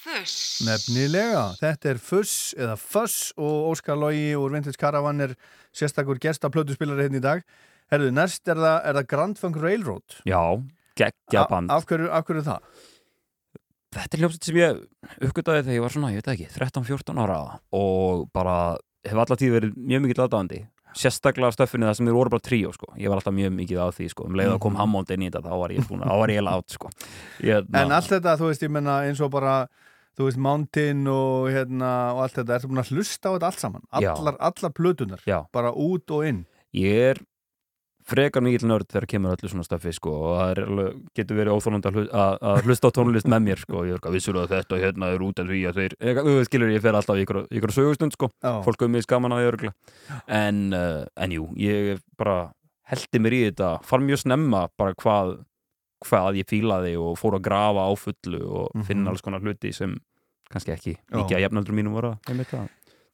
Fuss. Nefnilega, þetta er Fuss eða Fuss og Óskar Lógi úr Vintage Caravan er sérstakur gesta plötuspilari hérna í dag. Herðu, næst er það, er það Grand Funk Railroad. Já, geggja band. Af hverju, af hverju það? Þetta er hljómsveit sem ég uppgötaði þegar ég var svona, ég veit ekki, 13-14 ára og bara hef alltaf tíð verið mjög mikið aðdáðandi. Sérstaklega af stöffinu það sem eru voru bara tríó, sko. Ég var alltaf mjög mikið á því, sko. Um leið að kom Mhm. Hammond inn í þetta, þá var ég búin, þá var ég látt, sko. Ég, En allt þetta, þú veist, ég menna eins og bara, þú veist, Mountain og hérna og allt þetta, ertu búin að hlusta á þetta allt saman? Allar, allar plötunar? Bara út og inn? Ég er frekar mikill nörd þegar kemur öllu svona stöffi sko og það alveg, getur verið óþólandi að, hlu- að, að hlusta á tónlist með mér sko ég er ekki að vissur að þetta hérna er út af því að þeir ég, skilur ég fer alltaf í ykkur, ykkur sögustund sko Já. fólk um mig skaman að ég örgla en, uh, en jú, ég bara heldi mér í þetta, fann mjög snemma bara hvað, hvað ég fílaði og fór að grafa á fullu og finna alls konar hluti sem kannski ekki mikið að jafnaldur mínum voru að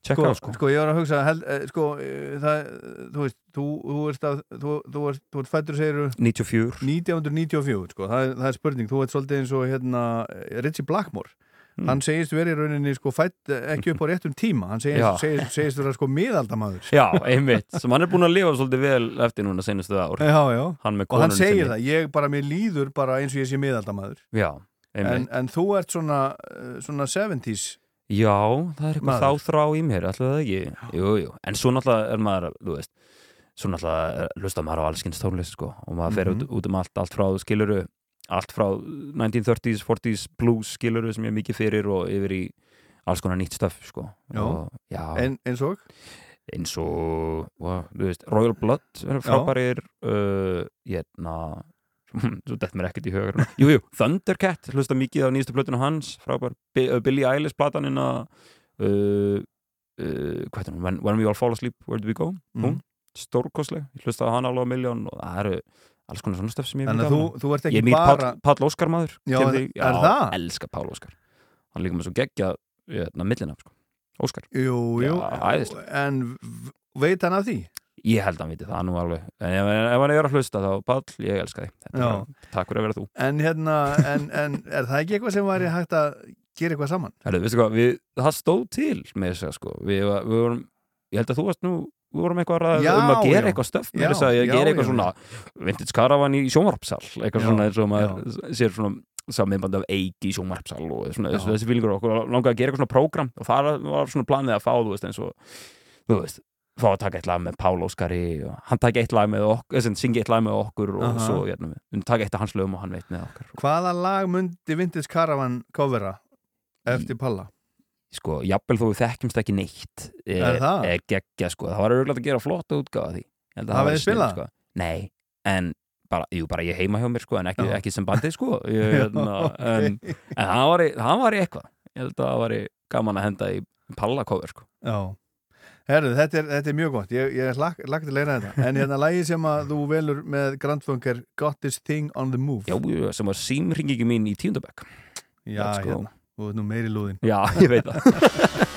tjekka sko, sko. sko, ég var að hugsa held, eh, sko, eh, það, þú veist þú, þú ert að, þú, þú ert, þú ert fættur segir 94 1994, sko, það, það er spurning. Þú ert svolítið eins og hérna eh, Richie Blackmore. Mm. hann segist verið í rauninni sko fætt ekki upp á réttum tíma. Hann segist, segist, segist vera sko miðaldamaður Já, einmitt, sem hann er búin að lifa svolítið vel eftir núna senustu ár. Já, já. Hann og hann segir það, ég bara, mér líður bara eins og ég sé miðaldamaður Já, en, en þú ert svona, svona 70s Já, það er eitthvað þá þrá í mér, ætlaði það ekki Jú, jú, en svo náttúrulega er maður, þú veist Svo náttúrulega er- hlustar maður á allskins tónlist, sko Og maður fer Mhm. út, út um allt, allt frá skiluru Allt frá 1930s, 40s blues skiluru sem ég er mikið fyrir Og yfir í alls konar nýtt stöf, sko. En, eins og? Eins og, wow, þú veist, Royal Blood frábærir uh, Hérna Svo dætt mér ekkert í hugur Jú, jú, Thundercat, hlusta mikið á nýjastu plötuna hans Frábær, uh, Billie Eilish platanina uh, uh, Hvað heitir hún? When, When We All Fall Asleep, Where Do We Go? Hún, stórkosleg, ég hlusta á hana alveg á miljón og það eru alls konar svona stöf sem ég er Þannig að þú- þú ert ekki Ég er mýt bara- Páll, Páll Óskar maður Já, kemur er- því- er það? elska Páll Óskar Hann líka með svo geggja hérna, millina, sko Óskar Jú, jú, Já, en veit hann af því? Ég held að hann viti það nú alveg. En ef, ef hann er að hlusta þá, Páll, ég elska þig. Er Takk fyrir að vera þú. En hérna, en, en er það ekki eitthvað sem væri hægt að gera eitthvað saman? Herru, hvað, við, það stóð til með þess að sko, við, við vorum ég held að þú varst nú, við vorum eitthvað að ræða um að gera já. eitthvað stöf Já, með þess að já, gera eitthvað já. svona vintage karavan í sjónvarpsal eitthvað Já, svona eins og maður sér svona samiðbandi af eiki í sjónvarpsal og svona, þessi, og okkur langaði að gera eitthvað svona prógram og það var svona planið að fá, þú veist, eins og þú veist, fá að taka eitt lag með Pál Óskari og hann taka eitt lag með okkur, þess að syngja eitt lag með okkur og Aha. svo, hérna, við taka eitt af hans lögum og hann veit með okkur Hvaða lag myndi Vintage Caravan covera eftir Palla? sko, jafnvel þó við þekkjumst ekki neitt Er það? er geggja, sko, það var auðvitað að gera flotta útgáfa af því Ég held að Hafið væri þið spilað? sko. Nei, en bara, jú, bara ég heima hjá mér, sko, en ekki, ekki sem bandið, sko ég, hérna, en, en það var, í- það eitthvað ég held að það var í gaman að henda í pallakóður, sko Já Herðu, þetta er, þetta er mjög gott, ég, ég lagt lak til að leira þetta. En hérna lagi sem að þú velur með Grand Funk er Got This Thing on the Move. Já, sem var símringingi mín í tíundabæk Já, hérna, þú ert nú meiri lúðin Já, ég veit það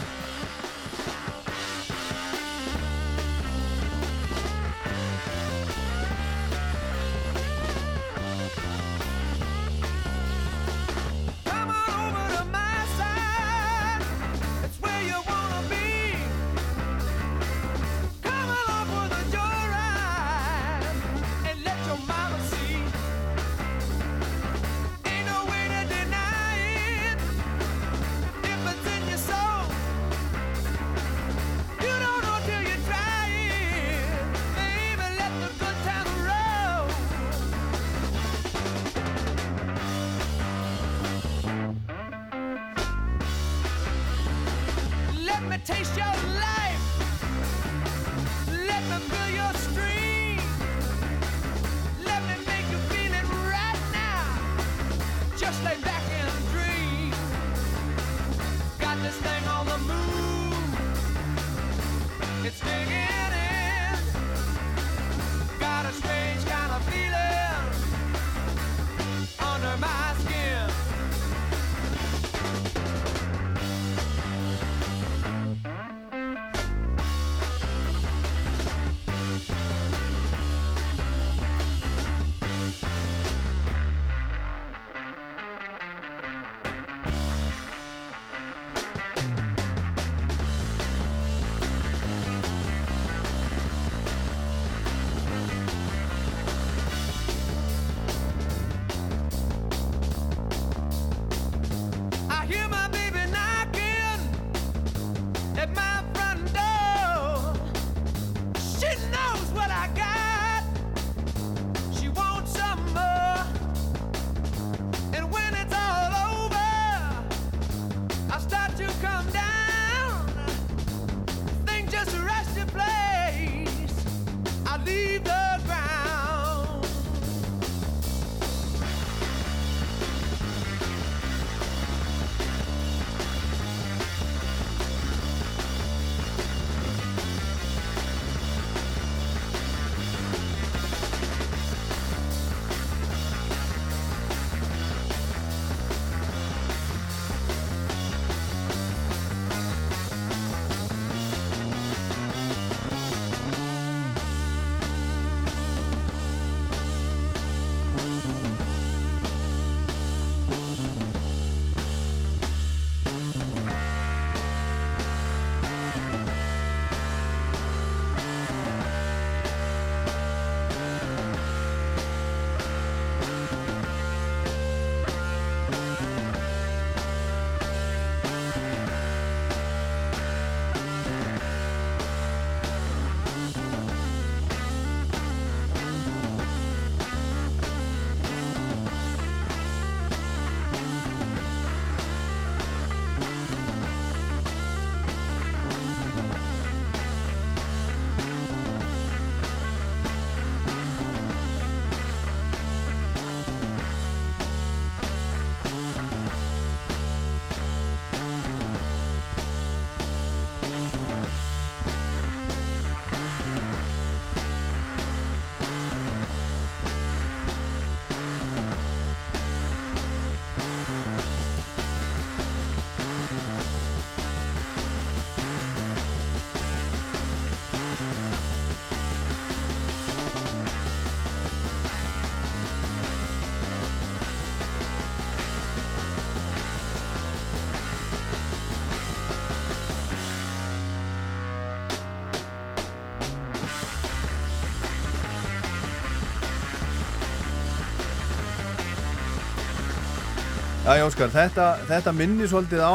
Æ, Óskar, þetta, þetta minnir svolítið á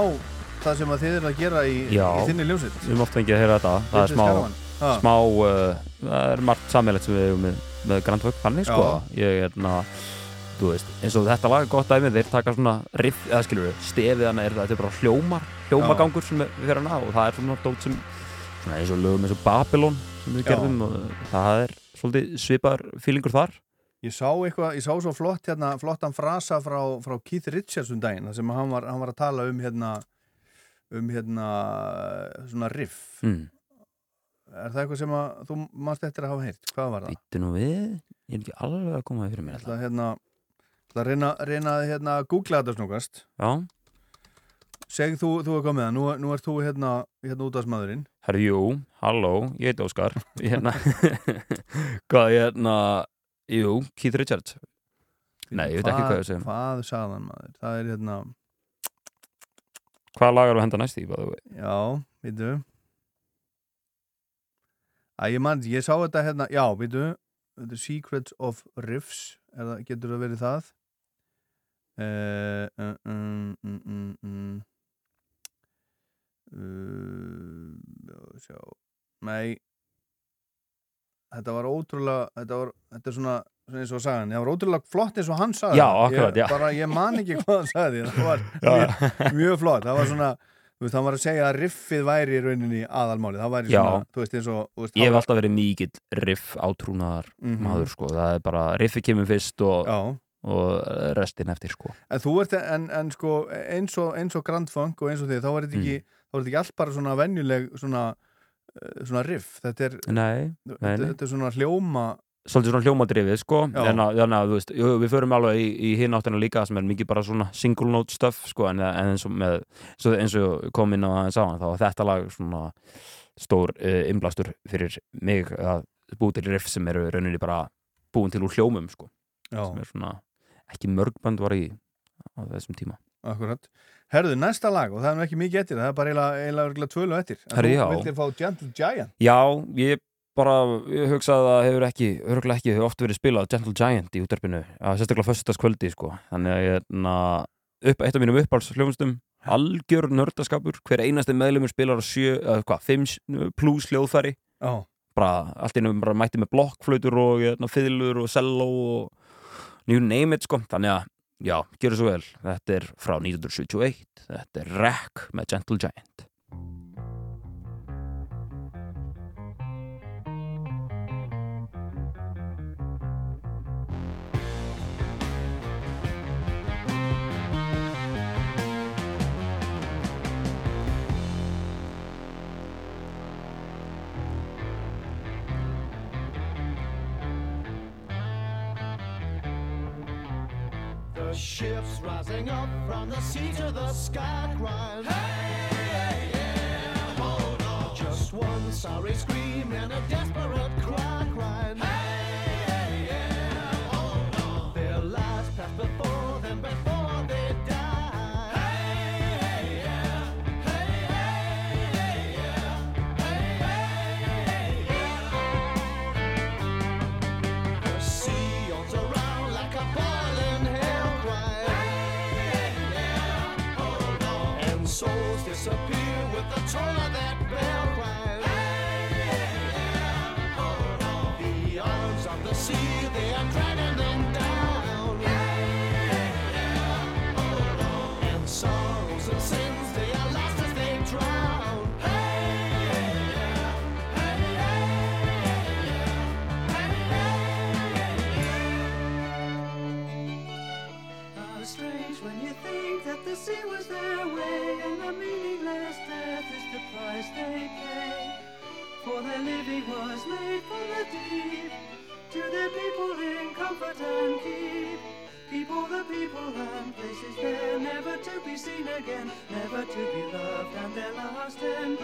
það sem að þið eru að gera í, Já, í þinni ljósitt. við erum oft fengið að heyra þetta. Það er smá, smá uh, það er margt sammeilegt sem við hefum með, með Grand Funk þannig sko. Já. ég er hérna þú veist, eins og þetta lag er gott dæmi þeir taka svona riff, eða skilur við stefið hana er þetta er bara hljómar, hljómagangur sem við fyrir hana og það er svona dót sem svona eins og lögum eins og Babylon sem við Já. gerðum og það er svolítið svipar fílingur þar Ég sá eitthvað, ég sá svo flott hérna, flottan frasa frá, frá Keith Richards um daginn, sem hann var, hann var að tala um hérna, um hérna, svona riff. mm. Er það eitthvað sem að þú mást eftir að hafa heyrt? Hvað var það? Býttu nú við, ég er ekki alveg að koma fyrir mér Það hérna, það reyna, reyna að hérna, googla þetta snúkast. Já. Segð þú, þú er komið það, nú, nú ert þú hérna, hérna út af smaðurinn. Herri, jú, halló, ég heiti Óskar hérna, hvað, hérna jú, Keith Richards nei, ég veit ekki hvað ég segja Hvað sagðan maður? Það er hérna, hvað lagar þú henda næst í, við já, veitu. Æ, ég mann, ég sá þetta hérna, já, veitu, The Secrets of Riffs, er það, getur það verið það? Uh, uh, um, um, um, um. Uh, já, sjá, nei, þetta var ótrúlega, þetta var, þetta er svona, svona eins og sagan, það var ótrúlega flott eins og hann sagði. Já, akkurat, ég, já. Bara, ég man ekki hvað hann sagði, það var Já. mjög, mjög flott, það var svona, þú veist, hann var að segja að riffið væri í rauninni aðalmáli, það væri Já. svona, þú veist, eins og, veist, ég hef alltaf verið mikill riff átrúnaðar Mhm. maður, sko, það er bara riffi kemur fyrst og, Já. og restin eftir, sko En þú ert, en, en sko, eins og, eins og Grand Funk og eins og þið, þá er þetta ekki, Mm. ekki allt bara svona venjuleg, svona, svona riff, þetta er, Nei, nei, nei. þetta er svona hljóma, svolítið svona hljómadrifið, sko. Þannig að, þú veist, jú, við förum alveg í, í hinn áttina líka sem er mikið bara svona single note stuff, sko, en, en eins og með svo eins og kom inn á hann þá var þetta lag svona stór uh, innblastur fyrir mig að búið til riff sem eru rauninni bara búin til úr hljómum, sko. Er svona, ekki mörgband var í á þessum tíma. Akkurat. Herðu, næsta lag, og það er nú ekki mikið eftir, það er bara eiginlega, eiginlega tvölu eftir. En Herðu, þú já. vildir fá Gentle Giant. Já, ég bara ég hugsaði að það hefur ekki, örgulega ekki hefur oft verið spilað Gentle Giant í útarpinu að sérstaklega föstudagskvöldi sko þannig að ég na, upp, eitt af mínum uppáhalds hljóðumstum algjör nördaskapur hver einasti meðlumur spilar á sjö, eða hvað, fimm plus hljóðfæri Já. bara allt innum bara mætti með blokkflautur og na, fiðlur og cello og you name it sko þannig að já, gjör svo vel. Þetta er frá 1971 þetta er Wreck með Gentle Giant ships rising up from the sea to the sky crying Hey, yeah, hold on. Just one sorry scream and a desperate cry the their way and the meaningless death is the price they pay. For their living was made from the deep to their people in comfort and keep. All the people and places there, never to be seen again, never to be loved, and their last embrace.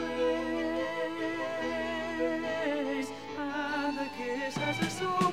And the kiss has a so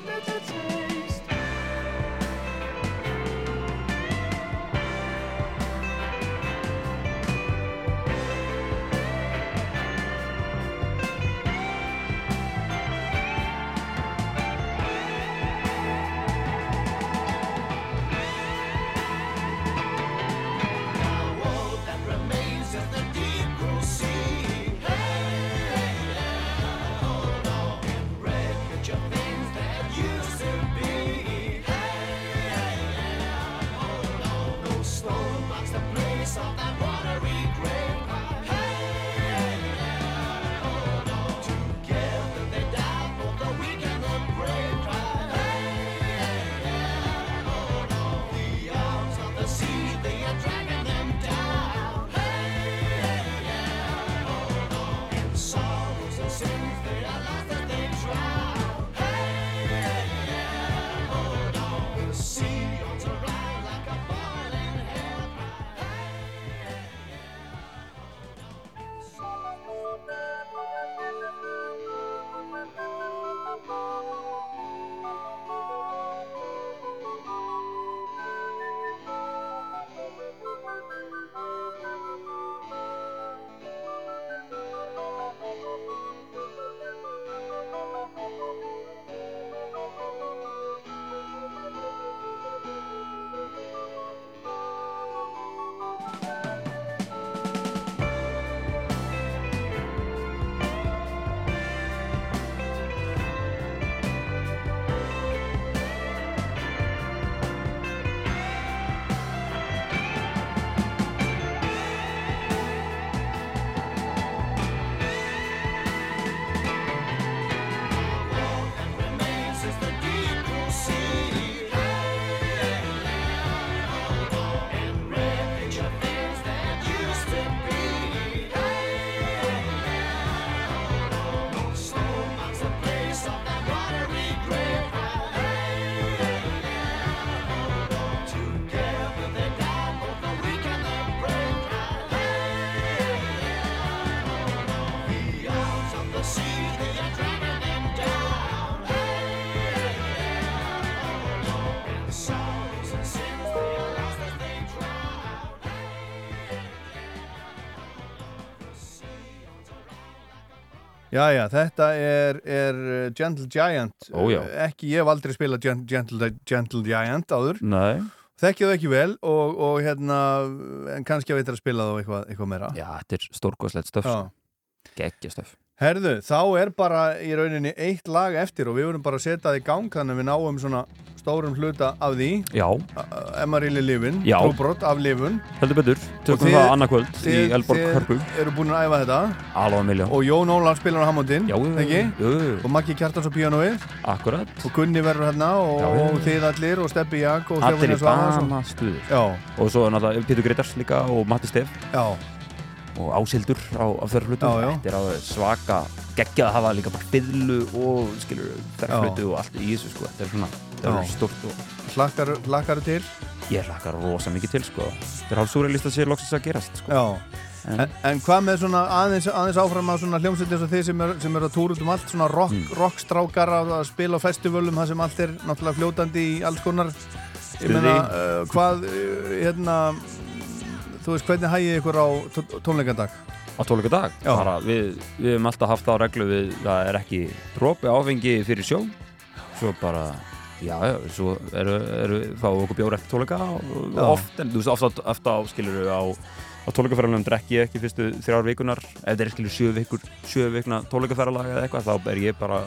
Já, já, þetta er, er uh, Gentle Giant. Ó. Uh, Ekki, ég hef aldrei spilað Gen- Gentle, Gentle Giant áður. Það ekki vel og, og hérna en kannski að veitir að spila þá eitthvað, eitthvað meira. Já, þetta er stórkoslegt stöf Já. Gekkja stöf Herðu, þá er bara í rauninni eitt lag eftir og við vorum bara að setja það í gang þannig að við náum svona stórum hluta af því. Já. Emaríli Livin, Já. trúbrott af Livin Heldur betur, tökum þið- það annað kvöld í þið- Elborg þið Hörpu. eru búin að æfa þetta. Alveg að miljón og Jón Ólan spilar á Hammondin Já, jú. og Maggi Kjartans á píanóið. Akkurat. Og Gunni verður hérna og, þið allir og Steppi Jak og Allir Stefanía í Svavarsson. bana stuður Já. Og svo náttúrulega Pétur Greitars líka og Matti Stef. Já Og Ásildur á, á já. Þetta er alveg svaka geggjað að hafa líka bara fiðlu og skilur hlutu og allt í þessu sko Þetta er svona, þetta er stort og Hlakkar, hlakkar til? Ég hlakkar rosa mikið til sko Þetta er hálf súreilist að sé loksins að gerast sko Já En, en hvað með svona aðeins, aðeins áfram að svona hljómsveit eins og þið sem er, sem er að túra út um allt svona rock, Mm. rockstrákar að, spila á festivalum það sem allt er náttúrulega fljótandi í alls konar ég Stuði. meina uh, hvað uh, hérna þú veist hvernig hægið ykkur á tó- tónleikandag á tónleikadag? Já. bara við, við hefum alltaf haft á reglu við það er ekki dropi áfengi fyrir sjó. Svo bara já, já, svo eru, eru fáum okkur bjór eftir tónleika og oft, en þú veist, oft, oft á skilur á, á tónleikaferðalum drekki ég ekki fyrstu þrjár vikunar ef það er skilur sjö vikur sjö vikna tónleikaferðalag eða eitthvað þá er ég bara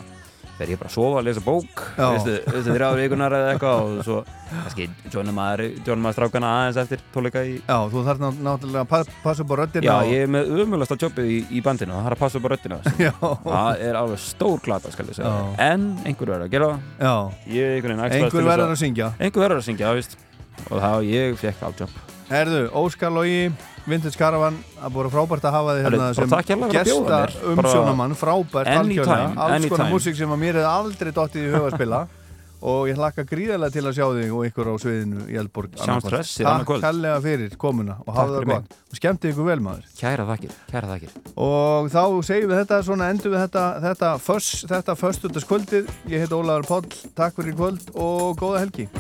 fer ég bara að sofa að lesa bók Já. veistu, þrjár vikunar eða eitthvað og svo kannski tjónum maður, strákana aðeins eftir tónleika í Já, þú þarf ná- náttúrulega að pa- passa upp á röddina Já, og- ég er með umöðlasta jobbið í, í bandinu það er að passa upp á röddina Já. það er alveg stór glata skal ég segja Já. en einhver verður að gera það Já. er Einhver verður að syngja. einhver verður að syngja, það víst og það ég fekk afjobb Herðu, Óskar Lógi, Vintage Caravan það búið frábært að hafa þið hérna sem að bjóða gesta umsjónamann, frábært algjörlega, alls konar músík sem að mér hefði aldrei dottið í huga að spila. Og ég hlakka gríðarlega til að sjá þig og ykkur á sviðinu í annað Takk kærlega fyrir komuna og hafa það gott. Og skemmti ykkur vel maður. Kæra þakkir, kæra þakkir. Og þá segjum við þetta svona endur við þetta þetta, föss, þetta föstutaskvöldið ég heit Ólaður Páll, takk fyrir kvöld og góða helgi